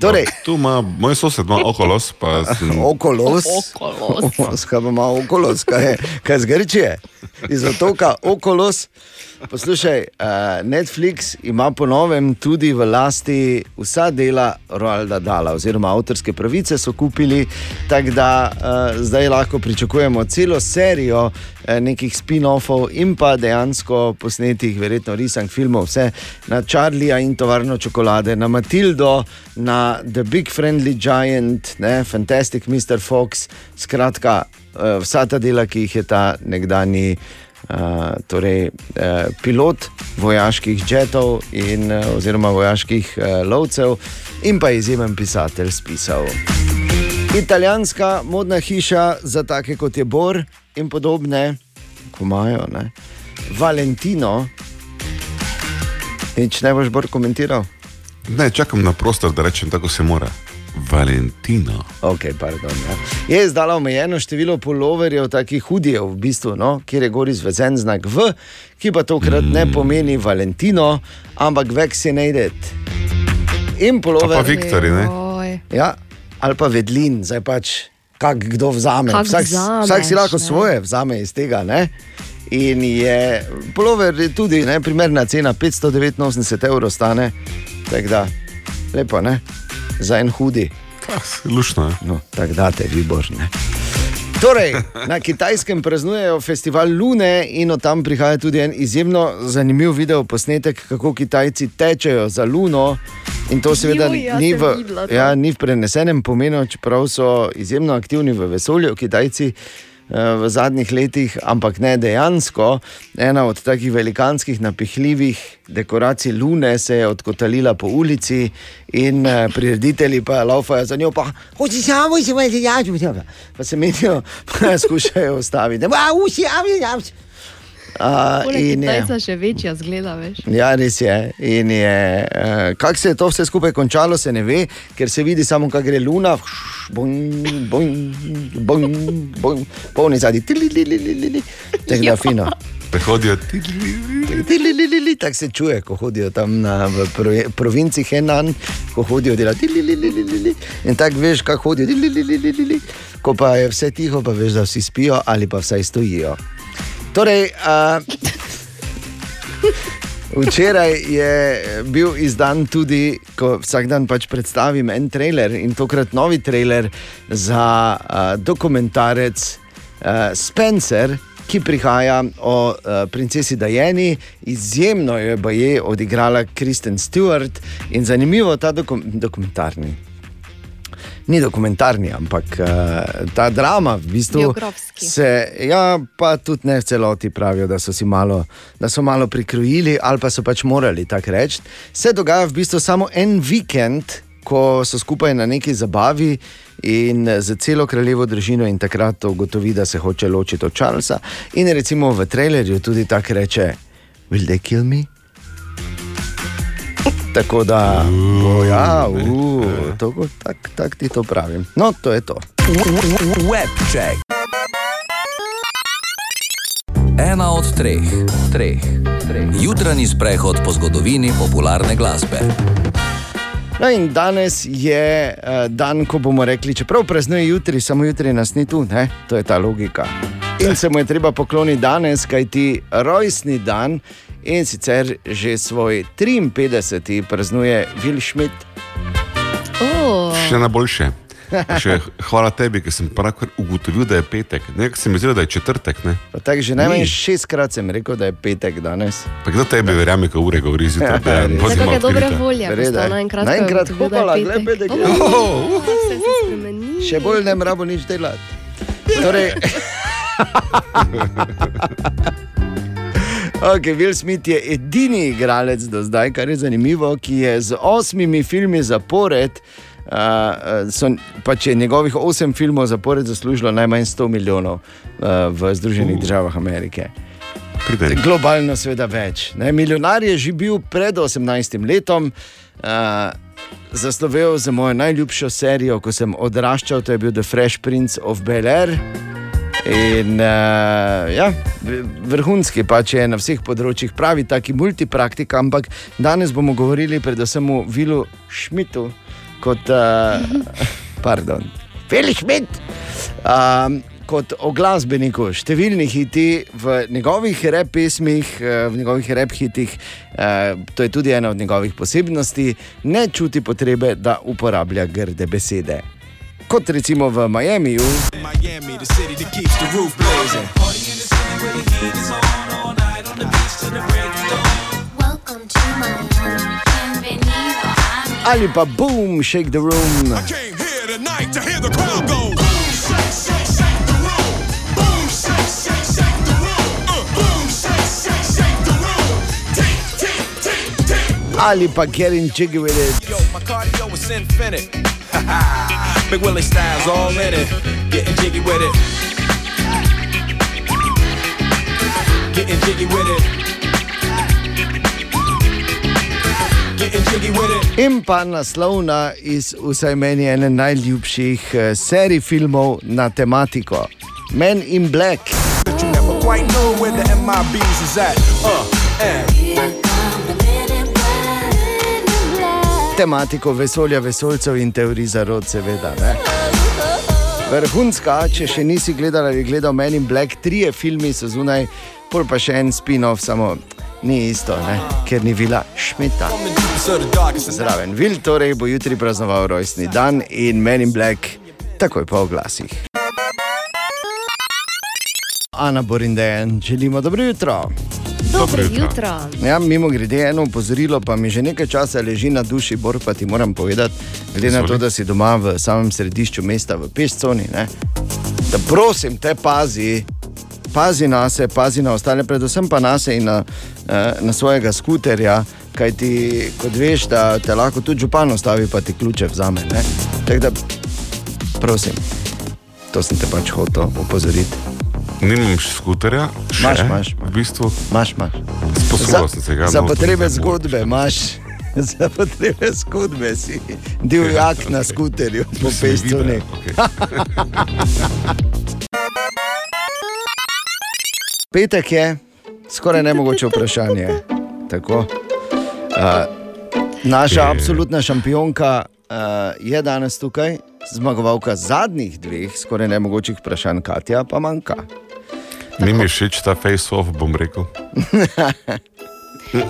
Torej, Tu ima moj sosed, ima okolos, pa sem... Okolos. Okolos. Kaj pa ima okolos, kaj je, kaj z Grčije, iz otoka okolos. Poslušaj, uh, Netflix ima po novem tudi v lasti vsa dela Roalda Dala, oziroma avtorske pravice so kupili, tako da uh, zdaj lahko pričakujemo celo serijo nekih spin-offov in pa dejansko posnetih, verjetno risank filmov, vse na Charlieja in tovarno čokolade, na Matildo, na The Big Friendly Giant, ne, Fantastic Mr. Fox, skratka, uh, vsa ta dela, ki jih je ta nekdani. Uh, torej, uh, pilot vojaških jetov, in, uh, oziroma vojaških uh, lovcev, in pa izjemen pisatelj spisal. Italijanska modna hiša za take kot je Bor in podobne, ko imajo, ne? Valentino. Nič ne boš bolj komentiral? Ne, čakam na prostor, da rečem tako se mora. Valentino. Okay, pardon, ja. Je izdala omejeno število poloverjev, takih hudijev, v bistvu, no, kjer je gor izvezen znak V, ki pa tokrat mm. ne pomeni Valentino, ampak vaccinated. In polover. Pa Viktorji, ne? Oj. Ja, ali pa vedlin, zdaj pač, kak kdo vzame. Kak Vsak, vzameš, vsak si lahko ne. svoje vzame iz tega. Ne? In je polover je tudi ne, primerna cena, 589 evrov stane, tako da lepo, ne? za en hudi. Lušno je. No, tako da te vi božne. Torej, na kitajskem praznujejo festival Lune in od tam prihaja tudi en izjemno zanimiv video posnetek, kako Kitajci tečejo za Luno. In to seveda Joj, ja ni, v, videla ja, ni v prenesenem pomenu, čeprav so izjemno aktivni v vesolju, Kitajci. V zadnjih letih, ampak ne dejansko. Ena od takih velikanskih, napihljivih dekoracij Lune se je odkotalila po ulici, in eh, prireditelji pa laufajo za njo, pa hoči samo, če imaš jač, pa se menijo, pa skušajo ustaviti. "Ma, uši, ja, ja." A, Poleg in je- Kitajca še večja zgleda, veš. Ja, res je. In je uh, kako se je to vse skupaj končalo, se ne ve, ker se vidi samo, kako gre luna, bojn, bojn, bojn, bojn, polni zadnji, tako da fino. Prehodijo Tilililili, Tako se čuje, ko hodijo tam na, v provinci Henan, ko hodijo delati. tilililili. In tako veš, kako hodijo. tilililili. Ko pa je vse tiho, pa veš, da vsi spijo ali pa vsaj stojijo. Torej, a, Včeraj je bil izdan tudi, ko vsak dan pač predstavim en trailer in tokrat novi trailer za uh, dokumentarec uh, Spencer, ki prihaja o uh, princesi Dajeni. Izjemno jo je baje odigrala Kristen Stewart in zanimivo ta dokum dokumentarni. Ni dokumentarni, ampak uh, ta drama v bistvu Biografski. se, ja, pa tudi ne v celoti pravijo, da so si malo, da so malo prikrojili ali pa so pač morali tako reči. Se dogaja v bistvu samo en vikend, ko so skupaj na neki zabavi in za celo kraljevo družino in takrat ugotovi, da se hoče ločiti od Charlesa. In recimo v trailerju tudi tako reče: Will they kill me? Tako da, o, ja, uh, tako tak, tak ti to pravim. No, to je to. Webček. Ena od treh, treh, treh. Jutranji sprehod po zgodovini popularne glasbe. No in danes je uh, dan, ko bomo rekli, čeprav praznuje jutri, samo jutri nas ni tu, ne? to je ta logika. In se mu je treba pokloniti danes, kajti rojstni dan in sicer že svoj 53. praznuje Will Schmidt. Oh. Še na boljše. Še hvala tebi, ker sem pravkar ugotovil, da je petek. Nekaj se mi zdi, da je četrtek. Ne? Pa tako že najmanj Ni. šestkrat sem rekel, da je petek danes. Pa kdo tebi verjame, ko ure govori zjutraj? da je res. bodimo Zato je dobre odkrita. volje, ko Verjetno. sta naenkrat Naenkrat ugotovil, da je hopala, petek. glej, petek je. Oh, vse se spremeni. Še bolj ne moramo nič delati. Torej, Okay, Will Smith je edini igralec do zdaj, kar je zanimivo, ki je z osmimi filmi zapored. Uh, so, pač je njegovih osem filmov zapored zaslužilo najmanj 100 milijonov uh, v Združenih uh. državah Amerike. Pridej. Globalno, seveda, več. Ne? Milijonar je že bil pred 18 letom, uh, zaslovel za mojo najljubšo serijo, ko sem odraščal, to je bil The Fresh Prince of Bel Air. In uh, ja, vrhunski pač je na vseh področjih, pravi taki multipraktik, ampak danes bomo govorili predvsem o Vilu Šmitu kot, uh, pardon, Vil Šmit. Um, Kot o glasbeniku, številni hiti v njegovih rep pesmih, v njegovih rep hitih, eh, to je tudi ena od njegovih posebnosti, ne čuti potrebe, da uporablja grde besede. Kot recimo v Miamiju. Miami, the city that keeps the roof blazing. Party in the city where the heat is on all night on the beach till the break of dawn. Welcome to Miami. Bienvenido a ali pa boom, shake the room. Came here tonight to hear the crowd go. Boom, shake, shake, shake the room. Boom, shake, shake, shake the room. Uh, boom, shake, shake, shake the room. Tick, tick, tick, tick. Ali pa getting jiggy with it. Yo, my cardio is infinite. Big Willie styles all in it. Getting jiggy with it. Getting jiggy with it. In pa naslovna iz vsaj meni ene najljubših eh, serij filmov na tematiko Men in Black. That you never quite know where the MIBs is at. Uh, and Tematiko vesolja, vesoljcev in teorij zarod, seveda. Ne? Vrhunska, če še nisi gledal ali gledal Men in Black, trije filmi so zunaj, pol pa še en spin-off, samo ni isto, ne? ker ni bila šmita. Zraven, Vil torej bo jutri praznoval rojstni dan in Men in Black takoj po oglasih. Ana Borindejan, želimo dobro jutro. Dobro jutro. Ja, mimo grede, eno opozorilo, pa mi že nekaj časa leži na duši, bor pa ti moram povedati, glede na to, da si doma v samem središču mesta, v Pešconi. Ne? Da prosim te pazi, pazi na sebe, pazi na ostale, predvsem pa na sebe in na, eh, na svojega skuterja, kaj ti, kot veš, da te lahko tudi župan ostavi, pa ti ključe vzame. ne. Tako da, prosim, to sem te pač hotel opozoriti. Nimam še skuterja, še, Imaš, imaš, v bistvu. Imaš, imaš. Sposobil sem se ga. za no, to potrebe zgodbe imaš. Za potrebe zgodbe si divjak na skuterju po Mislim, Pešconi. videa, Petek je skoraj nemogoče vprašanje. Tako. Uh, naša Je. absolutna šampionka uh, je danes tukaj, zmagovalka zadnjih dveh skoraj nemogočih vprašanj, Katja pa manjka. Ni mi všeč ta face-off, bom rekel.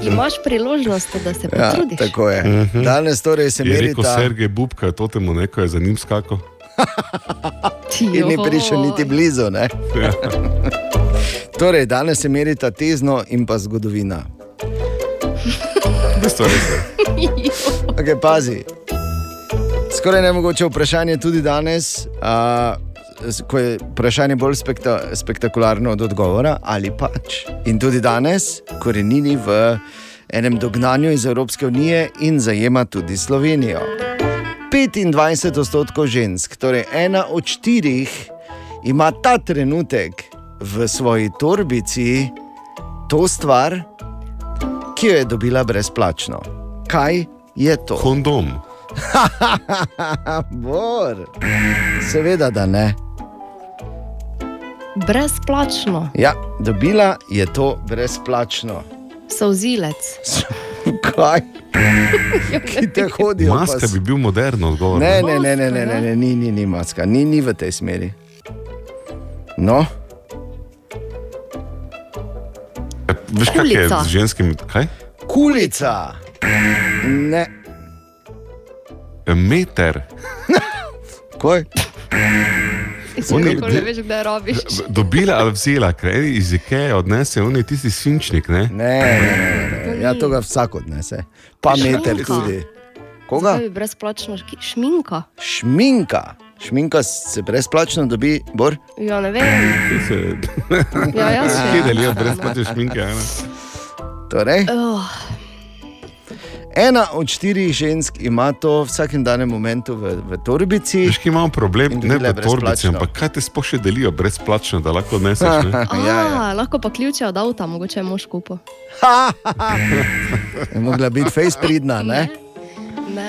Imaš priložnost, da se Ja, potrudiš. tako je. Mhm. Danes torej se Je rekel merita. Sergej Bubka, to temu neko je za njim skakal. In ni prišel niti blizu. Ne? Ja. Torej, danes se merita tezno in pa zgodovina. Okay, pazi. Skoraj nemogoče vprašanje tudi danes, a, s- ko je vprašanje bolj spekta, spektakularno od odgovora, ali pač. In tudi danes, korenini v enem dognanju iz Evropske unije in zajema tudi Slovenijo. 25 odstotkov žensk, torej ena od štirih, ima ta trenutek v svoji torbici to stvar, ki jo je dobila brezplačno. Kaj je to? Kondom. Bor. Seveda, da ne. Brezplačno, Ja, dobila je to brezplačno. solzilec. Kaj? Ki te hodijo. Maska pa s- bi bil modern odgovor. Ne, ne, ne, ne, ne, ne, ne ni, ni, ni maska, ni, ni v tej smeri. No, Veš, kaj je Kulica. z ženskim? Kaj? kulica. Ne, Meter. kaj? Oni- ne veš, kdaj robiš. Dobila ali vzela, ker eni iz Ikeje odnese, on je tisti svinčnik, ne? Ne, ne, ne, ne. Ja, to ga vsak odnese. Pa meter Šminka. tudi. Koga? Brezplačno šminka? Šminka. Šminka se brezplačno dobi, Bor. Ja, ne vem. Ja, jaz še. Kje delijo brezplačne šminke? Torej, Oh, ena od štirih žensk ima to v vsakem danem momentu v, v torbici. Veš, ki imamo problem, ne v torbici, ampak kaj te sploh še delijo brezplačno, da lahko odneseš? Ne? a, ja, ja. Lahko pa ključe od avta, mogoče je mož kupo. Mogla biti face pridna, ne? Ne,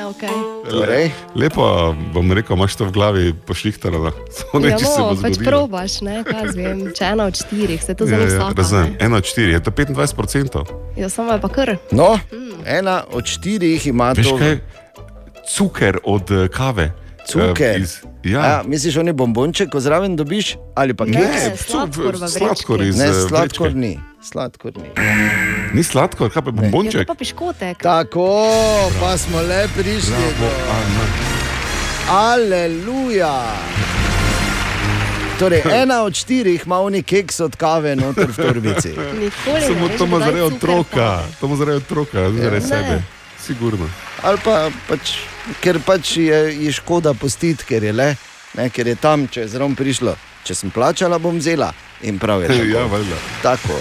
ok. Torej. Lepo bom rekel, imaš to v glavi pošlihtarano. Samo Ja, reči se bo no, pač probaš, ne, kaj z vem. Če ena od štirih, se to Ja, zelo ja, vsaka. Razumem, ne. eno od štiri, je to 25%. Ja, samo je pa kar. No, ena od štirih ima Veš to. kaj? Cuker od eh, kave. Cuker. Iz, ja, A, misliš, oni bombonček, ko zraven dobiš, ali pa Ne, keks? sladkor sladkor iz Ne, eh, sladkor vrečke. ni. Sladkor ni. Ni sladkor, kaj pa bombonček? to pa piškotek. Tako, pa smo le prišli. Bravo, do-. Aleluja. Torej, ena od štirih ima oni keks od kave noter v torbici. Nikoli ne Samo to ima zaradi otroka, to ima zaradi otroka, ne zaradi Ne. sebe. Sigurno. Ali pa pač, ker pač je, je škoda pustiti, ker je le, ne, ker je tam, če je zraven prišlo. Če sem plačala, bom vzela. In prav je. Tako. Ja, valjda. Tako.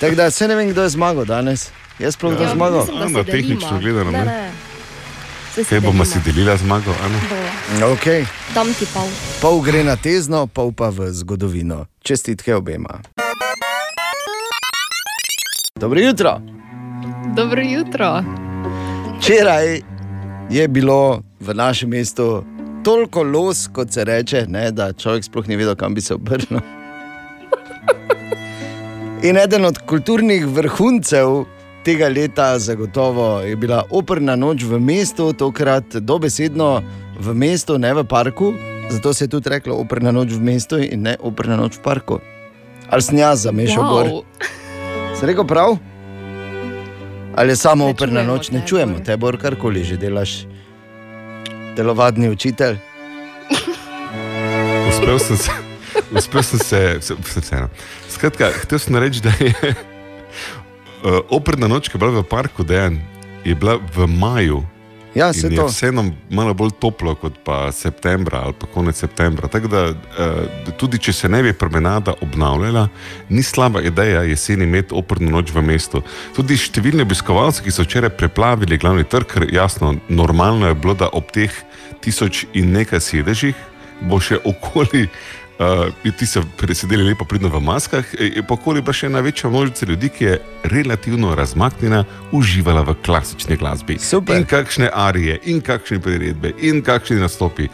Tako da se ne vem, kdo je zmagal danes. Jaz sploh Ja, zmagal. mislim, da Ana, se tehnično gledano, Ne, ne? ne. Se Kaj bomo si delila zmago? Okay. Dam ti pol. Pol gre na tezno, pol pa v zgodovino. Čestitke obema. Dobro jutro. Dobro jutro. Včeraj je bilo v našem mestu toliko los, kot se reče, ne, da človek sploh ni vedel, kam bi se obrnil. In eden od kulturnih vrhuncev tega leta, zagotovo je bila operna noč v mestu, tokrat dobesedno v mestu, ne v parku. Zato se je tudi reklo operna noč v mestu in ne operna noč v parku. Ali sem jaz zamešal Wow. gor? Se rekel prav? Ali je samo Ne operna čujemo noč, ne te, čujemo te, Bor, karkoli že delaš. Telovadni učitelj. Uspel sem se, uspel sem se, vse, vse vseeno. Skratka, hotel sem reči, da je uh, operna noč, ki je bila v parku, dejan, je bila v maju. Ja, saj je to. vseeno malo bolj toplo kot pa septembra ali pa konec septembra. Tako da uh, tudi če se ne bi promenada obnavljala, ni slaba ideja jeseni imeti operno noč v mestu. Tudi številni obiskovalci, ki so včeraj preplavili glavni trg, ker jasno, normalno je bilo, da ob teh tisoč in nekaj sedežih bo še okoli. Uh, ti so presedeli lepo pridno v maskah, in pokoli pa še ena večja množica ljudi, ki je relativno razmaknjena, uživala v klasični glasbi. Super. In kakšne arije, in kakšne priredbe, in kakšni nastopi.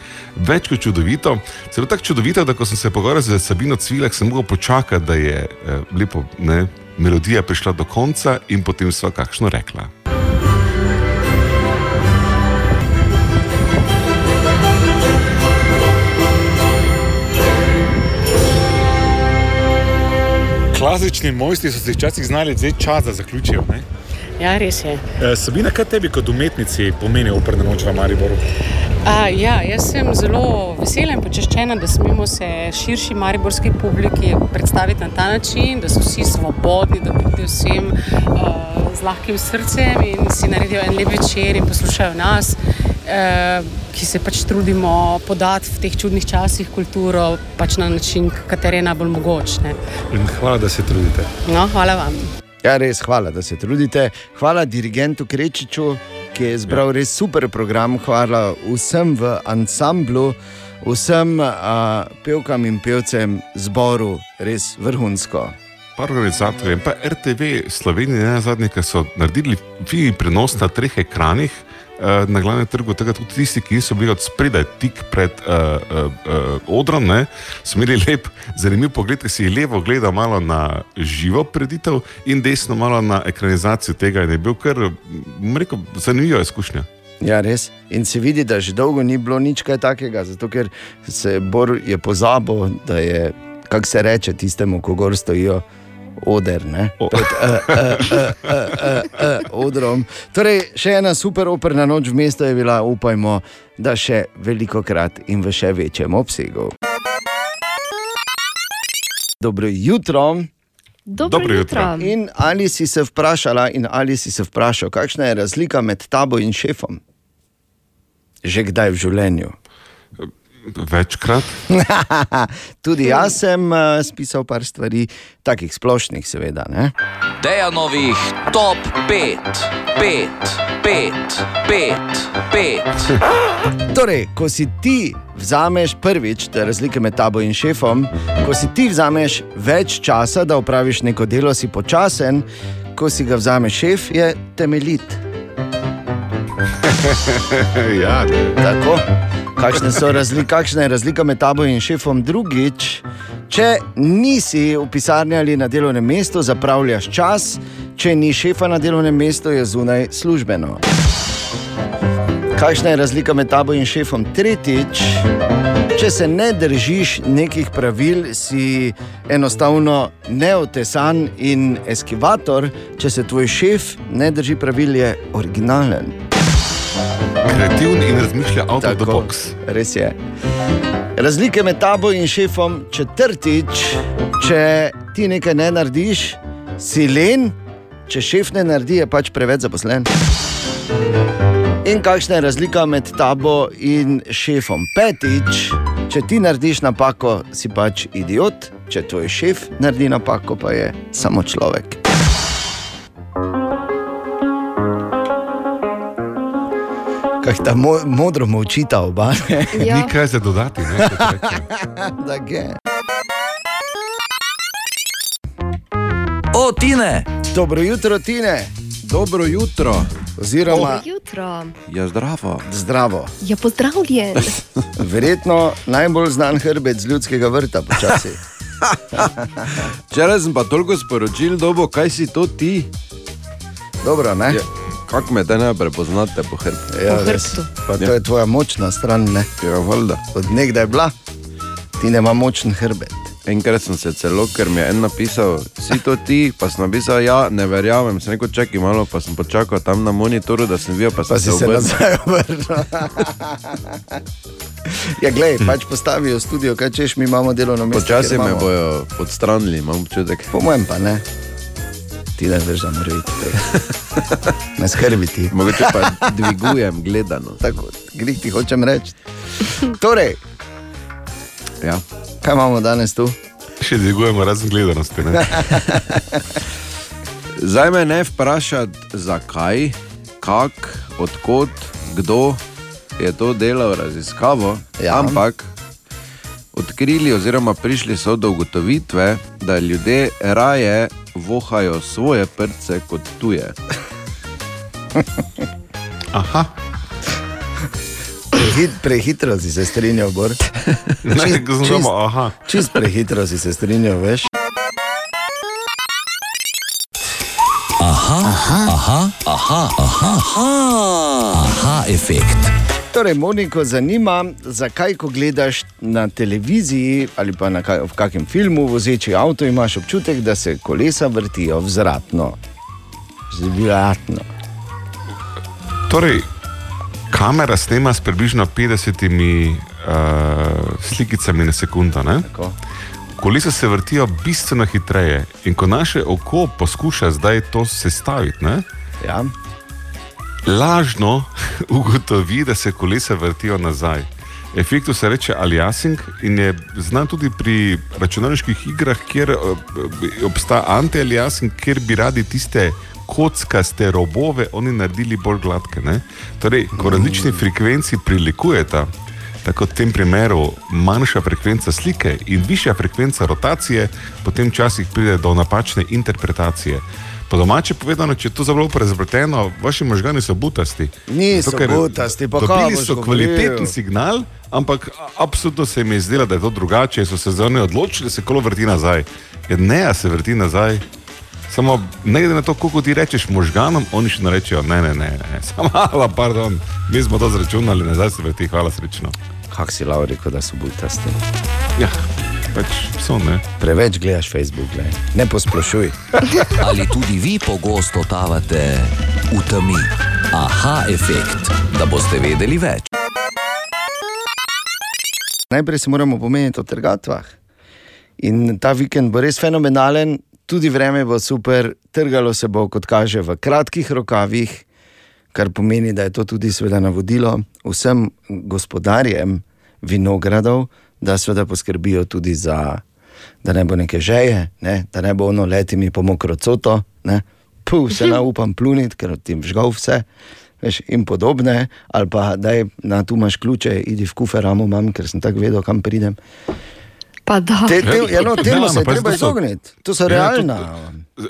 Več kot čudovito. Celo tako čudovito, da ko sem se pogovarjal z Sabino Cvilek, sem mogel počakati, da je eh, lepo, ne, melodija prišla do konca in potem sva kakšno rekla. Klasični mojstri so si včasih znali vzeti čas, da zaključijo. Ne? Ja, res je. E, Sabina, kaj tebi kot umetnici pomeni operna noč v Mariboru? A, ja, jaz sem zelo vesela in počaščena, da smemo se širši mariborski publiki predstaviti na ta način, da so vsi svobodni, da pridejo vsem uh, z lahkim srcem in si naredijo en lep večer in poslušajo nas, uh, ki se pač trudimo podati v teh čudnih časih kulturo pač na način, kateri je najbolj mogoč. Ne. In hvala, da se trudite. No, hvala vam. Ja, res hvala, da se trudite. Hvala dirigentu Krečiču, ki je izbral res super program. Hvala vsem v ansamblu, vsem uh, pevkam in pevcem zboru, res vrhunsko. Par organizatorjev in pa RTV Slovenije, ne zadnje, ki so naredili prenos na treh ekranih. Eh, Na glavnem trgu, da tudi tisti, ki niso bili od spredaj, tik pred uh, uh, uh, odrom, ne, so imeli lep, zanimiv pogled, ki si je levo gledal malo na živo preditev in desno malo na ekranizacijo tega. Je bil kar, rekel, zanimiva izkušnja. Ja, res. In se vidi, da že dolgo ni bilo nič takega, zato ker se Bor je pozabil, da je, kako se reče, tistemu, ko gor stojijo. Oder, ne? Pred uh, uh, uh, uh, uh, uh, odrom. Torej, še ena super operna noč v mestu je bila, upajmo, da še veliko krat in v še večjem obsegu. Dobro jutro. Dobro Dobro jutro. jutro. In ali si se vprašala, in ali si se vprašal, kakšna je razlika med tabo in šefom? Že kdaj v življenju? Večkrat. Tudi jaz sem uh, spisal par stvari, takih splošnih, seveda. Ne? Dejanovih top 5, 5, 5, 5, 5. Torej, ko si ti vzameš prvič, te razlike med tabo in šefom, ko si ti vzameš več časa, da opraviš neko delo, si počasen, ko si ga vzame šef, je temeljit. ja, Tako. Kakšne so razlike, kakšna je razlika med tabo in šefom drugič? Če nisi v pisarni ali na delovnem mestu, zapravljaš čas, če ni šefa na delovnem mestu, je zunaj službeno. Kakšna je razlika med tabo in šefom tretjič? Če se ne držiš nekih pravil, si enostavno neotesan in eskivator, če se tvoj šef ne drži pravil, je originalen. Kreativen in razmišlja out of the box. Res je. Razlike med tabo in šefom četrtič, če ti nekaj ne narediš, si len, če šef ne naredi, je pač preveč zaposlen. In kakšna je razlika med tabo in šefom? Petič, če ti narediš napako, si pač idiot, če tvoj šef naredi napako, pa je samo človek. Kaj ta mo modro molčita oba? Ja. Ni kaj za dodati. Ne, da je. O, Tine! Dobro jutro, Tine. Dobro jutro. Oziroma, Dobro jutro. Ja, zdravo. zdravo. Ja, pozdravljen. Verjetno najbolj znan hrbet z ljudskega vrta, počasi. Včeraj sem pa toliko sporočil dobo, kaj si to ti. Dobro, ne? Ja, kako me te ne prepoznate po hrbtu? Ja, res. Pa to je tvoja močna stran, ne? Ja, valjda. Od nekdaj je bila, ti ne ima močen hrbet. Enkrat sem se celo, ker mi je en napisal, si to ti, pa sem napisal, ja, ne verjamem, sem rekel, čakaj malo, pa sem počakal tam na monitoru, da sem videl, pa sem Pa se obrnil. nazaj obrnil. Ja, glej, pač postavijo studio, kaj češ, mi imamo delovno mesto. Počasi me bojo odstranili, imam občutek. Po mojem pa ne. Ti ne veš, da mora biti. Ne skrbi ti. Mogoče pa dvigujem gledano. Tako, grih ti hočem reči. Torej, ja. kaj imamo danes tu? Še dvigujemo razen gledanosti. Ne? Zdaj me ne vprašati, zakaj, kak, odkot, kdo je to delal raziskavo, ja. ampak odkrili oziroma prišli so do ugotovitve, da ljudje raje vohajo svoje prce kot tuje. Aha. Prehit, prehitro si se strinjal, Bor. Ne, ko sem samo, aha. čist prehitro si se strinjal, veš. Aha, aha, aha, aha, aha, aha, aha efekt. Torej, Moniko zanima, zakaj, ko gledaš na televiziji ali pa na kaj, v kakem filmu vozeči avto, imaš občutek, da se kolesa vrtijo vzratno. Vzratno. Torej, kamera snema s približno 50 uh, slikicami na sekundo. Kolesa se vrtijo bistveno hitreje in ko naše oko poskuša zdaj to sestaviti, ne, ja. Lažno ugotovi, da se kolesa vrtijo nazaj. Efektu se reče aliasing in je znan tudi pri računalniških igrah, kjer eh, obstaja anti-aliasing, kjer bi radi tiste kockaste robove oni naredili bolj gladke. Ne? Torej, ko različni frekvenci prilikujeta, tako v tem primeru manjša frekvenca slike in višja frekvenca rotacije, potem včasih pride do napačne interpretacije. Po domače povedano, če je to zelo prezapleteno, vaši možgani so butasti. Niso Zato, butasti, pa kaj Dobili boš so govoril? kvaliteten signal, ampak absolutno se jim je zdelo, da je to drugače, in so se za njo odločili, da se kolo vrti nazaj. Ja, ne, a se vrti nazaj. Samo ne glede na to, koliko ti rečeš možganom, oni še ne rečejo, ne, ne, ne, ne. samo malo, pardon, mi smo to zračunali, nazaj se vrti, hvala srečno. Kak si rekel, da so butasti? Ja, pač so ne. Preveč gledaš Facebook, gled. ne posplošuj. Ali tudi vi pogosto totavate v temi? Aha efekt, da boste vedeli več. Najprej se moramo pomeniti o trgatvah. In ta vikend bo res fenomenalen, tudi vreme bo super, trgalo se bo, kot kaže, v kratkih rokavih, kar pomeni, da je to tudi seveda navodilo vsem gospodarjem vinogradov, da seveda poskrbijo tudi za, da ne bo neke žeje, ne? da ne bo ono letimi po mokro coto, ne? puh, se ne upam pluniti, ker ti žgal vse. Veš, in podobne, ali pa da je na tu imaš ključe, idi v kuferamo, imam, ker sem tako vedel, kam pridem. Pa da. Te, te, ja, no, temu se je treba izogniti. To so Ja, realna.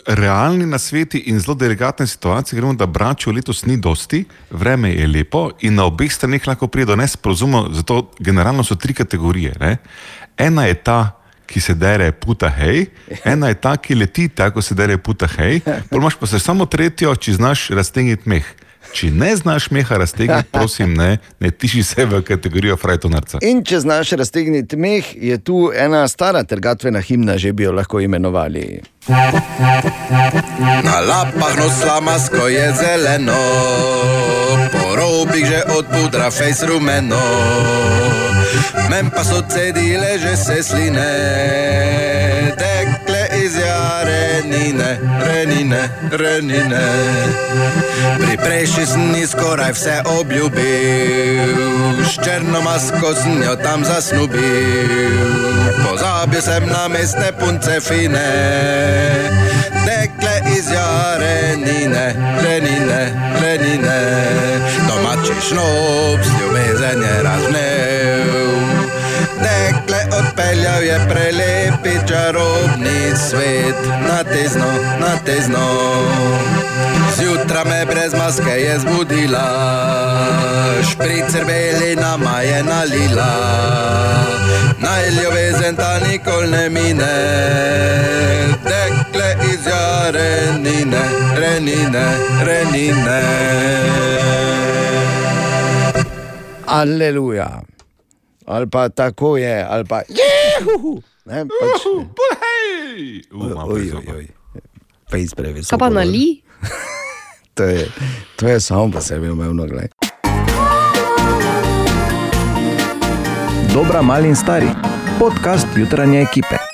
Realni nasveti in zelo delikatne situacije, gremo, da bračev letos ni dosti, vreme je lepo in na obeh straneh lahko pride do nesporazumov, zato generalno so tri kategorije. Ne? Ena je ta, ki se dere puta hej, ena je ta, ki leti tako, se dere puta hej, pol imaš pa se samo tretjo, če znaš raztegniti meh. Če ne znaš meha raztegniti, prosim, ne, ne tiši se v kategorijo frajtonarca. In če znaš raztegniti meh, je tu ena stara trgatvena himna, že bi jo lahko imenovali. Na lapah nos slamasko je zeleno, po robih že od pudra fejs rumeno. Men pa so cedile že se sline, jarenine, renine, renine. Pri prejši sem ji skoraj vse obljubil, s črno masko sem jo tam zasnubil. Pozabil sem na mestne punce fine, tekle iz jarenine, renine, renine. Domači šnop s ljubezen je razvnev. Odpeljal je prelepi čarobni svet, na tezno, na tezno. Zjutraj me brez maske je zbudila, špricer beli nama je nalila. Naj ljubezen ta nikoli ne mine, dekle iz jarenine, renine, renine. Aleluja. Ali pa tako je, ali pa jehuhu. Ne, pač, oj, oj, oj. Fejs previsoko. Kaj pa gor. nali? To je, to je samo po sebi umevno, gledaj. Dobra, mali in stari. Podcast jutranje ekipe.